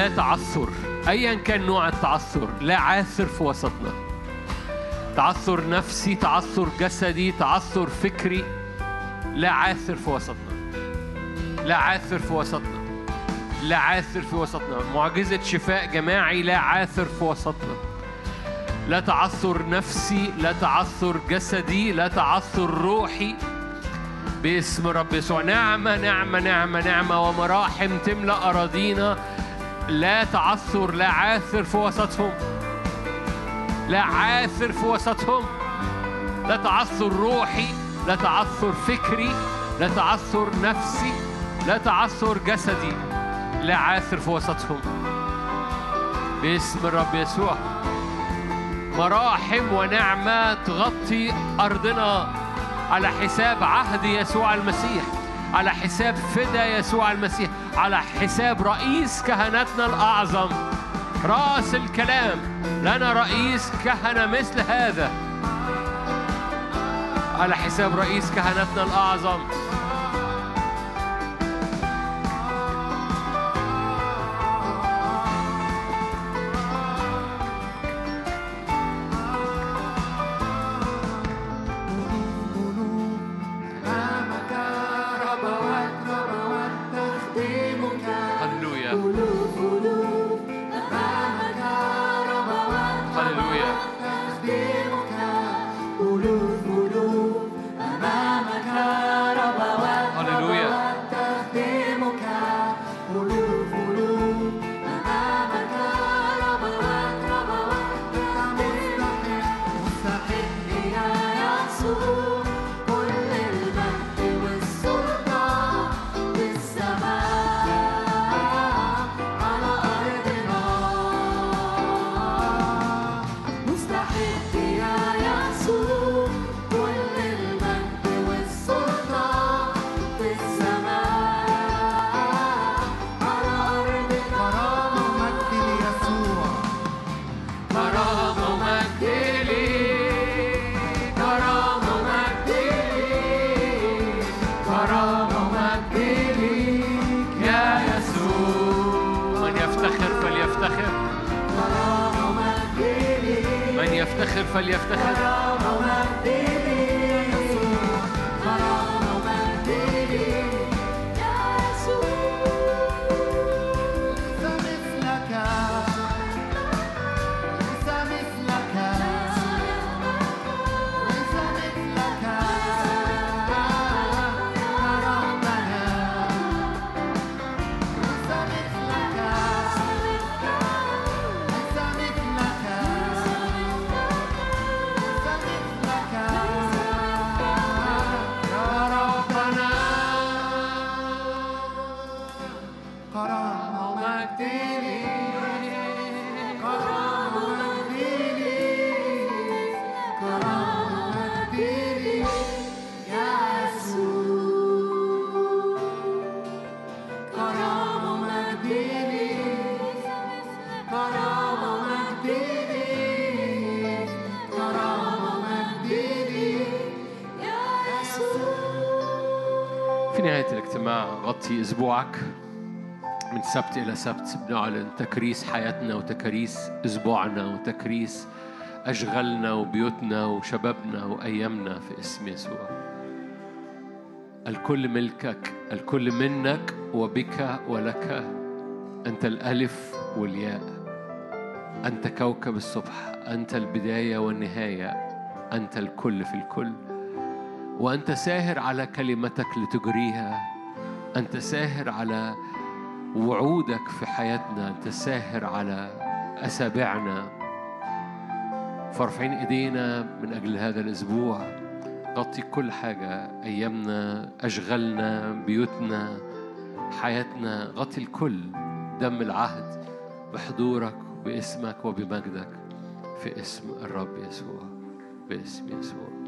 لا تعثر. ايا كان نوع التعثر لا عاثر في وسطنا. تعثر نفسي تعثر جسدي تعثر فكري لا عاثر في وسطنا. لا عاثر في وسطنا. لا عاثر في وسطنا. معجزة شفاء جماعي لا عاثر في وسطنا. لا تعثر نفسي لا تعثر جسدي لا تعثر روحي. باسم رب يسوع. نعمة نعمة نعمة نعمة. ومراحم تملأ أراضينا. لا تعثر لا عاثر في وسطهم لا عاثر في وسطهم لا تعثر روحي لا تعثر فكري لا تعثر نفسي لا تعثر جسدي. لا عاثر في وسطهم باسم الرب يسوع. مراحم ونعمة تغطي أرضنا. على حساب عهد يسوع المسيح. على حساب فدا يسوع المسيح. على حساب رئيس كهنتنا الأعظم. رأس الكلام لنا رئيس كهنة مثل هذا. على حساب رئيس كهنتنا الأعظم. أسبوعك من سبت إلى سبت بنعلن تكريس حياتنا وتكريس أسبوعنا وتكريس أشغالنا وبيوتنا وشبابنا وأيامنا في اسم يسوع. الكل ملكك الكل منك وبك ولك أنت الألف والياء أنت كوكب الصبح أنت البداية والنهاية أنت الكل في الكل وأنت ساهر على كلمتك لتجريها. أنت ساهر على وعودك في حياتنا أنت ساهر على أسابيعنا فارفعين إيدينا من أجل هذا الأسبوع. غطي كل حاجة أيامنا أشغالنا بيوتنا حياتنا. غطي الكل. دم العهد بحضورك باسمك وبمجدك في اسم الرب يسوع. باسم يسوع.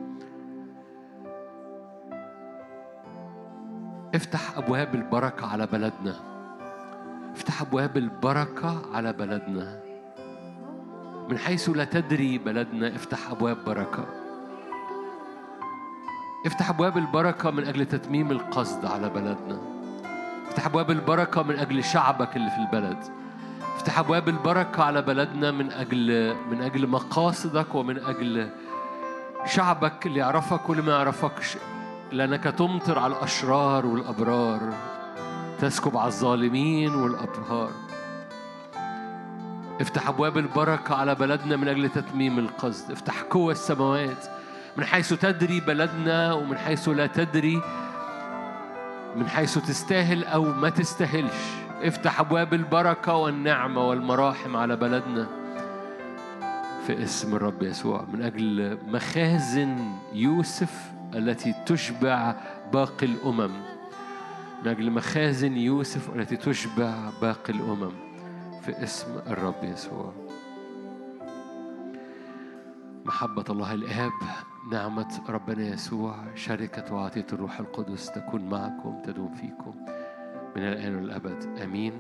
افتح أبواب البركة على بلدنا. افتح أبواب البركة على بلدنا. من حيث لا تدري بلدنا افتح أبواب بركة. افتح أبواب البركة من أجل تتميم القصد على بلدنا. افتح أبواب البركة من أجل شعبك اللي في البلد. افتح أبواب البركة على بلدنا من أجل من أجل مقاصدك ومن أجل شعبك اللي يعرفك واللي ما يعرفكش. لأنك تمطر على الأشرار والأبرار تسكب على الظالمين والأبرار افتح أبواب البركة على بلدنا من أجل تتميم القصد. افتح قوة السماوات من حيث تدري بلدنا ومن حيث لا تدري من حيث تستاهل أو ما تستاهلش. افتح أبواب البركة والنعمة والمراحم على بلدنا في اسم الرب يسوع. من أجل مخازن يوسف التي تشبع باقي الأمم. من أجل مخازن يوسف التي تشبع باقي الأمم. في اسم الرب يسوع. محبة الله الآب نعمة ربنا يسوع شركة وعطية الروح القدس تكون معكم تدوم فيكم. من الآن والأبد آمين.